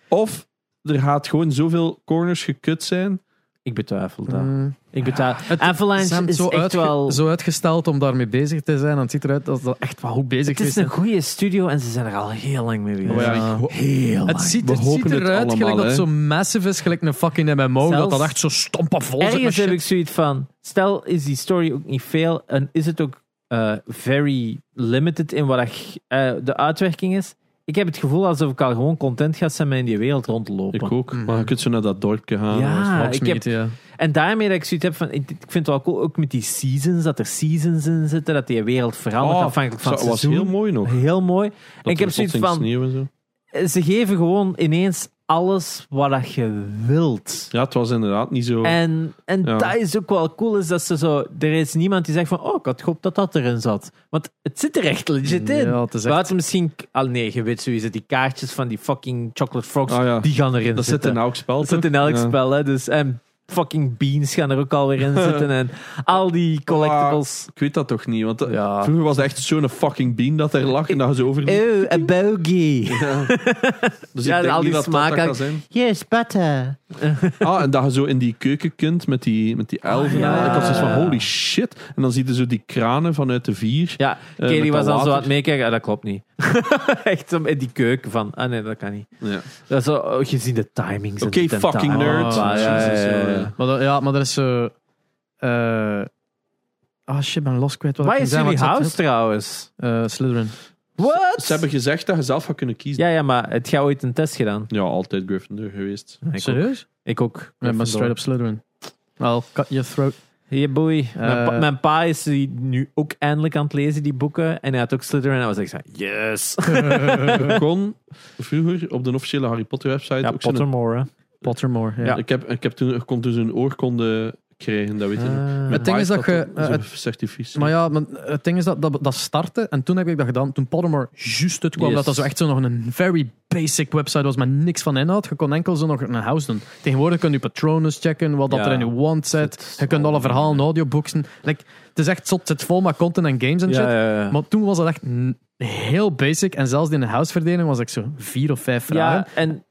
Of er gaat gewoon zoveel corners gekut zijn. Ik betwijfel dat. Mm. Ik betwijfel. Het- Avalanche is zo, echt uitge- wel... zo uitgesteld om daarmee bezig te zijn. En het ziet eruit als dat echt wel goed bezig Het is is. een goede studio en ze zijn er al heel lang mee bezig. Maar ja, Ja. ik ho- Heel lang. Het ziet, het ziet eruit allemaal, gelijk dat het zo massive is, gelijk een fucking MMO. Zelfs- dat dat echt zo stompen vol met Ergens heb ik zoiets van, stel is die story ook niet veel en is het ook eh, very limited in wat eh, de uitwerking is. Ik heb het gevoel alsof ik al gewoon content ga zijn met in die wereld rond te lopen. ik ook. Mhm. Maar je kunt zo naar dat dorpje gaan. Ja. Ik heb- ja. En daarmee dat ik zoiets heb van, ik, ik vind het wel cool, ook met die seasons, dat er seasons in zitten, dat die wereld verandert Oh, afhankelijk van dat het was seizoen. heel mooi nog. Heel mooi. Dat ik heb zoiets van- Sneeuw en zo. Ze geven gewoon ineens alles wat dat je wilt. Ja, het was inderdaad niet zo. En, en Ja. dat is ook wel cool, is dat ze zo... Er is niemand die zegt van, oh, ik had gehoopt dat dat erin zat. Want het zit er echt legit in. Ja, het is echt- Buiten misschien... Al nee, je weet sowieso, die kaartjes van die fucking Chocolate Frogs, Ah, ja. die gaan erin dat zit zitten. in elk spel. Dat zit in elk Ja. spel, hè. Dus, en fucking beans gaan er ook alweer in zitten. En al die collectibles. Ik weet dat toch niet, want eh, Ja. vroeger was het echt zo'n fucking bean dat er lag en dat je zo over. Oh, a bogey. Ja. Dus Ja, ik denk al die zijn. Yes, butter. Ah, en dat je zo in die keuken kunt met die, met die elfen. Ah, ja. Ik had zoiets van, holy shit. En dan zie je zo die kranen vanuit de vier. Ja, Kelly met was dan zo aan het meekijken. Ah, dat klopt niet. Echt zo in die keuken van... Ah nee, dat kan niet. Ja. Dat is zo, oh, gezien de timings. en Oké, fucking dat. nerd. Ah, ja, ja, ja, ja. ja. Maar dat- ja, maar er is zo... eh Ah shit, ik ben los kwijt wat Waar ik is jullie maar house trouwens? eh, Slytherin. What? Ze hebben gezegd dat je zelf gaat kunnen kiezen. Ja, ja, maar het gaat ooit een test gedaan. Ja, altijd Gryffindor geweest. Ik ook. Serieus? Ik ook. Ik ben straight up Slytherin. I'll cut your throat. Boy. mijn, Eh, pa, mijn pa is die nu ook eindelijk aan het lezen, die boeken. En hij had ook Slytherin. En hij was echt zo, yes. Je kon vroeger op de officiële Harry Potter website ja, ook Pottermore. Pottermore, ja. Ja. Ik, heb, ik heb toen, je kon dus een oorkonde krijgen, dat weet je. Ah. Met Het ding is dat je, dat eh. Maar ja, maar het ding is dat, dat dat startte en toen heb ik dat gedaan. Toen Pottermore juist uitkwam, Yes. dat dat zo echt zo nog een very basic website was met niks van inhoud. Je kon enkel zo nog een house doen. Tegenwoordig kun je Patronus checken, wat dat Ja. er in je wand zit. Je kunt alle verhalen, niet. audioboeksen. Like, het is echt zot, het zit vol met content en games en shit. Ja, ja, ja. Maar toen was dat echt heel basic. En zelfs in de houseverdeling was ik zo vier of vijf vragen. Ja, en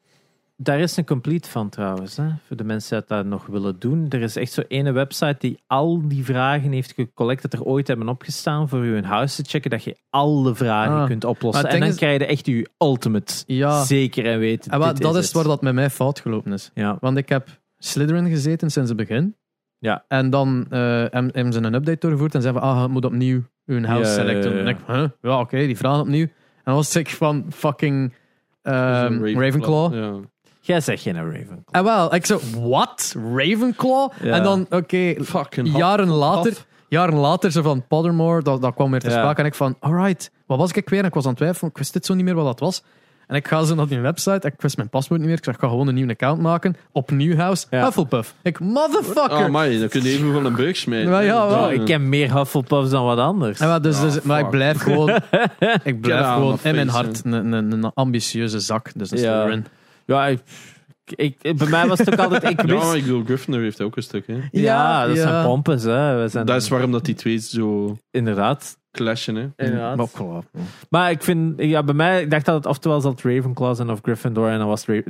daar is een complete van trouwens. Hè? Voor de mensen die dat nog willen doen. Er is echt zo'n ene website die al die vragen heeft gecollect dat er ooit hebben opgestaan voor je een huis te checken. Dat je alle vragen Ah. kunt oplossen. En het dan krijg je echt je ultimate. Ja. Zeker en weten. En wat, dit dat is, het. waar dat met mij fout gelopen is. Ja. Want ik heb Slytherin gezeten sinds het begin. Ja. En dan eh, hebben hebben ze een update doorgevoerd en zeiden van, ah, je moet opnieuw house Ja, ja, selecten. ja, ja. En ik, huh? ja, oké, die vragen opnieuw. En dan was ik van fucking ehm, Zo'n Ravenclaw. Ja. Jij zegt geen Raven. En wel, ik zo, what? Ravenclaw? Ja. En dan, oké, Fucking jaren later, jaren later, zo van Pottermore, dat, dat kwam weer te Ja. sprake. En ik van, alright, wat was ik weer? En ik was aan het twijfelen, ik wist dit zo niet meer wat dat was. En ik ga zo naar die website, ik wist mijn paspoort niet meer. Ik zeg, ik ga gewoon een nieuwe account maken. Opnieuw house, Ja. Hufflepuff. Ik, motherfucker! Ah, maar dan kun je even van een beug smijten. Ja, ja. Oh, ik ken meer Hufflepuffs dan wat anders. En maar, dus, Ah, dus, maar ik blijf gewoon, ik blijf gewoon in mijn hart een, een, een ambitieuze zak. Dus een Ja. Slytherin. Ja, ik, ik, bij mij was het ook altijd... Ik Ja, wist, maar ik bedoel, Gryffindor heeft ook een stuk. Hè. ja, dat ja. zijn pompes. Hè. We zijn, Dat is waarom dat die twee zo Inderdaad. clashen. Hè. Inderdaad. Maar. Maar ik vind, ja, bij mij, ik dacht dat het oftewel zal het Ravenclaw zijn of Gryffindor. En dan was het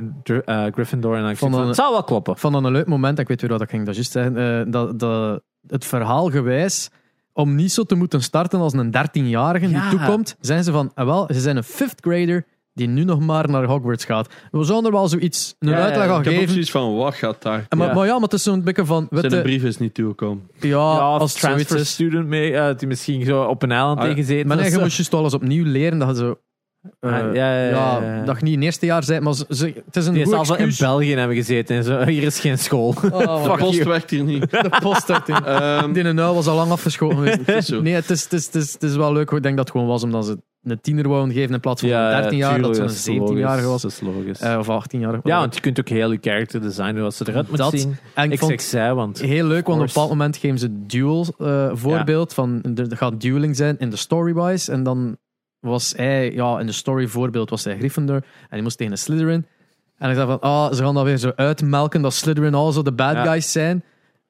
eh, Gryffindor. En dan ik Vond van, een- het zou wel kloppen. Ik vond dat een leuk moment, ik weet weer wat ik ging dat juist zeggen, eh, dat, dat het verhaal gewijs, om niet zo te moeten starten als een 13-jarige Ja. die toekomt, zijn ze van, ah, wel, ze zijn een fifth grader die nu nog maar naar Hogwarts gaat. We zouden er wel zoiets, een Ja, ja, uitleg ik aan Ik heb ook geven. zoiets van, wat gaat daar? En maar, Ja. maar ja, maar het is zo'n beetje van, Zijn de brief is niet toegekomen. ja, als transfer student mee, eh, die misschien zo op een eiland Ah, tegen zitten. Maar nee, je moest juist alles opnieuw leren, dat je zo... eh, Ah, ja, ja, ja, ja. dat je niet in het eerste jaar bent, maar ze, ze- het is een Die goed wel in. België hebben gezeten. En zo. Hier is geen school. Oh, De post you. werkt hier niet. De post die- Ehm, Die uil was al lang afgeschoten. Nee, het is, het, is, het, is, het is wel leuk. Ik denk dat het gewoon was omdat ze een tiener geven in plaats van Ja, een 13 jaar, dat ze een is 17-jarige was. Dat is logisch. Eh, of 18 jaar. ja, want je kunt ook heel je character designen wat ze eruit moet Dat- zien. en ik vond zij, want... heel leuk, want op een bepaald moment geven ze duel eh, voorbeeld. Van, er gaat dueling zijn in de storywise. En dan was hij, ja, in de story voorbeeld was hij Gryffindor. En hij moest tegen een Slytherin. En ik dacht van, ah, ze gaan dat weer zo uitmelken dat Slytherin al zo de bad Ja. guys zijn.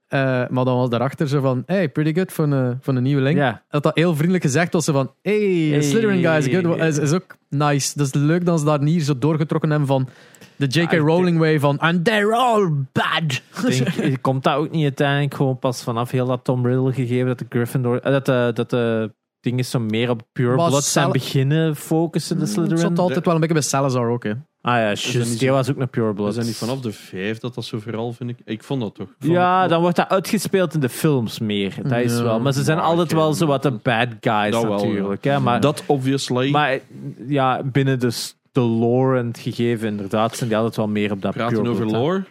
Eh, maar dan was daarachter zo van, hey, pretty good voor een, voor een nieuwe link. Ja. Dat dat heel vriendelijk gezegd was, zo van, hey, Hey. Slytherin guy is good. Is, is ook nice. Dat is leuk dat ze daar niet zo doorgetrokken hebben van de J.K. Ah, Rowling way van, and they're all bad. Ik denk, komt dat ook niet uiteindelijk gewoon pas vanaf heel dat Tom Riddle gegeven dat de Gryffindor, eh, dat de, dat de dingen zo meer op pure blood zijn beginnen focussen, de Het Slytherin? zat altijd wel een beetje bij Salazar ook, hè. Ah ja, zo- Die was ook een pure blood. We zijn niet vanaf de vijf dat dat zo vooral, vind ik. Ik vond dat toch. Ja, dan wordt dat uitgespeeld in de films meer. Dat is Ja. wel. Maar ze zijn Maar altijd wel zo wat de bad guys dat wel, natuurlijk. hè. Maar, Dat obviously. maar ja, binnen de, s- de lore en het gegeven inderdaad zijn die altijd wel meer op dat praten pure over blood, lore.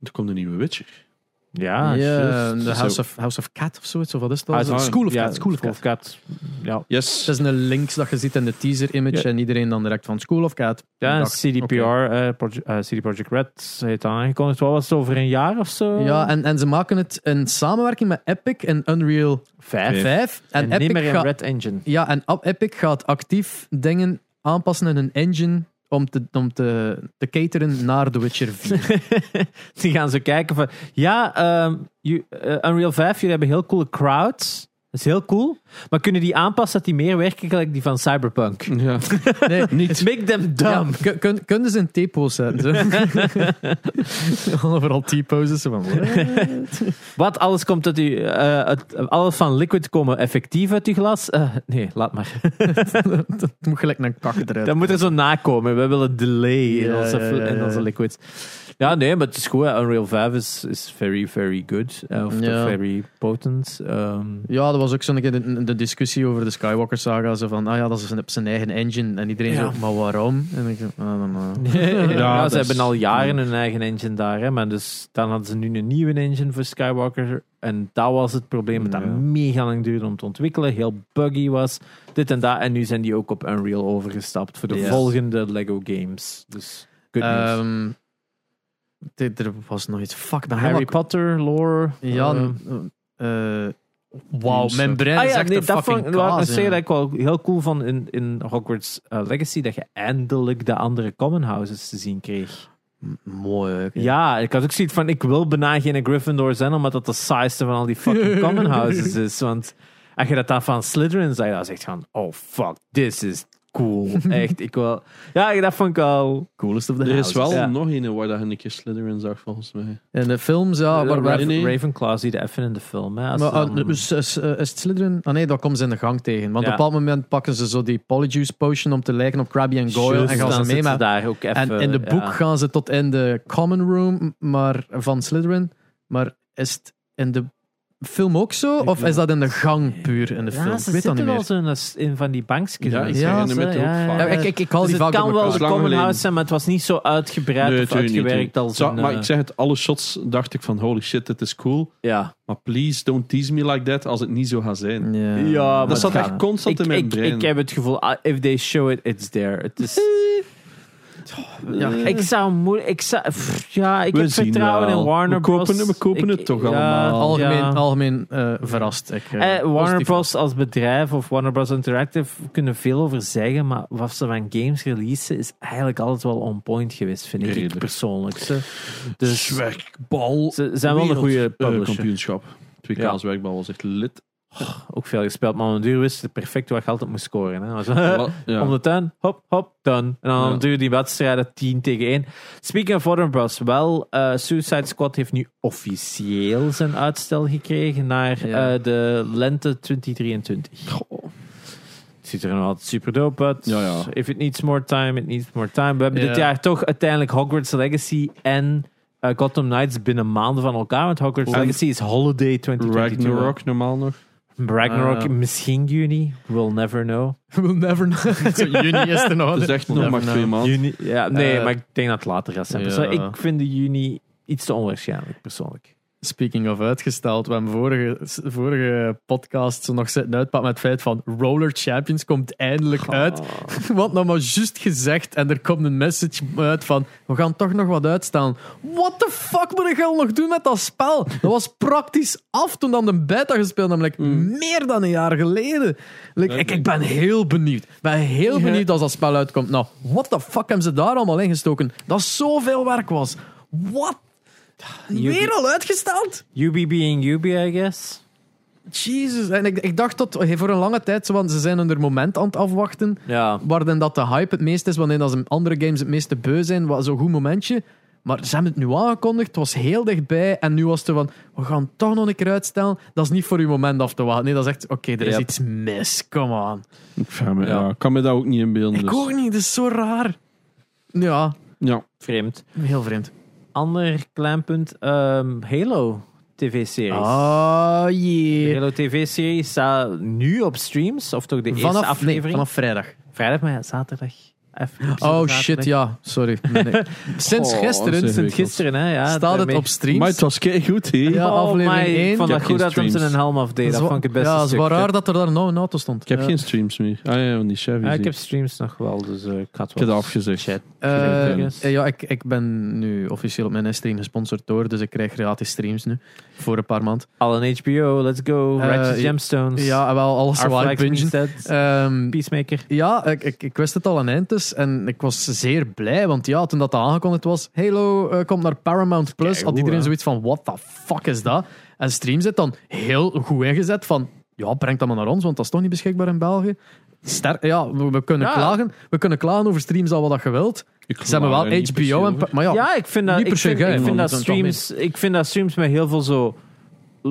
Er komt een nieuwe Witcher. Ja, ja, juist. de. House of, House of Cat of zoiets, of wat is dat? House of- School of ja, Cat. School of Cat. Ja, Yes. Het is een links dat je ziet in de teaser image Ja. en iedereen dan direct van School of Cat. ja dacht, CDPR, eh, eh, CD Projekt Red heeft aangekondigd. Wat was het over een jaar of zo? Ja, en, en ze maken het in samenwerking met Epic en Unreal vijf. 5. En, Epic meer in gaat, Red Engine. ja, en Epic gaat actief dingen aanpassen in een engine om te, om te, te cateren naar The Witcher 4. Die gaan zo kijken van... Ja, ehm, you- eh, Unreal 5, jullie hebben heel coole crowds. Dat is heel cool. Maar kunnen die aanpassen dat die meer werken gelijk die van Cyberpunk? Ja. Nee, Niet. Make them dumb. kun, kun, kunnen ze een T-pose zetten? Zo. Overal T-poses. Van? Wat alles komt uit u, eh, uit- alles van liquid komen effectief uit uw glas? Eh, nee, laat maar. dat moet gelijk een kak eruit. Dat moet er zo nakomen. We willen delay in, onze, ja, ja, in ja. onze liquids. Ja, nee, maar het is goed. hè. Unreal 5 is, is very, very good. Eh, of Ja. very potent. Ehm, Ja, dat was ook zo'n keer de, de discussie over de Skywalker saga. Zo van, ah ja, dat is zijn, zijn eigen engine. En iedereen Ja. zo, maar waarom? En ik ah, dan, ah. ja, ze hebben al jaren hun eigen engine daar. Hè, maar dus, dan hadden ze nu een nieuwe engine voor Skywalker. En dat was het probleem. Dat dat Ja. mega lang duurde om te ontwikkelen. Heel buggy was. Dit en dat. En nu zijn die ook op Unreal overgestapt voor de Yes. volgende Lego games. Dus good news. Ehm, er was nog iets. Fuck, ben Harry helemaal- Potter, lore. Ja, eh, eh, wauw, mijn brein Ah is ja, echt nee, een dat fucking vond kaas, ja. dat ik wel heel cool vond in, in Hogwarts eh, Legacy dat je eindelijk de andere common houses te zien kreeg. M- Mooi, hè. Ja, ik had ook zoiets van, ik wil bijna geen Gryffindor zijn, omdat dat de saaiste van al die fucking common houses is. Want als je dat dan van Slytherin zei, dan echt van, oh fuck, this is cool. Echt, ik wil... Ja, dat vond ik al... Coolest of the Er is wel Ja. nog een waar dat een keer Slytherin zag, volgens mij. In de films, ja, waar, waar, Raven-. Ravenclaw zie je even in de film. Hè, als maar, ah, dan- is, is, eh, is het Slytherin? Ah nee, dat komen ze in de gang tegen. Want Ja. op een bepaald moment pakken ze zo die Polyjuice potion om te lijken op Krabby en Goyle en gaan dan ze mee zitten met... daar ook even... En in de boek ja. gaan ze tot in de common room maar, van Slytherin. Maar is het in de film ook zo? Of is dat in de gang puur in de Ja, film? ze Ik weet dat zitten niet wel meer. zo in, een- in van die bankjes. Ja, ik Ja, ook vaak. Ja, ik, ik, ik haal Dus die het kan wel de common house zijn, maar het was niet zo uitgebreid Nee, of niet, uitgewerkt als Zo, een... maar eh, ik zeg het, alle shots dacht ik van holy shit, dit is cool. ja. Maar please don't tease me like that als het niet zo gaat zijn. Ja. Ja, maar Dat zat echt constant ik, in mijn ik, brein. Ik heb het gevoel, ah, if they show it, it's there. Het is... Ja, Ik zou moeilijk... Ik zou, pff, ja, ik We heb vertrouwen wel. in Warner We kopen Bros. het- we kopen Ik- het toch ja, allemaal. algemeen, ja. algemeen eh, verrast. Ik, eh, Eh, Warner. Bros. als bedrijf of Warner Bros. Interactive kunnen veel over zeggen, maar wat ze van games releasen is eigenlijk altijd wel on point geweest, vind ik persoonlijk. Ze, dus Zwerkbal. ze zijn wel een goede Eh, publisher. kampioenschap. 2K Ja. zwerkbal was echt lid. Ook veel gespeeld, maar om een duur wist het perfect waar je altijd moest scoren. Hè. Was- ja. Om de tuin, hop, hop, done. En dan Ja. duurde die wedstrijden 10 tegen 1. Speaking of Warner Bros. Wel, eh, Suicide Squad heeft nu officieel zijn uitstel gekregen naar Ja. eh, de lente 2023. Goh. Het ziet er nog altijd super dope uit. Ja, ja. If it needs more time, it needs more time. We hebben dit jaar toch uiteindelijk Hogwarts Legacy en eh, Gotham Knights binnen maanden van elkaar. Want Hogwarts Legacy is Holiday 2022. Ragnarok normaal nog. Ragnarok ja. misschien juni. We'll never know. We'll never know. Zo, juni is er nog. Het is echt nog maar twee maanden. Juni, ja, nee, Eh, maar ik denk dat het later gaat zijn. ja. Zo, ik vind de juni iets te onwaarschijnlijk, persoonlijk. Speaking of uitgesteld, we hebben vorige, vorige podcast zo nog zitten uitpakken met het feit van Roller Champions komt eindelijk uit. Wat nou maar juist gezegd en er komt een message uit van we gaan toch nog wat uitstellen. What the fuck moet ik al nog doen met dat spel? Dat was praktisch af toen dan de beta gespeeld hebben. Like, Meer dan een jaar geleden. Like, ik, ik ben heel benieuwd. Ik ben heel benieuwd als dat spel uitkomt. Nou, what the fuck hebben ze daar allemaal ingestoken? Dat zoveel werk was. What? Weer al uitgesteld? UB being UB, I guess. Jezus. En ik, ik dacht dat voor een lange tijd, zo, want ze zijn een moment aan het afwachten, Ja. waarin dat de hype het meest is, wanneer dat ze andere games het meeste beu zijn, wat zo'n goed momentje. Maar ze hebben het nu aangekondigd, het was heel dichtbij, en nu was het van, we gaan het toch nog een keer uitstellen. Dat is niet voor uw moment af te wachten. Nee, dat is echt, oké, er is Yep. iets mis, come on. Ik, me, Ja. kan me dat ook niet inbeelden. Ik dus. ook niet, dat is zo raar. Ja, Ja. Vreemd. heel vreemd. Ander klein punt. ehm, Halo TV-series. De jee. Halo TV-serie staat nu op streams, of toch de eerste Vanaf, nee, aflevering? vanaf vrijdag. Vrijdag, maar ja, zaterdag. Even Oh shit, ja, sorry. Nee. Sinds Oh, gisteren. Sinds gisteren, hè? Ja, staat het op streams. Maar het was goed, hè? Ja, Oh, aflevering my, één. Ik vond heb goed dat hem streams. zijn helm afdeed. Dat is vond ik het beste Ja, het is wel raar dat er daar nou een auto stond. Ik heb Ja. geen streams meer. Ah ja, van die Chevy. Ja, ik heb streams nog wel, dus eh, ik ga het Ik heb wel dat afgezegd. chat. Eh, eh, ja, ik, ik ben nu officieel op mijn stream gesponsord door, dus ik krijg gratis streams nu. Voor een paar maand. Al een HBO, let's go. Righteous ja- Gemstones. Ja, wel alles bingen. Set. Ehm Peacemaker. ja, ik, ik, ik wist het al een eind dus en ik was zeer blij, want ja, toen dat aangekondigd was, Halo eh, komt naar Paramount Plus, had iedereen zoiets van, what the fuck is dat? En stream zit dan heel goed ingezet van, ja, breng dat maar naar ons, want dat is toch niet beschikbaar in België. Ster ja, we, we kunnen Ja. klagen. We kunnen klagen over streams al wat dat je wilt. Ze hebben wel HBO en... Maar ja, Ja, ik vind dat, niet ik per se vind, geil, ik vind dat Dat is toch streams, ik vind dat streams met heel veel zo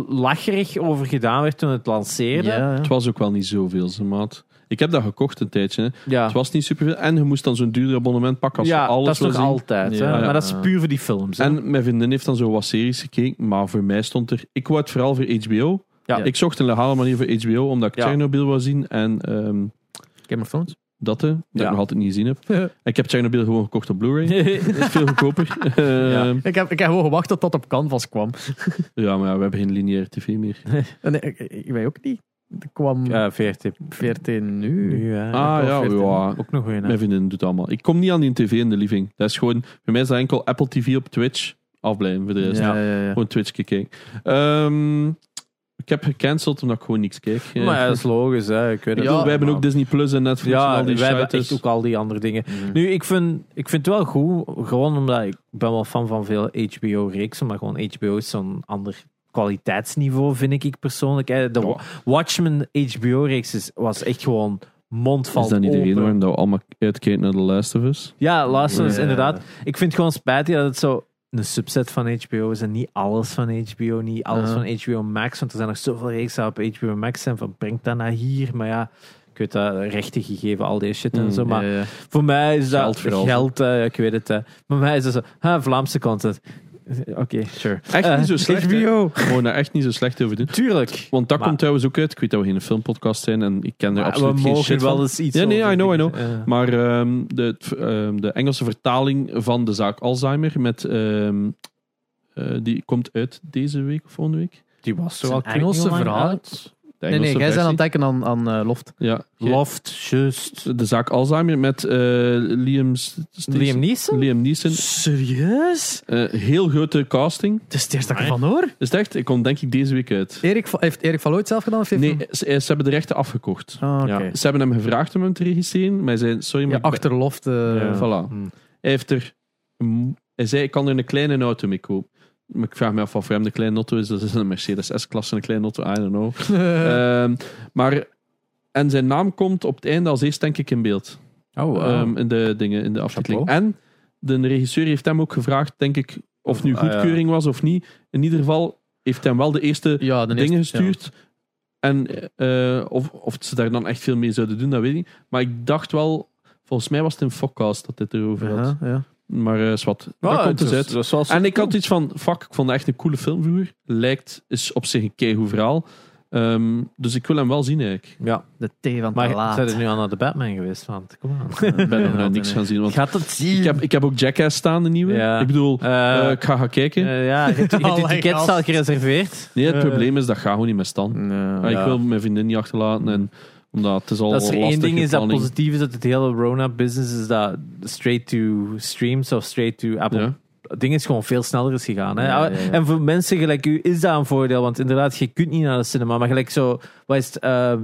lacherig over gedaan werd toen het lanceerde. ja, ja. Het was ook wel niet zoveel, ze maat. Ik heb dat gekocht een tijdje. Hè. Het was niet superveel. En je moest dan zo'n duurder abonnement pakken als je ja alles dat is wil nog zien. altijd. hè. Ja, maar dat is puur voor die films. hè. En mijn vriendin heeft dan zo wat series gekeken, maar voor mij stond er... Ik wou het vooral voor HBO. Ja. Ik zocht een legale manier voor HBO, omdat ik Ja. Chernobyl wou zien en ehm, Game of Thrones. dat, hè, dat Ja. ik nog altijd niet gezien heb. Ik heb Chernobyl gewoon gekocht op Blu-ray. Dat is veel goedkoper. Ehm, ik, heb, ik heb gewoon gewacht tot dat op Canvas kwam. ja, maar ja, we hebben geen lineaire tv meer. En ik, ik, weet ook niet. Er kwam ja, 14. 14 nu. Nu, hè. Ah ja, 14. ja. Ook nog een. Mijn vriendin doet het allemaal. Ik kom niet aan die tv in de living. Dat is gewoon... Voor mij is dat enkel Apple TV op Twitch. Afblijven voor de rest. Ja, ja, ja. Gewoon Twitch kijken. Ehm, ik heb gecanceld omdat ik gewoon niks kijk. Maar ja, dat is logisch. Hè. Ik weet het Ja, ook, wij hebben ook Disney Plus en Netflix en Ja, al die wij hebben echt ook al die andere dingen. Mhm. Nu, ik vind, ik vind het wel goed, gewoon omdat ik ben wel fan van veel HBO-reeksen, maar gewoon HBO is zo'n ander kwaliteitsniveau, vind ik, ik persoonlijk. hè. De. Watchmen HBO-reeks was echt gewoon mond Is dat niet de reden waarom dat we allemaal uitkijken naar The Last of Us? Ja, luister eens, Ja. inderdaad. Ik vind het gewoon spijtig dat het zo een subset van HBO is en niet alles van HBO, niet alles van HBO Max, want er zijn nog zoveel reeksen op HBO Max zijn van breng dat naar hier, maar ja, ik weet dat, rechten gegeven, al deze shit en Mm, zo, maar voor mij is dat Geld geld, eh, ik weet het. eh. Maar mij is dat zo, ha, Vlaamse content. Oké, sure. Echt Eh, niet zo slecht. HBO. We mogen daar echt niet zo slecht over doen. Tuurlijk. Want dat Maar- komt trouwens ook uit. Ik weet dat we geen filmpodcast zijn en ik ken er absoluut we geen mogen shit wel eens iets Ja, nee, over I know, I know. eh. Maar ehm, de, ehm, de Engelse vertaling van de zaak Alzheimer met, ehm, eh, die komt uit deze week of volgende week. die was zo een Engelse verhaal. De Nee, nee, jij bent aan het denken aan, aan eh, Loft. Ja, Loft, just. de zaak Alzheimer met eh, Liam, Liam Neeson? Liam Neeson. Serieus? Eh, heel grote casting. Het is het eerste dat ik ervan hoor. Is het echt? Ik kom denk ik deze week uit. Erik, van- heeft Erik van Looy het zelf gedaan? Of heeft Nee, hij- ze, ze hebben de rechten afgekocht. Ah, oké. Ja. Ja, Ze hebben hem gevraagd om hem te regisseren, maar hij zei, sorry, maar ben- achter Loft. eh, Ja. Voilà. Hm. Hij heeft er... Hij zei, ik kan er een kleine auto mee kopen. Maar ik vraag me af wat voor hem de kleine auto is. Dat is een Mercedes S-klasse, een kleine auto, I don't know. Ehm, maar... En zijn naam komt op het einde als eerst, denk ik, in beeld. Oh, wow. Ehm, in de dingen, in de aftiteling. En de regisseur heeft hem ook gevraagd, denk ik, of nu Ah, ja. goedkeuring was of niet. In ieder geval heeft hij hem wel de eerste ja, de dingen eerste- gestuurd. En eh, of, of ze daar dan echt veel mee zouden doen, dat weet ik niet. Maar ik dacht wel, volgens mij was het in Fokcast dat dit erover Ja, had. ja. Maar eh zwart, dat komt het dus uit. dat is wel En ik cool. had iets van, fuck, ik vond het echt een coole film vroeger. Lijkt, is op zich een keigoed verhaal. Ehm, dus ik wil hem wel zien eigenlijk. Ja, De thee van maar te laat. zijn er nu al naar de Batman geweest? Want, kom aan. Ik ben nog Ja, niks nee. gaan zien. Want Gaat het zien? ik, heb, ik heb ook Jackass staan, de nieuwe. Ja. Ik bedoel, Eh, eh, ik ga gaan kijken. eh, ja, je hebt tickets al gereserveerd. nee, het eh, probleem is, dat gaat gewoon niet meer staan. Ja. Maar Ja. Ik wil mijn vriendin niet achterlaten. En, omdat het is al Dat is er één ding is dat planning. positief is dat het hele Rona-business is dat straight to streams of straight to Apple. Ja. Ding is gewoon veel sneller is gegaan. Hè? Ja, ja, ja. En voor mensen gelijk u is dat een voordeel, want inderdaad, je kunt niet naar de cinema, maar gelijk zo, wat is het, ehm,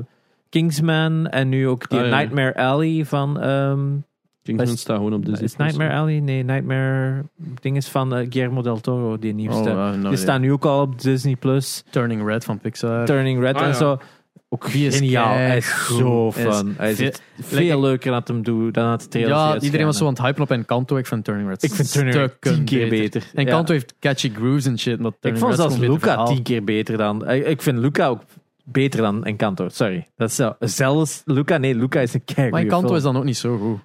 Kingsman en nu ook die Ah, ja. Nightmare Alley van ehm, Kingsman staat gewoon op Disney+. is Nightmare Alley? Nee, Nightmare... ding is van eh, Guillermo del Toro, die nieuwste. Oh, uh, no, die staan nu ook al op Disney+. Plus. Turning Red van Pixar. Turning Red Ah, en ja. zo. Ook Die is geniaal. Hij is zo fun. Hij is veel- leuker dan het hem doet dan het trailer. ja, iedereen was zo aan het hypen op Encanto. Ik vind Turning Red Ik vind Turning Red tien keer beter. Encanto Ja. heeft catchy grooves en shit. Maar Ik vond zelfs Luca tien keer beter dan... Ik, vind Luca ook beter dan Encanto. Sorry. Dat is zo. Zelfs Luca... Nee, Luca is een kei Maar Encanto is dan ook niet zo goed.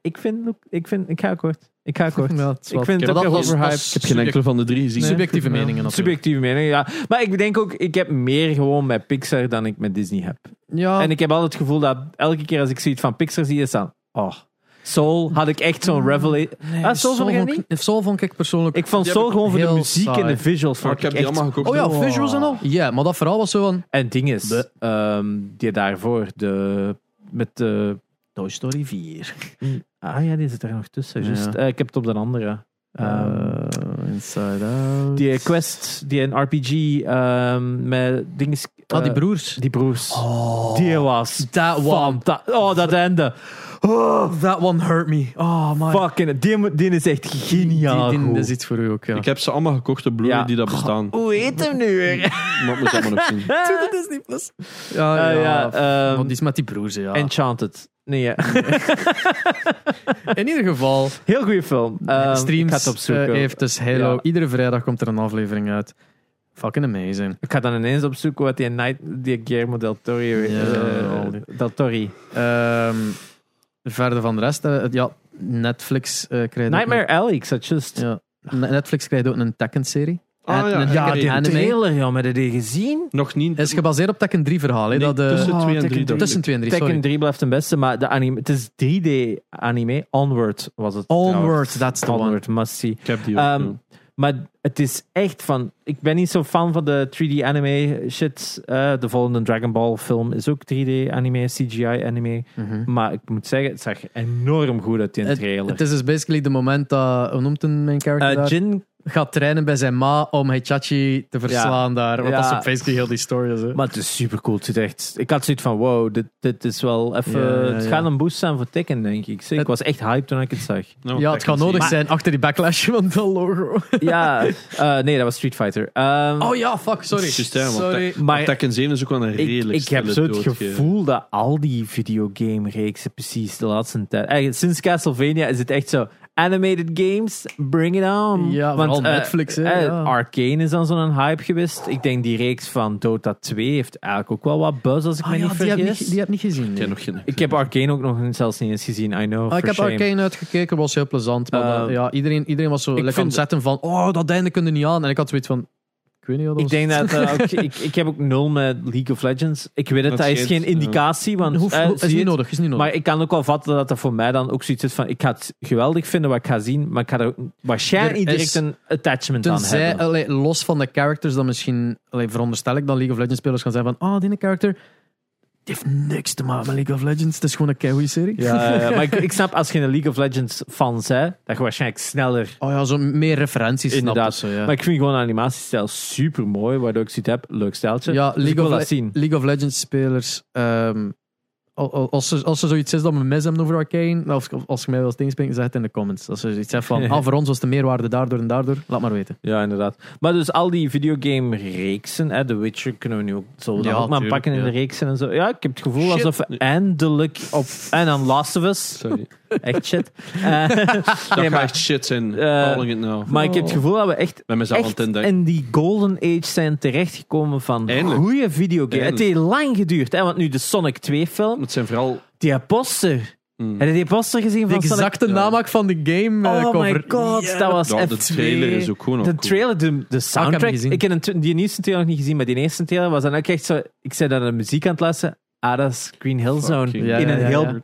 Ik vind... Ik, vind, ik ga akkoord. Ik ga akkoord. Ja, het is ik vind het ook overhyped. is Ik heb geen enkele van de drie gezien. Nee. Subjectieve meningen natuurlijk. Subjectieve mening, ja. Maar ik denk ook, ik heb meer gewoon met Pixar dan ik met Disney heb. Ja, En ik heb altijd het gevoel dat elke keer als ik zoiets van Pixar zie, is dan... Oh, Soul had ik echt zo'n revelation. nee, Ah, Soul vond jij vond niet? ik- Soul vond ik persoonlijk... Ik vond Soul gewoon voor de heel muziek en de visuals. Vond ik heb die echt... allemaal gekocht. Oh ja, Wow. visuals en al. Ja, maar dat verhaal was zo van... En het ding is, De- ehm, die daarvoor, de, met de... Toy Story 4. Ah ja, die zit er nog tussen. Ja. Eh, ik heb het op de andere. Ehm, Eh, Inside Out. die Quest, die een RPG ehm, met dingen... Ah, die eh, broers. Die broers. Oh, Die was that one. fanta- Oh, dat einde. Oh, That one hurt me. Oh, my. fucking... Die, die is echt geniaal Die, die, dat is iets voor u ook, ja. Ik heb ze allemaal gekocht op Blu-ray Ja. die dat bestaan. Hoe heet hem nu weer? Moet ze allemaal nog zien. Disney Plus. Ja, Eh, ja. ja, ehm, Want die is met die broers, ja. Enchanted. Nee, ja. In ieder geval, Heel goede film. Ehm, ik Streams ga het opzoeken. eh, heeft dus Halo. Ja. Iedere vrijdag komt er een aflevering uit. Fucking amazing. Ik ga dan ineens opzoeken wat die, night, die Guillermo del Toro... eh, die- del Torri. Ehm, verder van de rest, eh, ja, Netflix eh krijgt ook Nightmare Alley, ik zat just... een- ja, Netflix krijgt ook een Tekken-serie. Ah, En ja. een Ja, Tekken die anime. trailer, ja, met die gezien? Nog niet. Het is gebaseerd op Tekken 3 verhaal. Hè, Nee, dat, eh, tussen oh, twee en Tekken drie, dacht Tussen ik. 2 en 3, Tekken sorry. 3 blijft een beste, maar de anime, het is 3D anime. Onward was het. Onward, that's the one. Onward, must see. Ik heb die ook. Ehm, ja. Maar het is echt van. Ik ben niet zo fan van de 3D anime shit. Eh, de volgende Dragon Ball film is ook 3D anime, CGI anime. Mhm. Maar ik moet zeggen, het zag enorm goed uit in de Het, trailer. het is dus basically de moment dat, hoe noemt een main character Eh? Jin, gaat trainen bij zijn ma om Heichachi te verslaan daar. Want Ja. dat is basically heel die story. Hè. maar het is super cool. Het zit echt. Ik had zoiets van: wow, dit, dit is wel even. Het ja. gaat een boost zijn voor Tekken, denk ik. Ik Het- was echt hyped toen ik het zag. Nou, ja, het gaat nodig Maar- zijn achter die backlash van dat logo. ja, eh, nee, dat was Street Fighter. Ehm, Oh ja, fuck, sorry. Sorry. maar Tekken 7 is ook wel een ik, redelijk ik heb stille zo het gevoel dat al die videogame-reeksen precies de laatste tijd... Eigenlijk, sinds Castlevania is het echt zo... Animated games, bring it on. Ja, vooral Netflix, hè, eh, ja. Arcane is dan zo'n hype geweest. Ik denk die reeks van Dota 2 heeft eigenlijk ook wel wat buzz, als ik Ah, me ja, niet die, heb vergis. niet, die heb niet gezien. Nee. heb nog geen. Ik heb Arcane ook nog zelfs niet eens gezien, I know, Ah, for ik heb shame. Arcane uitgekeken, was heel plezant. Maar Eh, ja, iedereen, iedereen was zo ik lekker vind- ontzettend van, oh, dat einde kun je niet aan. En ik had zoiets van, weet niet wat Ik denk dat eh, ook, ik, ik heb ook nul met League of Legends. Ik weet het, Dat dat is geen indicatie, want Hoeft, eh, is zie niet het? nodig, is niet nodig. Maar ik kan ook wel vatten dat dat voor mij dan ook zoiets is van... Ik ga het geweldig vinden wat ik ga zien, maar ik ga er ook waarschijnlijk Er niet direct is- een attachment aan Tenzij, hebben. allee, los van de characters, dan misschien, allee, veronderstel ik dat League of Legends spelers gaan zeggen van, ah, die character, heeft niks te maken met League of Legends. Het is gewoon een keigoede serie. Ja, ja, maar ik, ik snap als je een League of Legends fan bent, dat je waarschijnlijk sneller... Oh ja, zo meer referenties Inderdaad. zo, ja. Maar ik vind gewoon de animatiestijl super mooi, waardoor ik zoiets heb. Leuk stijltje. Ja, Dus ik League wil of, Le- zien. League of Legends spelers. ehm, al- als, er, als er zoiets is dat we mis hebben over Arcane, of als je mij wil tegenspreken, zeg het in de comments. Als er iets zegt van, ah, voor ons was de meerwaarde daardoor en daardoor, laat maar weten. Ja, inderdaad. Maar dus al die videogame-reeksen, hè, The Witcher kunnen we nu ook zo dan Ja, ook maar pakken in ja. de reeksen en zo. Ja, ik heb het gevoel Shit. alsof we eindelijk op... En dan Last of Us. Sorry. Echt shit. Dat nee, gaat maar, echt shit zijn. Calling it now. maar ik heb het gevoel dat we echt, in die golden age zijn terechtgekomen van goede videogames. Het heeft lang geduurd, hè, want nu de Sonic 2 film, Het zijn vooral... die poster. Mm. Heb je die poster gezien De van Sonic? exacte Ja. namaak van de game eh, Oh cover. my god, dat was Ja, de F2. trailer is ook gewoon De cool. trailer, de, de soundtrack. ik heb een, t- die nieuwste trailer nog niet gezien, maar die eerste trailer was dan ook echt zo. Ik zei dat de muziek aan het luisteren. Ah, dat is Green Hill Zone. Ja, in ja, een heel.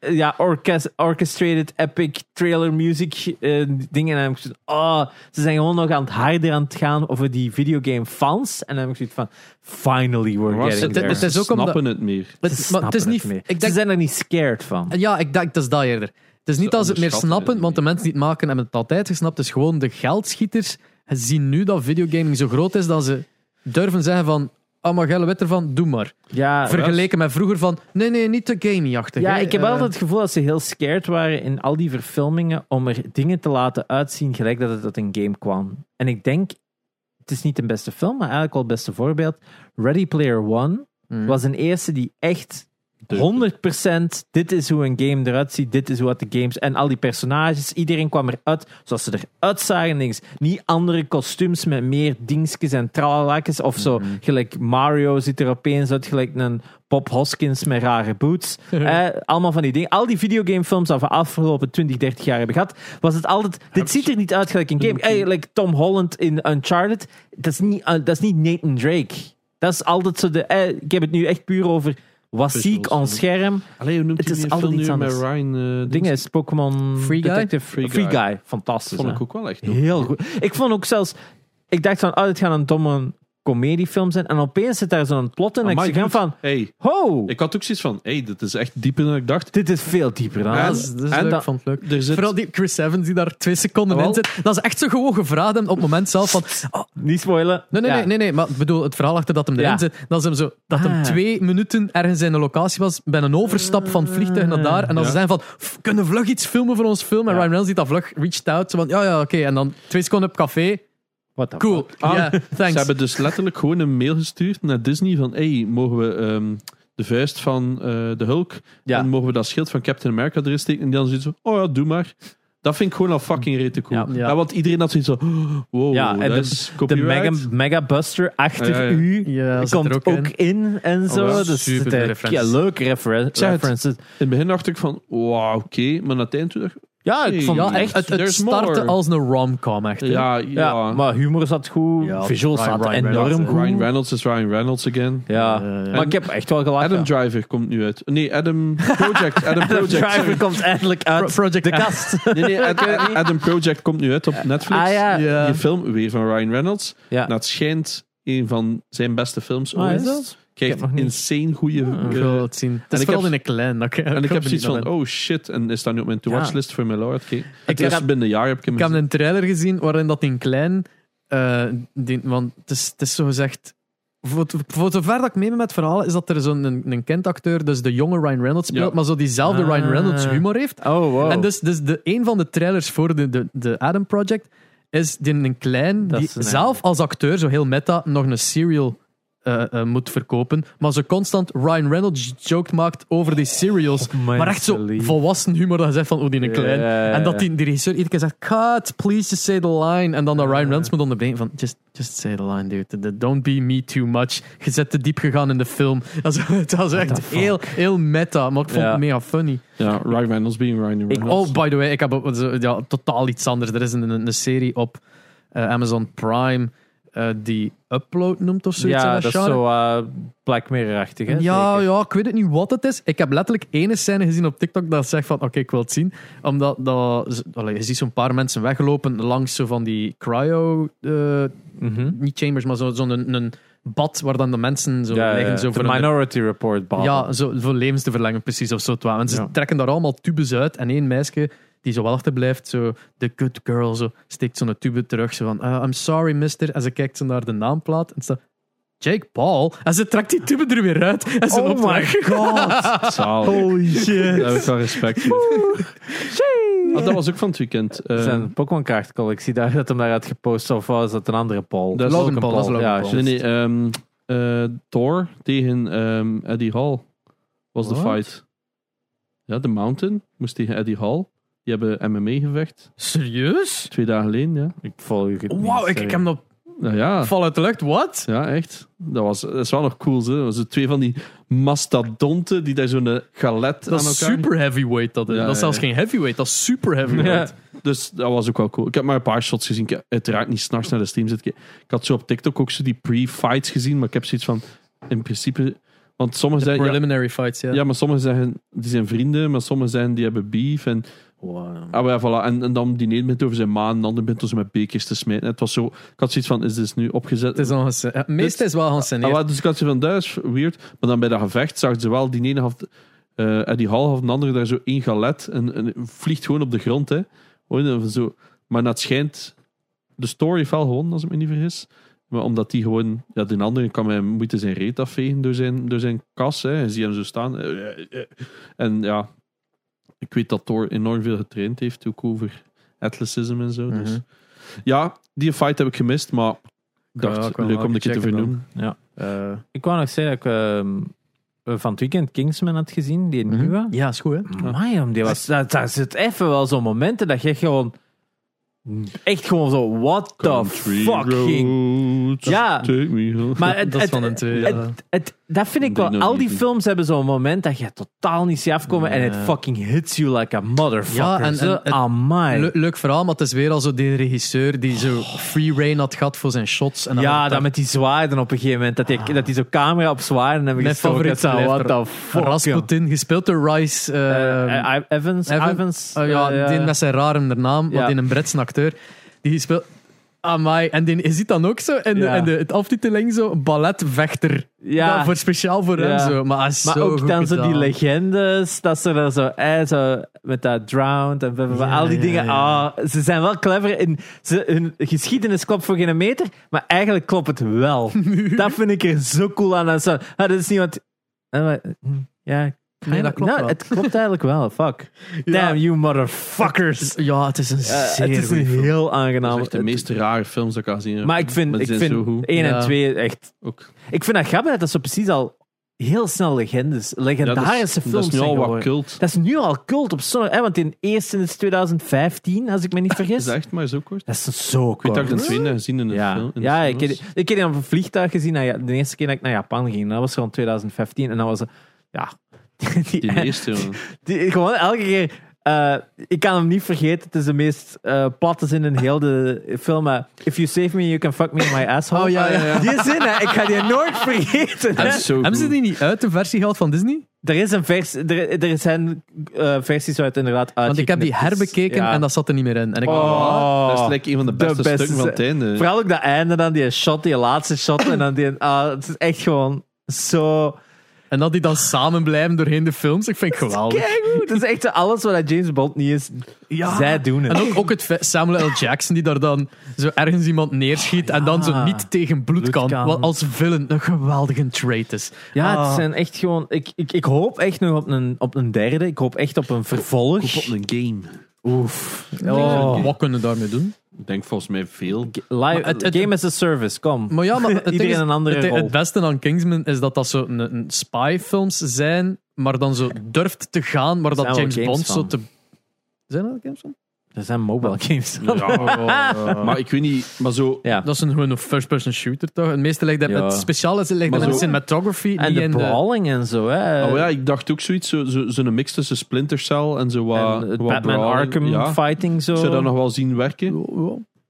Ja. eh, Ja, orkest, orchestrated epic trailer music eh, dingen. En dan heb ik zoiets oh, ze zijn gewoon nog aan het harder aan het gaan over die videogame fans. En dan heb ik zoiets van, finally we're getting het- there. het is Ze ook omdat- snappen het meer. Het, Ze maar het is niet... het meer. Ik Ze zijn er niet scared van. ja, ik denk, dat is dat eerder. Het is niet dat ze het meer snappen, het want de mensen die het maken hebben het altijd gesnapt. Het is gewoon de geldschieters zien nu dat videogaming zo groot is dat ze durven zeggen van maar Gelle weet ervan, doe maar. Ja, Vergeleken met vroeger van, nee, nee, niet te gamey-achtig. ja, hè. ik heb Eh, altijd het gevoel dat ze heel scared waren in al die verfilmingen om er dingen te laten uitzien gelijk dat het uit een game kwam. En ik denk, het is niet de beste film, maar eigenlijk wel het beste voorbeeld. Ready Player One mm. was een eerste die echt 100% dit is hoe een game eruit ziet, dit is het de games en al die personages, iedereen kwam eruit zoals ze eruit zagen. Niks. Niet andere kostuums met meer dingetjes en tralalakjes of zo. Gelijk Mario ziet er opeens uit, gelijk een Bob Hoskins met rare boots. Eh, allemaal van die dingen. Al die videogamefilms dat we afgelopen 20, 30 jaar hebben gehad, was het altijd. Dit ziet er niet uit gelijk een game. Eh, like Tom Holland in Uncharted. Dat is niet, eh, dat is niet Nathan Drake. Dat is altijd zo de. eh, ik heb het nu echt puur over. Was Visuals, ziek on scherm. Allee, hoe noemt Het is die altijd film iets nu met anders. Ryan? eh, Dingen is Pokémon Free Guy? Detective Free Free, Guy. Guy. Fantastisch. vond hè? ik ook wel echt. Heel goed. Ik vond ook zelfs. Ik dacht van, oh, dit gaat een domme comediefilm zijn. En opeens zit daar zo'n plot in. En ik zeg van, Hey, ho, ik had ook zoiets van, hey, dit is echt dieper dan ik dacht. dit is veel dieper dan Ja, dat dat. is, dat is en leuk, dat- vond het leuk. Er zit, Vooral die Chris Evans die daar twee seconden in zit. Dat is echt zo gewoon gevraagd hem op het moment zelf van... Oh, Niet spoilen. nee, nee, Ja. nee, nee, nee, maar ik bedoel, het verhaal achter dat hem erin Ja. zit, dat, is hem zo, dat hem Ah. twee minuten ergens in een locatie was, bij een overstap van het vliegtuig naar daar, en dan Ja. ze zijn van, "F- kunnen we vlug iets filmen voor ons film? En Ja. Ryan Reynolds die dat vlug reached out, zo van, ja, ja, oké, en dan twee seconden op café, What the cool, fuck? Ah, ja, thanks. Ze hebben dus letterlijk gewoon een mail gestuurd naar Disney van hey, mogen we ehm, de vuist van eh, de Hulk Ja. en mogen we dat schild van Captain America erin steken? En die dan zoiets zo, oh ja, doe maar. Dat vind ik gewoon al fucking rete cool. Ja. Ja, Ja. want iedereen had zoiets zo, wow, Ja, en dat de- is De copyright. mega, mega Buster achter Ja, ja. u Ja, zit er komt ook ook, in. in. en zo. Oh, ja, dus super het, de eh, referenties. Ja, leuke zeg het. references. In het begin dacht ik van, wow, oké. Maar aan het eind toen dacht ik, Ja, ik Hey, vond Ja, echt... het, het there's startte more. als een rom-com, echt. hè. ja, ja. ja, maar humor zat goed. Ja, visuals Ryan- zat Ryan enorm Reynolds, goed. Ryan Reynolds is Ryan Reynolds again. Ja, Eh, maar ik heb echt wel gelachen. Adam Driver komt nu uit. Nee, Adam Project. Adam Project. Driver sorry. komt eindelijk uit Pro- Project de A. kast. Nee, nee, Ad- Adam Project komt nu uit op Netflix. Ah ja. Ja. Die film weer van Ryan Reynolds. Ja. Nou, het schijnt een van zijn beste films Ah, ooit. is dat? Krijgt Ik heb nog niet- insane goede. Ik wil het zien. Het is ik vooral heb- in een klein. ik- en ik ik heb zoiets van, oh shit. En is dat nu op mijn to-watch-list voor mijn Lord? Het heb- binnen een jaar heb ik hem Ik heb een trailer gezien waarin dat in klein. eh, die, want het is, het is zo gezegd. Voor, voor zover dat ik mee ben met het verhaal, is dat er zo'n een, een kindacteur, dus de jonge Ryan Reynolds speelt, Ja. maar zo diezelfde Ah. Ryan Reynolds humor heeft. Oh, wow. En dus, dus de, een van de trailers voor de, de, de Adam Project is die een klein, Dat die zelf als acteur, zo heel meta, nog een serial eh, moet verkopen. Maar zo constant Ryan Reynolds joke maakt over die serials. Maar echt zo volwassen humor dat je zegt van, oh, die een klein. En dat die, die regisseur iedere keer zegt, cut, please just say the line. En dan dat Ryan Reynolds moet onderbreken van, just, just say the line, dude. Don't be me too much. Je zit te diep gegaan in de film. Dat is, was echt heel, heel meta, maar ik vond het mega funny. Ja, Ryan Reynolds being Ryan Ik, Reynolds. oh, by the way, ik heb ja, totaal iets anders. Er is een, een, een serie op eh, Amazon Prime eh, die Upload noemt of zoiets. in ja, dat is genre. zo uh, Black Mirror-achtig. hè, Ja, zeker? ja, ik weet het niet wat het is. Ik heb letterlijk ene scène gezien op TikTok dat zegt van, oké, ik wil het zien. Omdat dat, allee, je ziet zo'n paar mensen weglopen langs zo van die cryo, eh, Mhm. niet chambers, maar zo'n zo een, een bad waar dan de mensen zo Ja, liggen. ja, Zo de voor een- Minority Report. bal. ja, zo, voor levens te verlengen, precies. Of zo. En ze Ja. trekken daar allemaal tubes uit. En één meisje die zo wel achterblijft, zo, de good girl, zo, steekt zo'n tube terug. Zo van, "Uh, I'm sorry, mister. En ze kijkt zo naar de naamplaat. En staat Jake Paul. En ze trekt die tube er weer uit. En ze Oh my god. Zalig. Holy shit. Daar heb ik wel respect voor. Ah, dat was ook van het weekend. Eh, zijn Pokémon kaartcollectie daar dat hem daaruit gepost of was dat een andere Paul? Dat is Logan Logan Paul, Logan ja, Paul. nee, ehm, eh, Thor tegen ehm, Eddie Hall was de fight. Ja, The Mountain moest tegen Eddie Hall. Die hebben MMA gevecht. Serieus? Twee dagen geleden, ja. Ik volg het niet, Wauw, ik, ik heb nog Nou ja, val uit de lucht. Wat? ja echt. Dat, was, dat is wel nog cool. Hè. Dat was twee van die mastodonten die daar zo'n galet Dat aan is elkaar... super heavyweight. Dat, is. Ja, dat is zelfs ja. geen heavyweight, dat is super heavyweight. Dus dat was ook wel cool. Ik heb maar een paar shots gezien. Ik heb uiteraard niet s'nachts naar de stream zitten. kijken. Ik had zo op TikTok ook zo die pre-fights gezien. Maar ik heb zoiets van... In principe... Want sommigen. Ja, preliminary fights, ja. ja, maar sommigen zeggen... Die zijn vrienden. Maar sommigen zeggen die hebben beef. En, Wow. ah, maar ja, voilà. en, en dan die ene bent over zijn maan. En de andere bent over met bekers te smijten. En het was zo... Ik had zoiets van... Is dit nu opgezet? Het is al gese- het meeste is wel Ah, geanceneerd. wel, dus ik had zoiets van... Dat is weird. Maar dan bij dat gevecht zagen ze wel... Die ene had... eh die hal had een andere daar zo één galet. En, en vliegt gewoon op de grond. Hè. Gewoon, zo. Maar dat schijnt... De story wel gewonnen, als ik me niet vergis. Maar omdat die gewoon... Ja, de andere kan mij moeite zijn reet afvegen door zijn, door zijn kas. Hè. En zie hem zo staan. Eh, eh. En ja, ik weet dat Thor enorm veel getraind heeft. Ook over athleticism en zo. Dus. Mhm. Ja, die fight heb ik gemist. Maar ik Ja, dacht, ik leuk om een keer te vernoemen. Eh, Ik wou nog zeggen dat ik ehm, van het weekend Kingsman had gezien, die mhm. nieuwe. Ja, is goed, hè? Amai, die was, daar, daar zit even wel zo'n momenten dat je gewoon... Echt gewoon zo, what the Country roads, Ja. take me home. Maar het, Dat is het, van een twee, het, ja. het- dat vind ik wel. Al die films hebben zo'n moment dat je totaal niet ziet afkomen en het fucking hits you like a motherfucker. Ja, en- Zo, en het- amai. Le- leuk verhaal, maar het is weer al zo die regisseur die zo free reign had gehad voor zijn shots. En dan ja, dat met die zwaarden op een gegeven moment. Dat die, dat die zo camera op zwaarden hebben Mijn gestoken. favoriet What the fuck. Rasputin, gespeeld door Rice. eh, Eh, eh, Evans, Evan- Evans. oh ja, eh, die met zijn rare naam, Ja. maar die een Britse acteur. Die speelt... Amai, en die, je ziet dan ook zo in, de, Ja. in de het aftiteling zo, balletvechter. ja. Dat voor speciaal voor hem Ja. zo. Maar, hij is Maar zo ook goed dan zo die gedaan. legendes, dat ze er zo, eh, zo met dat drowned en Ja, al die ja, dingen. ja. Ah, ze zijn wel clever in ze, hun geschiedenis klopt voor geen meter, maar eigenlijk klopt het wel. dat vind ik er zo cool aan. En zo, ah, dat is niet wat. eh, maar, hm, ja, Nee, dat klopt nou, wel. Het klopt eigenlijk wel. Fuck. Ja. Damn you motherfuckers. Ja, het is een Eh, zeer het is een film. heel Dat aangenaam. is echt de meest rare films dat ik al heb. maar ik vind, ik vind zo goed. 1 en Ja. 2 echt. Ook. Ik vind dat grappig dat dat zo precies al heel snel legendes, Ja, legendarische dat is, films dat is nu al wat cult. Dat is nu al cult op zo'n... hè, Want in eerste is 2015, als ik me niet Dat vergis. is echt maar zo kort. Dat is zo Ik dat ik de kort. tweede gezien in de Ja, film. in de ja ik, heb, ik heb die op een vliegtuig gezien. de eerste keer dat ik naar Japan ging. Dat was gewoon 2015. En dat was... Ja... Die, Die eerste, die- gewoon elke keer... eh, ik kan hem niet vergeten. Het is de meest eh, platte zin in heel de film. maar, If you save me, you can fuck me in my asshole. Oh, ja, ja, ja. Die zin, hè, ik ga die nooit vergeten. Hebben ze die niet uit de versie gehaald van Disney? Er is een versie... Er, er zijn eh, versies uit inderdaad Want ik heb die herbekeken Ja. en dat zat er niet meer in. En ik Oh. Dat is like een van de De beste, beste stukken van het einde. Vooral ook dat einde dan, die shot, die laatste shot. En dan die... Ah, het is echt gewoon zo... En dat die dan samen blijven doorheen de films. Ik vind het geweldig. Het is echt alles wat James Bond niet is. Zij doen het. En ook, ook het Samuel L. Jackson die daar dan zo ergens iemand neerschiet en dan zo ja. niet tegen bloed, Bloed kan. kan. Wat als villain een geweldige trait is. Ja, Ah. het zijn echt gewoon... Ik, ik, ik hoop echt nog op een, op een derde. Ik hoop echt op een vervolg. Koop op een game. Oef. Oh. Wat kunnen we daarmee doen? Ik denk volgens mij veel. Live, Maar het- het- game as a service, kom. Maar ja, maar het ding Iedereen is, een andere het, rol. het beste aan Kingsman is dat dat zo een, een spy-films zijn, maar dan zo durft te gaan, maar dat James Bond zo te... Zijn er games van? Er zijn mobile games. Ja, maar ik weet niet, maar zo. Ja. Dat is een, gewoon een first-person shooter, toch? Het meeste lijkt dat, Ja. het speciaal is, lijkt Maar dat in zo- cinematography, En de in brawling en zo, hè. Oh ja, ik dacht ook zoiets, zo'n zo, zo'n mix tussen Splinter Cell en zo wat. en het wat Batman brawling. Arkham Ja. fighting zo. Zou dat nog wel zien werken.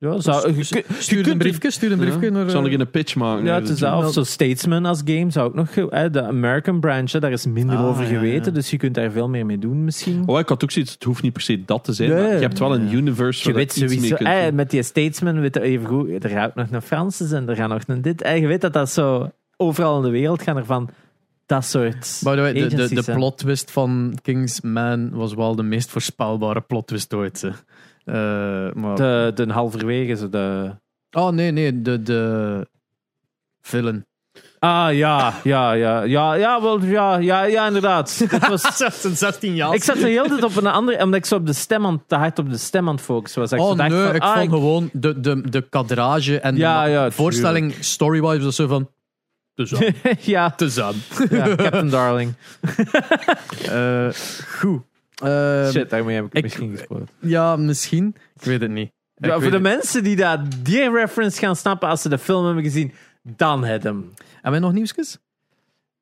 Ja, zou, je, je- je Stuur een briefje, stuur een briefje Ja. naar... Ik zal eh, een pitch maken. Ja, het is zo Statesman als game zou ook nog... Hè, de American branch, hè, daar is minder Ah, over ja, geweten. ja. Dus je kunt daar veel meer mee doen misschien. Oh, ik had ook zoiets, het hoeft niet per se dat te zijn. Nee. maar je hebt wel een Ja. universe je weet sowieso... doen. met die Statesman weet je even goed... Er gaat nog een Francis en er gaat nog een dit. En je weet dat dat zo... Overal in de wereld gaan er van dat soort By the way, de, de, de plot twist van Kingsman was wel de meest voorspelbare plot twist ooit. hè. Eh, maar... De, de halverwege, zo de... Oh nee, nee, de, de villain. Ah, ja, ja, ja, ja, ja, wel, ja, ja, ja, inderdaad. Dat was, 16 jaar. ik zat de hele tijd op een andere, omdat ik zo op de stem aan, te hard op de stem aan het focussen was. Ik Oh dacht nee, van, ik ah, vond gewoon de, de, de kadrage en Ja, de ja, voorstelling story-wise was zo van... Te ja, Te ja, Captain Darling. Eh, goed. Eh, Shit, daarmee heb ik, ik- misschien gesproken. Ja, misschien. Ik weet het niet. Ja, voor de het- mensen die dat, die reference gaan snappen als ze de film hebben gezien, dan het hem. Hebben we nog nieuwsjes?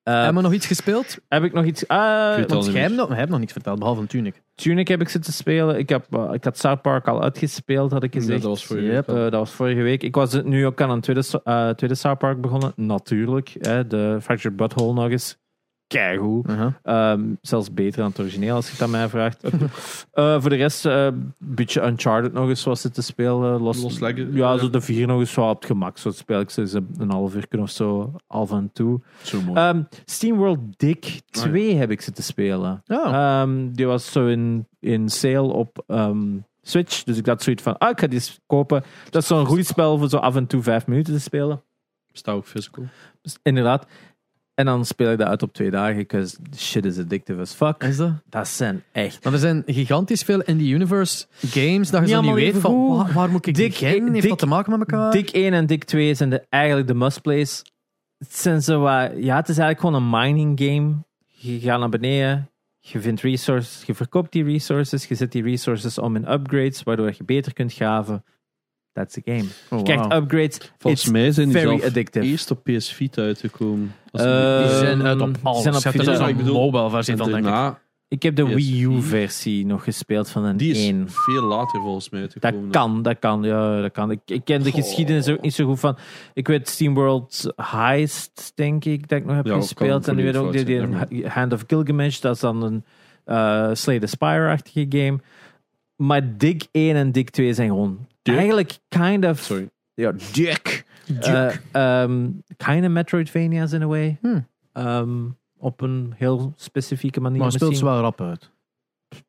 Eh, Hebben we nog iets gespeeld? heb ik nog iets... Want jij meer. hebt nog, niets verteld, behalve een tunic. Tunic heb ik zitten spelen. Ik, heb, eh, ik had South Park al uitgespeeld, had ik Ja, gezegd. dat was voor Yep. Eh, dat was vorige week. Ik was nu ook aan een tweede, eh, tweede South Park begonnen. Natuurlijk. Hè, de Fractured Butthole nog eens. Keigoed. Ehm, zelfs beter dan het origineel, als je het aan mij vraagt. Eh, voor de rest, een beetje Uncharted nog eens was zitten spelen. Los, Losleggen. Ja, zo de vier nog eens zo op het gemak. Zo speel ik ze een half uur of zo af en toe. Zo mooi. Ehm SteamWorld Dick 2 heb ik zitten spelen. Ja. Ehm, die was zo in, in sale op Switch. Dus ik had zoiets van, ah, ik ga die kopen. Dat is zo'n goed spel voor zo af en toe vijf minuten te spelen. Bestaat ook physical. Dus inderdaad. En dan speel ik dat uit op twee dagen, because shit is addictive as fuck. Is dat? Dat zijn echt... Maar er zijn gigantisch veel in die universe games dat je Niet zo niet allemaal weet van waar, waar moet ik Dik- beginnen? Heeft dik- dat te maken met elkaar? Dik 1 en Dik 2 zijn de, eigenlijk de must-plays. Het zijn zo wat... Ja, het is eigenlijk gewoon een mining game. Je gaat naar beneden, je vindt resources, je verkoopt die resources, je zet die resources om in upgrades, waardoor je beter kunt graven. That's the game. Oh, Je krijgt wow. upgrades. Volgens It's mij zijn die very zelf addictive. eerst op PS Vita uitgekomen. Als Eh, die- Die zijn Ehm, uit op alles. zijn op ik een bedoel- mobile versie en van, denk ik. Ik heb de PS4. Wii U-versie nog gespeeld van een die is 1. veel later volgens mij Dat kan, dat kan, ja, dat kan. Ik, ik ken de geschiedenis ook niet zo goed van. Ik weet SteamWorld Heist, denk ik, dat ik nog heb Ja, gespeeld. En nu weet ook die, die Hand of Gilgamesh, dat is dan een uh, Slay the Spire-achtige game. Maar Dig 1 en Dig 2 zijn gewoon Eigenlijk kind of... Sorry. Ja, Dik. Uh, um, kind of Metroidvania's in a way. Hmm. Um, op een heel specifieke manier. Maar het speelt ze wel rap uit.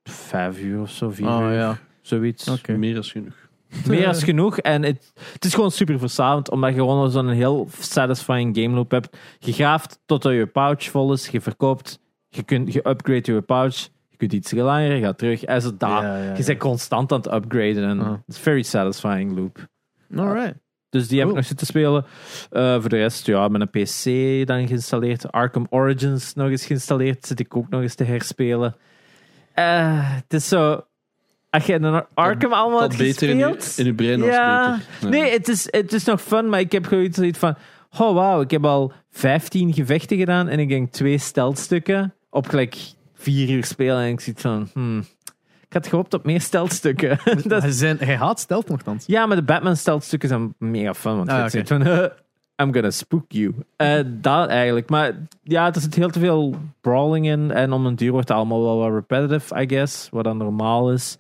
Vijf uur of zo, vier Oh uur. ja. Zoiets. Meer dan genoeg. Meer als genoeg. En het, het is gewoon super verslavend, omdat je gewoon zo'n heel satisfying game loop hebt. Je graaft totdat je pouch vol is, je verkoopt, je, kunt, je upgrade je pouch, je kunt iets langer, je gaat terug. En zo daar. Ja, ja, Je bent constant aan het upgraden en het is very satisfying loop. Alright. Dus die heb ik nog zitten spelen. Eh, voor de rest, ja, met een PC dan geïnstalleerd. Arkham Origins nog eens geïnstalleerd. Zit ik ook nog eens te herspelen. Eh, het is zo... Als je een Arkham allemaal Dat hebt beter in je, gespeeld... in je brein Ja. Nee, het is, het is nog fun, maar ik heb gewoon zoiets van... Oh, wauw, ik heb al 15 gevechten gedaan en ik denk twee steltstukken op gelijk vier uur spelen. En ik zit van... Hmm, ik had gehoopt op meer steltstukken. dat, Hij zijn, hij haat stealth nogthans. ja, maar de Batman-steltstukken zijn mega fun. Want Ah, je zit van... I'm gonna spook you. Eh, dat eigenlijk. Maar ja, er zit heel te veel brawling in. En om een duur wordt het allemaal wel wat repetitive, I guess. Wat dan normaal is.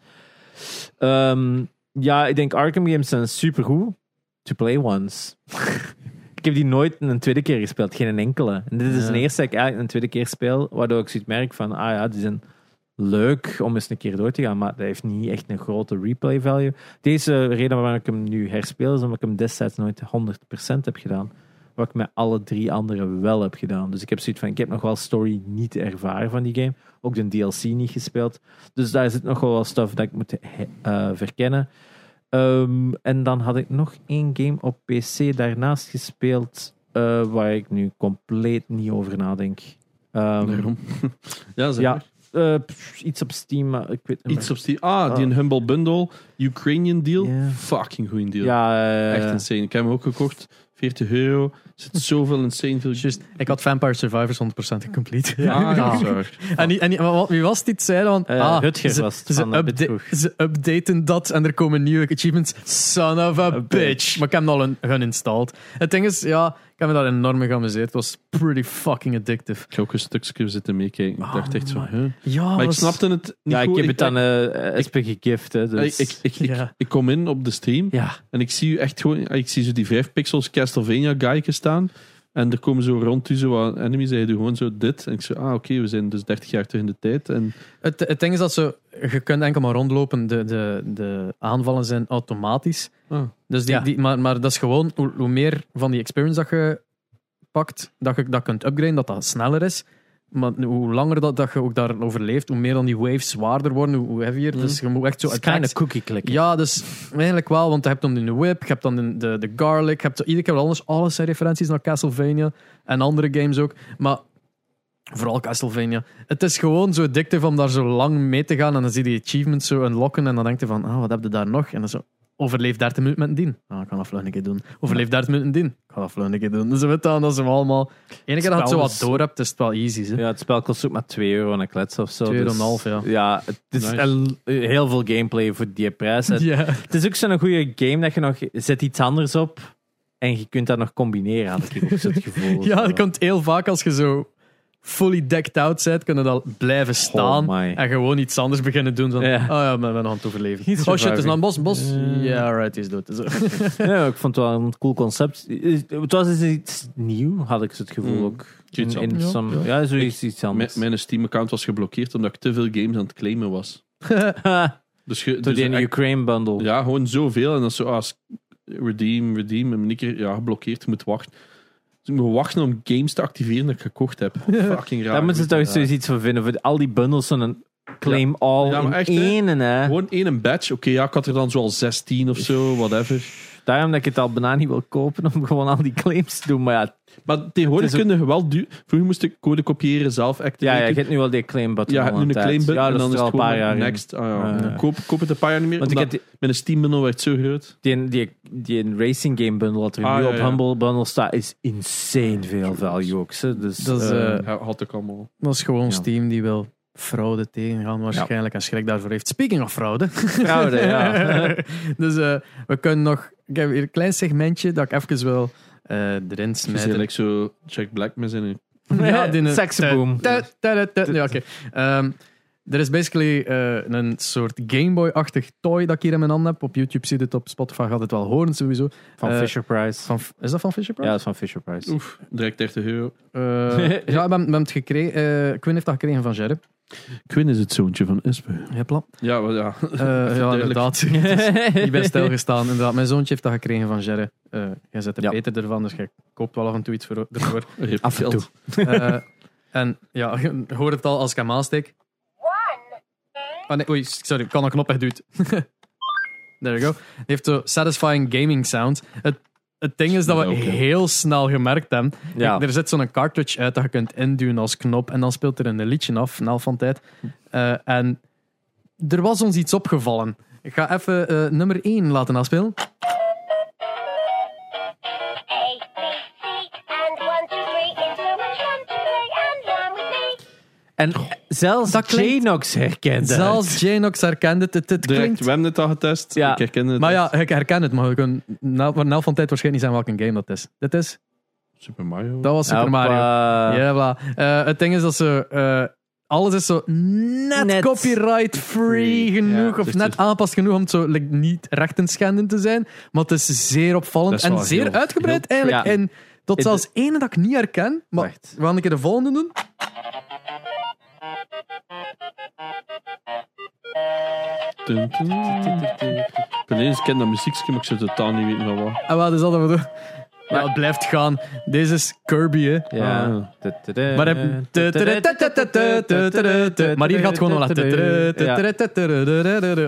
Ehm, ja, ik denk Arkham games zijn supergoed. To play once. ik heb die nooit een tweede keer gespeeld. Geen een enkele. En dit is Ja. de eerste dat ik eigenlijk een tweede keer speel. Waardoor ik zoiets merk van... Ah ja, die zijn leuk om eens een keer door te gaan. Maar dat heeft niet echt een grote replay value. Deze reden waarom ik hem nu herspeel... is omdat ik hem destijds nooit 100% heb gedaan. Wat ik met alle drie anderen wel heb gedaan. Dus ik heb zoiets van... Ik heb nog wel story niet ervaren van die game. Ook de DLC niet gespeeld. Dus daar zit nog wel wat stuff dat ik moet eh, verkennen. Ehm, en dan had ik nog één game op PC daarnaast gespeeld... eh, waar ik nu compleet niet over nadenk. Daarom. ja, zeg ja, eh, iets op Steam, maar ik weet niet Iets op Steam. Ah, die een Humble Bundle. Ukrainian deal. Fucking goeie deal. Ja, eh, Echt insane. Ik heb hem ook gekocht. 40 euro. Er zit zoveel insane veel... Just, ik had Vampire Survivors 100% complete. Ah, ja, Ja. sorry. En, die- en die- wie was dit? Zei dan, Eh, ah, Rutger ze, was het ze, upda- updaten dat en er komen nieuwe achievements. Son of a A bitch. bitch. Maar ik heb hem al een, geïnstalleerd. Het ding is, ja, ik heb me daar enorm mee geamuseerd. Het was pretty fucking addictive. Ik heb ook een stukje zitten meekijken. Ik dacht echt zo... man. Huh? Ja, Maar ik snapte het niet ja, ik goed. heb het aan uh, Espe gegift. Hè, dus. ik, ik, ik, ik, Ja. ik kom in op de stream ja, en ik zie u echt gewoon... Ik zie zo die 5 pixels Castlevania guyken staan. En er komen zo rond u zo wat enemies. En je doet gewoon zo dit. En ik zo, ah oké, we zijn dus 30 jaar terug in de tijd. En Het, het ding is dat ze, je kunt enkel maar rondlopen. De, de, de aanvallen zijn automatisch. ah, Dus die, Ja. die, maar, maar dat is gewoon, hoe, hoe meer van die experience dat je pakt, dat je dat kunt upgraden, dat dat sneller is. Maar hoe langer dat, dat je ook daar overleeft, hoe meer dan die waves zwaarder worden, hoe, heavier. Mm. Dus je moet echt zo... het of cookie click. Ja, dus eigenlijk wel, want je hebt dan de whip, je hebt dan de, de, de garlic, je hebt zo, iedere keer alles, alles zijn referenties naar Castlevania en andere games ook. Maar vooral Castlevania. Het is gewoon zo addictief om daar zo lang mee te gaan en dan zie je die achievements zo unlocken en dan denk je van, ah, wat heb je daar nog? En dan zo, overleef 30 minuten met een dien. Ah, ik kan dat vlug een keer doen. Overleef 30 minuten met een dien. Ik kan dat vlug een keer doen. Dus weet dan, dat is allemaal... Eén keer dat je zo wat door hebt, is het wel easy. Hè? Ja, het spel kost ook maar 2 euro en een klets of zo. 2,5 dus- euro, ja. Ja, het is Nice. een- heel veel gameplay voor die prijs. Het, Ja. het is ook zo'n goede game dat je nog zet iets anders op en je kunt dat nog combineren, had ik ook zo het gevoel. Ja, dat komt heel vaak als je zo fully decked out bent, kunnen dat blijven staan Oh my. en gewoon iets anders beginnen doen. Van, Ja. Oh ja, we zijn aan het overleven. He's oh shit, het is nou een bos, bos. Ja. Ja, right, is dood. Zo. Ja, ik vond het wel een cool concept. Het was dus iets nieuw, had ik het gevoel Mm. ook. In, in anders. some- ja, zoiets iets mijn, anders. mijn Steam-account was geblokkeerd omdat ik te veel games aan het claimen was. Dus, je, Door dus die echt- Ukraine bundle. Ja, gewoon zoveel. En dan zo, ah, s- redeem, redeem. En een keer ja, geblokkeerd, je moet wachten. Dus ik moet wachten om games te activeren dat ik gekocht heb. Fucking raar. Daar moeten ze toch zoiets van vinden. Voor al die bundles zo'n claim all Ja, maar in echt, één. Hè. Gewoon één batch. Oké, ja, ik had er dan zoal 16 of zo, whatever. Daarom dat ik het al bijna niet wil kopen, om gewoon al die claims te doen. Maar ja, Maar tegenwoordig kun je wel... du- Vroeger moest ik code kopiëren, zelf ja, activeren. ja je hebt nu wel die claim button. Ja, nu een claim button Ja, en dat dan is het al een paar jaar next. Ah, ja. Ja, ja. Koop, koop het een paar jaar niet meer, Want ik heb die, mijn Steam bundle werd zo groot. die, die, die racing game bundle dat er Ah, nu ja, op ja. Humble Bundle staat, is insane veel value ook. hè. Dus, Dat is, Ja, had ik allemaal. Dat is gewoon Ja. Steam die wil fraude tegengaan waarschijnlijk en schrik daarvoor heeft. Speaking of fraude. fraude, ja. dus eh, we kunnen nog... Ik heb hier een klein segmentje dat ik even wil eh, erin Het is smijten. eigenlijk zo Jack Black met zijn... die- Seksboom. Ta- ta- ta- ta- Ja, oké. Ehm, Er is basically eh, een soort Gameboy-achtig toy dat ik hier in mijn hand heb. Op YouTube zie je het, op Spotify gaat het wel horen sowieso. Van Eh, Fisher Price. Van, is dat van Fisher ja, Price? dat is van Fisher Price. Oef, direct 30 euro. Eh, ja, we hebben het gekregen. eh Quinn heeft dat gekregen van Jerry. Quinn is het zoontje van Espe. Hepla. Ja, wel, ja. Eh, ja, inderdaad. Niet bij stilgestaan. Inderdaad, mijn zoontje heeft dat gekregen van Jerry. Eh jij zet er Ja. beter ervan, dus jij koopt wel af en toe iets voor, ervoor. Af en. Eh, en ja, je hoort het al als ik hem aansteek. Ah, nee, oei, sorry, ik kan een knop wegduwt. There you go. Die heeft zo satisfying gaming sound. Het, het ding is dat we heel snel gemerkt hebben. Ja. Er zit zo'n cartridge uit dat je kunt induwen als knop en dan speelt er een liedje af, na van tijd. Eh, en er was ons iets opgevallen. Ik ga even eh, nummer 1 laten afspelen. En zelfs Dat klinkt- Janox herkent het. Zelfs Janox herkende het. Het, het Direct, klinkt we hebben het al getest. Ja. Ik herken het. Maar ja, ik herken het, maar we kunnen na, van tijd waarschijnlijk niet zijn welke game dat is. Dit is, Super Mario. dat was Super Hoppa. Mario. Ja, voilà. Eh, het ding is dat ze, eh, alles is zo net, Net. copyright-free genoeg, Ja, of dus net het- aanpast genoeg om het zo like, niet rechten te zijn. Maar het is zeer opvallend is en wel zeer heel- uitgebreid heel- eigenlijk. Ja. En tot In zelfs ene dat ik niet herken. Maar Wacht. we gaan een keer de volgende doen. Ik ben eens ken dat muziekje, maar ik zou totaal niet weten van wat. En wat is dat dat we doen? Ja, het blijft gaan. Deze is Kirby, hè. Ja. Ah. Maar, heb- maar hier gaat gewoon wel. Ja.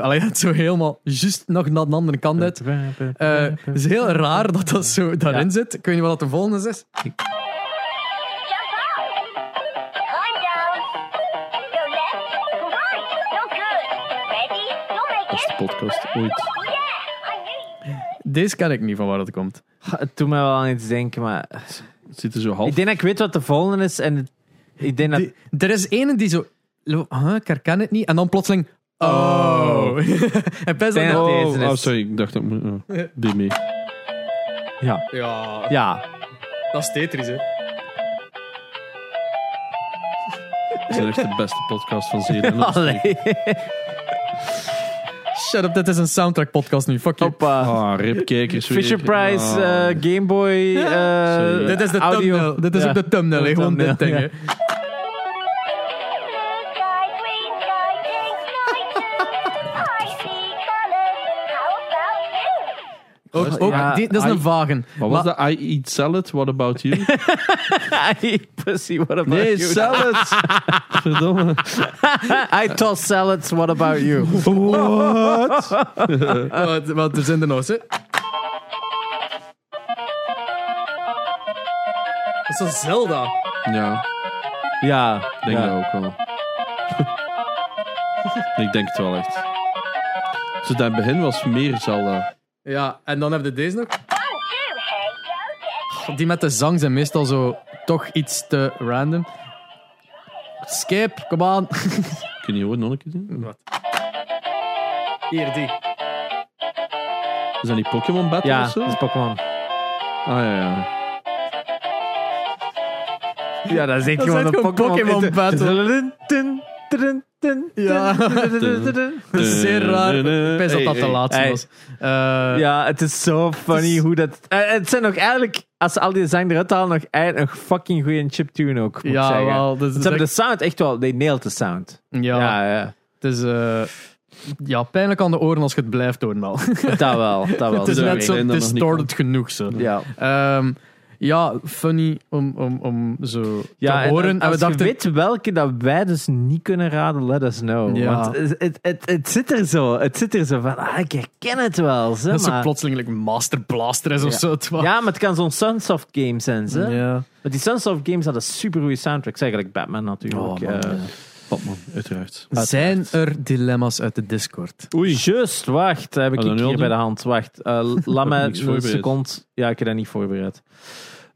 Allee, het zo helemaal juist nog naar de andere kant uit. Eh, het is heel raar dat dat zo daarin zit. Ik weet niet wat dat de volgende is. Beste podcast ooit. Deze ken ik niet van waar dat komt. Het doet mij wel aan iets denken, maar... Het zit er zo half. Ik denk dat ik weet wat de volgende is en het- ik denk dat... Die- er is ene die zo. Huh, ik herken het niet. En dan plotseling. Oh. en best dat wel. deze Oh, is- oh, sorry, ik dacht dat ik. Oh, die mee. Ja. Ja, Ja. dat is Tetris, hè? Het is echt de beste podcast van Zeden. en Allee. Shut up, dit is een soundtrack podcast nu. Fuck you. Hoppa. Ah, weer. Fisher Price, Ah. eh, Game Boy, eh, Sorry. Dit is de audio. thumbnail. Dit is Ja. ook de thumbnail. hè. Gewoon dit ding. hè. Ook, ook, Ja, die- dat is een vagen. Wat was dat? I eat salad, what about you? I pussy, what about Nee, you? salad! Verdomme. I toss salads, what about you? What? Wat, wat er zijn er nog, hè? Dat is zo Zelda. Ja, Ja, ik denk ja. dat ook wel. ik denk het wel echt. Dus dat begin was meer Zelda. Ja, en dan heb je deze nog. Get Die met de zang zijn meestal zo toch iets te random. Skip, kom aan. Kun je gewoon nog een keer zien? Wat? Hier, die. Is dat niet Pokémon Battle Ja, of zo? dat is Pokémon. Ah ja, ja. Ja, dat is echt Dat gewoon een Pokémon battle. Ja. Ja. Dat is zeer raar. Ik wist dat dat de laatste Hey. was. Eh, Ja, het is zo funny hoe dat... Eh, het zijn nog eigenlijk, als ze al die zang eruit halen, nog eigenlijk nog fucking goede chiptune ook, moet ik Ja, zeggen. wel. Is Ze hebben de sound echt wel... They nailed the sound. ja, Ja, ja. het is eh, ja, pijnlijk aan de oren als je het blijft horen al. Dat wel, dat wel. het is Sorry. net zo Ik ben er nog niet distorted genoeg. Zo. Ja. Ehm, ja, funny om, om, om zo Ja, te en horen. En, we dachten, je weet welke dat wij dus niet kunnen raden, let us know. Ja. Want het, het, het, het zit er zo. Het zit er zo van, ah, ik herken het wel. Ze, dat zo maar... plotseling like Master Blaster is of zo. Ja, maar het kan zo'n Sunsoft game zijn. Ze. Ja. Want die Sunsoft games hadden super goede soundtracks. Eigenlijk Batman natuurlijk. Oh, man, Eh. Batman, uiteraard. Zijn er dilemma's uit de Discord? Oei. Just, wacht. Heb ik nu hier bij de doen? hand. Wacht. eh, laat mij niks een voorbereid. seconde. Ja, ik heb dat niet voorbereid.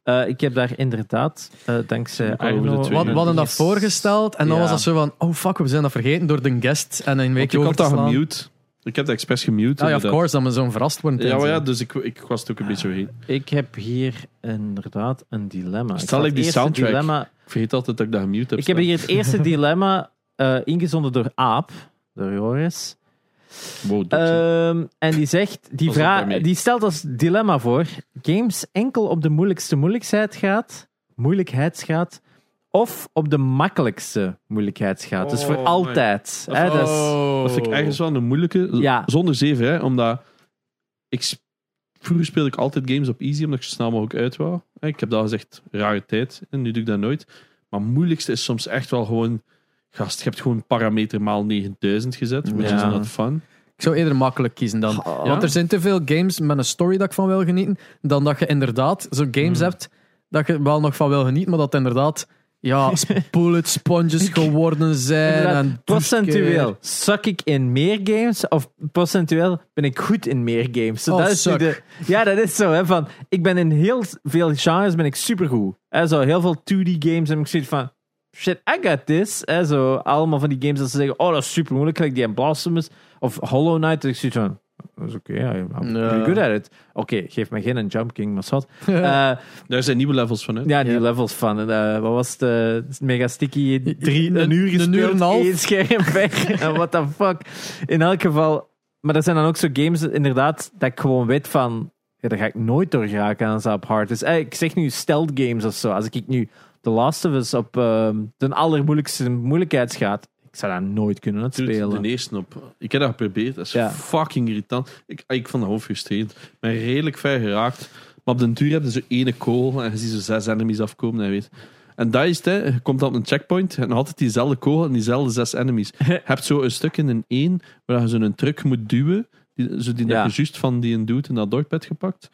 Eh, ik heb daar inderdaad, eh, dankzij Ook al over de Arno... twee Wat, we hadden dat voorgesteld en dan Ja. was dat zo van, oh fuck, we zijn dat vergeten door de guest en een Want weekje ik over had te dat slaan. gemute. Ik heb dat expres gemute. Ah ja, of inderdaad. course, dat we zo'n verrast worden. Ja, maar ja, dus ik, ik was het ook een beetje vergeten. Ik heb hier inderdaad een dilemma. Stel ik het die eerste soundtrack. Dilemma, vergeet altijd dat ik dat gemute heb. ik heb staan. hier het eerste dilemma eh, ingezonden door Aap, door Joris. Wow, Ehm, en die zegt, die, vraag, die stelt als dilemma voor: games enkel op de moeilijkste moeilijkheidsgraad, moeilijkheidsgraad of op de makkelijkste moeilijkheidsgraad. dus voor Oh, altijd. Hè, Oh. Dat vind ik ergens wel een moeilijke. z- Ja. Zonder zeven, hè, omdat ik vroeger speelde ik altijd games op easy, omdat ik zo snel mogelijk uit wou. Hè, Ik heb dat gezegd, rare tijd. En nu doe ik dat nooit. Maar het moeilijkste is soms echt wel gewoon. Gast, je hebt gewoon parameter maal 9000 gezet. Which Ja. is not fun. Ik zou eerder makkelijk kiezen dan. Want er zijn te veel games met een story dat ik van wil genieten, dan dat je inderdaad zo'n games Hmm. hebt dat je wel nog van wil genieten, maar dat inderdaad ja, bullet sponges geworden zijn. En procentueel zak ik in meer games of procentueel ben ik goed in meer games? Oh, dat is de, ja, dat is zo. Hè, van, ik ben in heel veel genres ben ik supergoed. Hè, zo, heel veel 2D games en ik zoiets van shit, I got this. Hè, zo, allemaal van die games dat ze zeggen, oh dat is super moeilijk, gelijk die in Blasphemous of Hollow Knight. Dat ik zoiets van, dat is oké, I'm I'm pretty good at it. Oké, geef me geen een Jump King, maar zat. Daar zijn nieuwe levels van. Hè. ja, Ja. levels van. Eh, wat was het? eh, Mega Sticky. Drie, Een- een uur een gespeeld. uur en een scherm weg. What the fuck. In elk geval. Maar er zijn dan ook zo games, inderdaad, dat ik gewoon weet van. Ja, daar ga ik nooit door geraken als dat op hard is. Eh, ik zeg nu stealth games of zo. Als ik nu The Last of Us op ehm, de allermoeilijkste moeilijkheidsgraad. Ik zou dat nooit kunnen Dude, spelen. De eerste op. Ik heb dat geprobeerd. Dat is Ja. fucking irritant. Ik, ik vond dat gewoon frustrerend. Ik ben redelijk ver geraakt. Maar op den duur heb je zo ene kogel en je ziet zo zes enemies afkomen. En, weet. en dat is het. Hè. Je komt op een checkpoint en altijd diezelfde kogel en diezelfde zes enemies. Je hebt zo een stuk in een één waar je zo'n truck moet duwen. Die, zo die Ja. juist van die een doet in dat dorp hebt gepakt.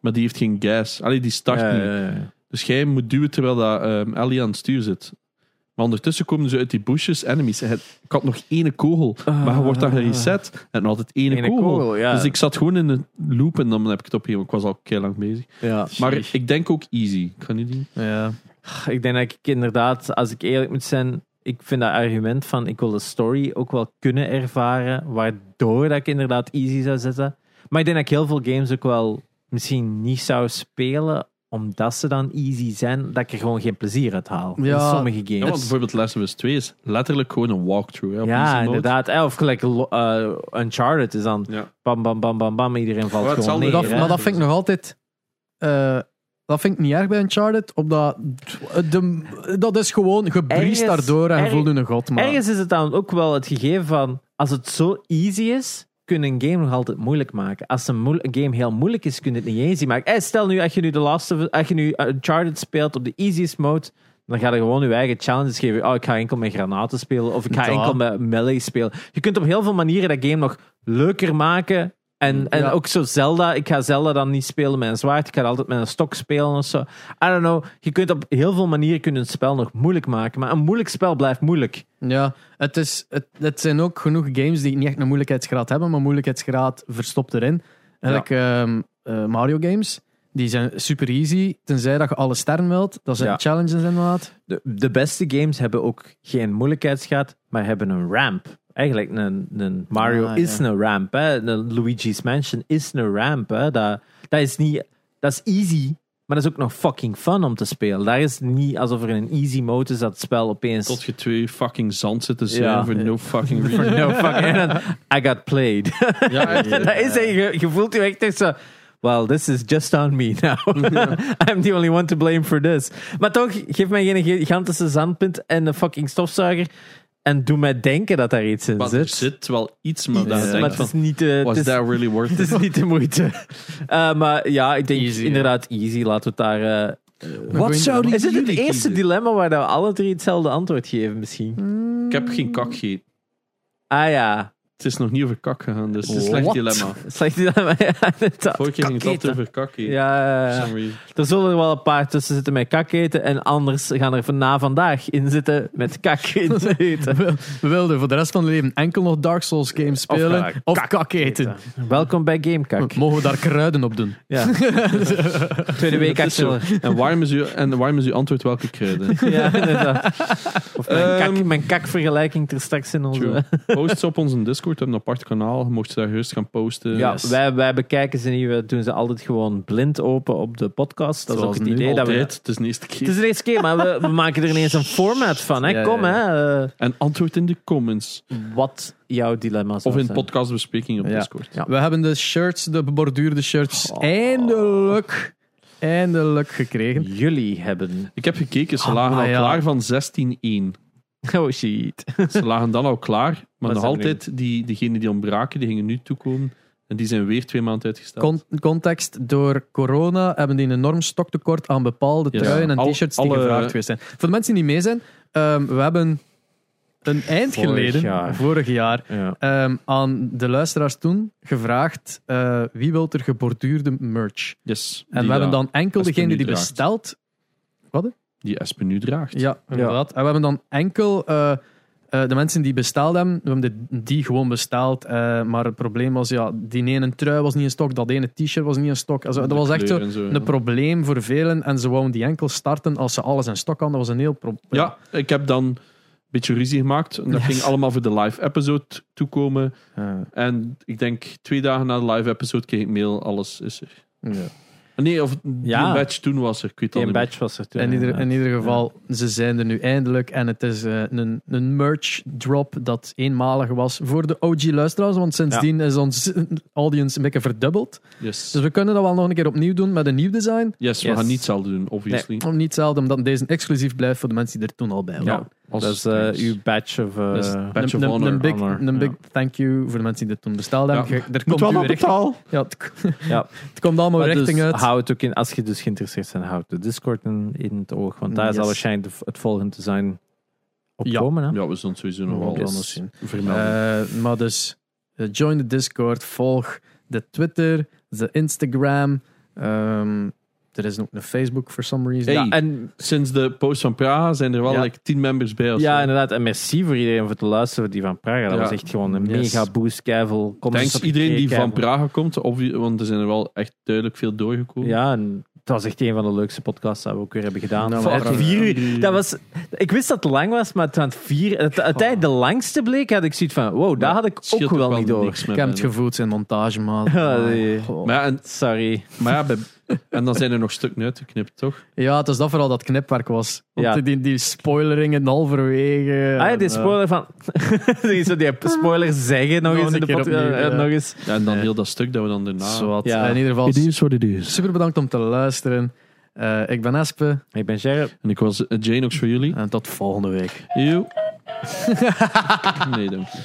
Maar die heeft geen gas. Allee, die start Ja, niet. Dus jij moet duwen terwijl dat, Ellie aan het stuur zit. Maar ondertussen komen ze uit die bushes enemies. En het- Ik had nog één kogel, maar je wordt dan gereset en altijd één Ene kogel. kogel, ja. Dus ik zat gewoon in een loop en dan heb ik het opgegeven. Ik was al heel lang bezig. ja. Maar ik denk ook easy. Ik ga niet doen. Ja. Ik denk dat ik inderdaad, als ik eerlijk moet zijn, ik vind dat argument van ik wil de story ook wel kunnen ervaren, waardoor dat ik inderdaad easy zou zetten. Maar ik denk dat ik heel veel games ook wel misschien niet zou spelen, omdat ze dan easy zijn, dat ik er gewoon geen plezier uit haal. In sommige Ja, want games. bijvoorbeeld Last of Us 2 is letterlijk gewoon een walkthrough. Hè, Ja, inderdaad. Eh, Of gelijk eh, Uncharted is dan Ja. bam, bam, bam, bam, bam, iedereen valt Maar gewoon zal neer. Dat, maar dat vind ik nog altijd. eh, dat vind ik niet erg bij Uncharted. Omdat de, dat is gewoon, je briest Ergens- daardoor en je erg- voelt je een god. Maar, Ergens is het dan ook wel het gegeven van, als het zo easy is, kun je een game nog altijd moeilijk maken. Als een, game heel moeilijk is, kun je het niet easy maken. Eh, stel nu, als je nu de Us- als je nu Uncharted speelt op de easiest mode, dan ga je gewoon je eigen challenges geven. Oh, ik ga enkel met granaten spelen, of ik ga enkel met melee spelen. Je kunt op heel veel manieren dat game nog leuker maken. En, en Ja. ook zo Zelda. Ik ga Zelda dan niet spelen met een zwaard. Ik ga altijd met een stok spelen of zo. I don't know. Je kunt op heel veel manieren kun een spel nog moeilijk maken. Maar een moeilijk spel blijft moeilijk. Ja, het, is, het, het zijn ook genoeg games die niet echt een moeilijkheidsgraad hebben, maar moeilijkheidsgraad verstopt erin. Eigenlijk ehm, eh, Mario games, die zijn super easy, tenzij dat je alle sterren wilt. Dat zijn Ja. challenges inderdaad. De, de beste games hebben ook geen moeilijkheidsgraad, maar hebben een ramp. Eigenlijk, een, een Mario Ah, is ja. een ramp. Hè. Een Luigi's Mansion is een ramp. Hè. Dat, dat is niet... Dat is easy, maar dat is ook nog fucking fun om te spelen. Daar is niet alsof er in een easy mode is dat het spel opeens... Tot je twee fucking zand zit te Ja. zweren voor no fucking reason. no fucking... I got played. Ja, dat is, je, je voelt je echt echt zo... Well, this is just on me now. I'm the only one to blame for this. Maar toch, geef mij geen gigantische zandpunt en een fucking stofzuiger. En doe mij denken dat daar iets in Maar er zit. zit wel iets, maar Iets, dat maar denkt het is niet, eh, was het is, that really worth het it? is niet de moeite. Eh, maar ja, ik denk Easy, inderdaad easy. Laten we het daar... eh, Wat zouden is het het eerste kiezen? dilemma waar we alle drie hetzelfde antwoord geven misschien? Ik heb geen kak gegeten. Ah ja. Het is nog niet over kak gegaan, dus het is een slecht What? dilemma. Slecht dilemma. Ja, inderdaad. Vorige keer ging het Kak altijd eten. over kak eten. Ja, ja, For ja. some reason. Er zullen er wel een paar tussen zitten met kak eten. En anders gaan er van na vandaag in zitten met kak eten. We wilden voor de rest van het leven enkel nog Dark Souls games spelen of, kak kak eten. Welkom bij Gamekak. Mogen we daar kruiden op doen? Ja. Tweede week Het is zo. Axel. En waarom is, uw, en waarom is uw antwoord welke kruiden? Ja, inderdaad. Of mijn, Ehm, kak, mijn kakvergelijking er straks in onze... Post ze op onze Discord, we hebben een apart kanaal. Je mocht ze daar gerust gaan posten. Ja, Yes. wij, wij bekijken ze niet. We doen ze altijd gewoon blind open op de podcast. Dat is ook het idee. Dat we, het is de eerste keer. het is de eerste keer, maar we, we maken er ineens een format van. Hè? Ja, Kom, ja, hè. eh, En antwoord in de comments. wat jouw dilemma's Of in zijn. podcastbespreking op Ja. Discord. Ja. We hebben de shirts, de geborduurde shirts, Oh. eindelijk, eindelijk gekregen. Jullie hebben... Ik heb gekeken, ze Ah, lagen maar al ja. klaar van 16-1. Oh shit. Ze lagen dan al klaar, maar nog altijd, die, diegenen die ontbraken, die gingen nu toekomen. En die zijn weer twee maanden uitgesteld. Con- context, door corona hebben die een enorm stoktekort aan bepaalde Ja. truien en t-shirts die alle- gevraagd geweest zijn. Voor de mensen die niet mee zijn, ehm, we hebben een eind Vorig geleden, jaar. vorig jaar, Ja. ehm, aan de luisteraars toen gevraagd eh, wie wil er geborduurde merch. Yes, En we hebben dan enkel degene nu die draagt. besteld Die Espen nu draagt. Ja, inderdaad. En we hebben dan enkel eh, eh, de mensen die besteld hebben, we hebben die gewoon besteld. eh, maar het probleem was, ja, die ene trui was niet in stok, dat ene t-shirt was niet in stok. Also, dat was echt zo ja. een probleem voor velen. En ze wouden die enkel starten als ze alles in stok hadden. Dat was een heel probleem. Ja, ik heb dan een beetje ruzie gemaakt. En dat Yes. ging allemaal voor de live episode toekomen. En ik denk twee dagen na de live episode kreeg ik mail, alles is er. ja. Nee, of Ja. die badge toen was er, ik weet niet meer. badge was er toen. In, ieder, inderdaad. in ieder geval, ze zijn er nu eindelijk. En het is eh, een, een merch drop dat eenmalig was voor de OG-luisteraars. Want sindsdien is ons audience een beetje verdubbeld. Yes, Dus we kunnen dat wel nog een keer opnieuw doen met een nieuw design. yes we Yes. gaan niet hetzelfde doen, obviously. Om niet hetzelfde, omdat deze exclusief blijft voor de mensen die er toen al bij waren. Ja, dat is eh, uw badge of... eh, Dus badge een, of een- honor. een big, honor, een big thank you voor de mensen die dit toen besteld hebben. Ja. Je- Er Moet komt wel uw nog richting, betaal. ja, het, Ja. het komt allemaal Maar richting dus uit. hou het ook in, als je dus geïnteresseerd bent, houd de Discord in, in het oog. Want daar Yes. zal waarschijnlijk de- het volgende te zijn Ja. opkomen. hè? Ja, we zullen het sowieso nog We wel het zien. vermelden. Eh, maar dus, eh, join de Discord, volg de Twitter, de Instagram. ehm, er is ook een Facebook for some reason. Hey. Ja, en, Sinds de post van Praga zijn er wel Ja. like, tien members bij. of ja, zo. inderdaad. En merci voor iedereen voor het luisteren die van Praga. Dat Ja. was echt gewoon een Yes. mega boost. Keivel. Thanks iedereen die van Praga komt, want er zijn er wel echt duidelijk veel doorgekomen. Ja, en het was echt een van de leukste podcasts dat we ook weer hebben gedaan. Nou, het vier uur. Dat was, ik wist dat het lang was, maar het vier, het, uiteindelijk de langste bleek, had ik zoiets van, wow, daar had ik ook wel niet door. Ik heb het gevoeld zijn montage, man. Nee. Goh. Maar ja, en, Sorry. maar ja bij- en dan zijn er nog stukken uitgeknipt, toch? Ja, het is dat vooral dat knipwerk was. Want Ja. die, die spoileringen halverwege. Ah, ja, die eh, spoiler van... die, zo die spoiler zeggen nog, Nog eens in de keer podcast. opnieuw, Ja, ja. nog eens. Ja, en dan heel dat stuk dat we dan daarna... Zowat. Ja. In ieder geval, is is. super bedankt om te luisteren. Eh, ik ben Espe Ik ben Gerrit. En ik was eh, ook voor jullie. en tot volgende week. Yo. nee, dank je.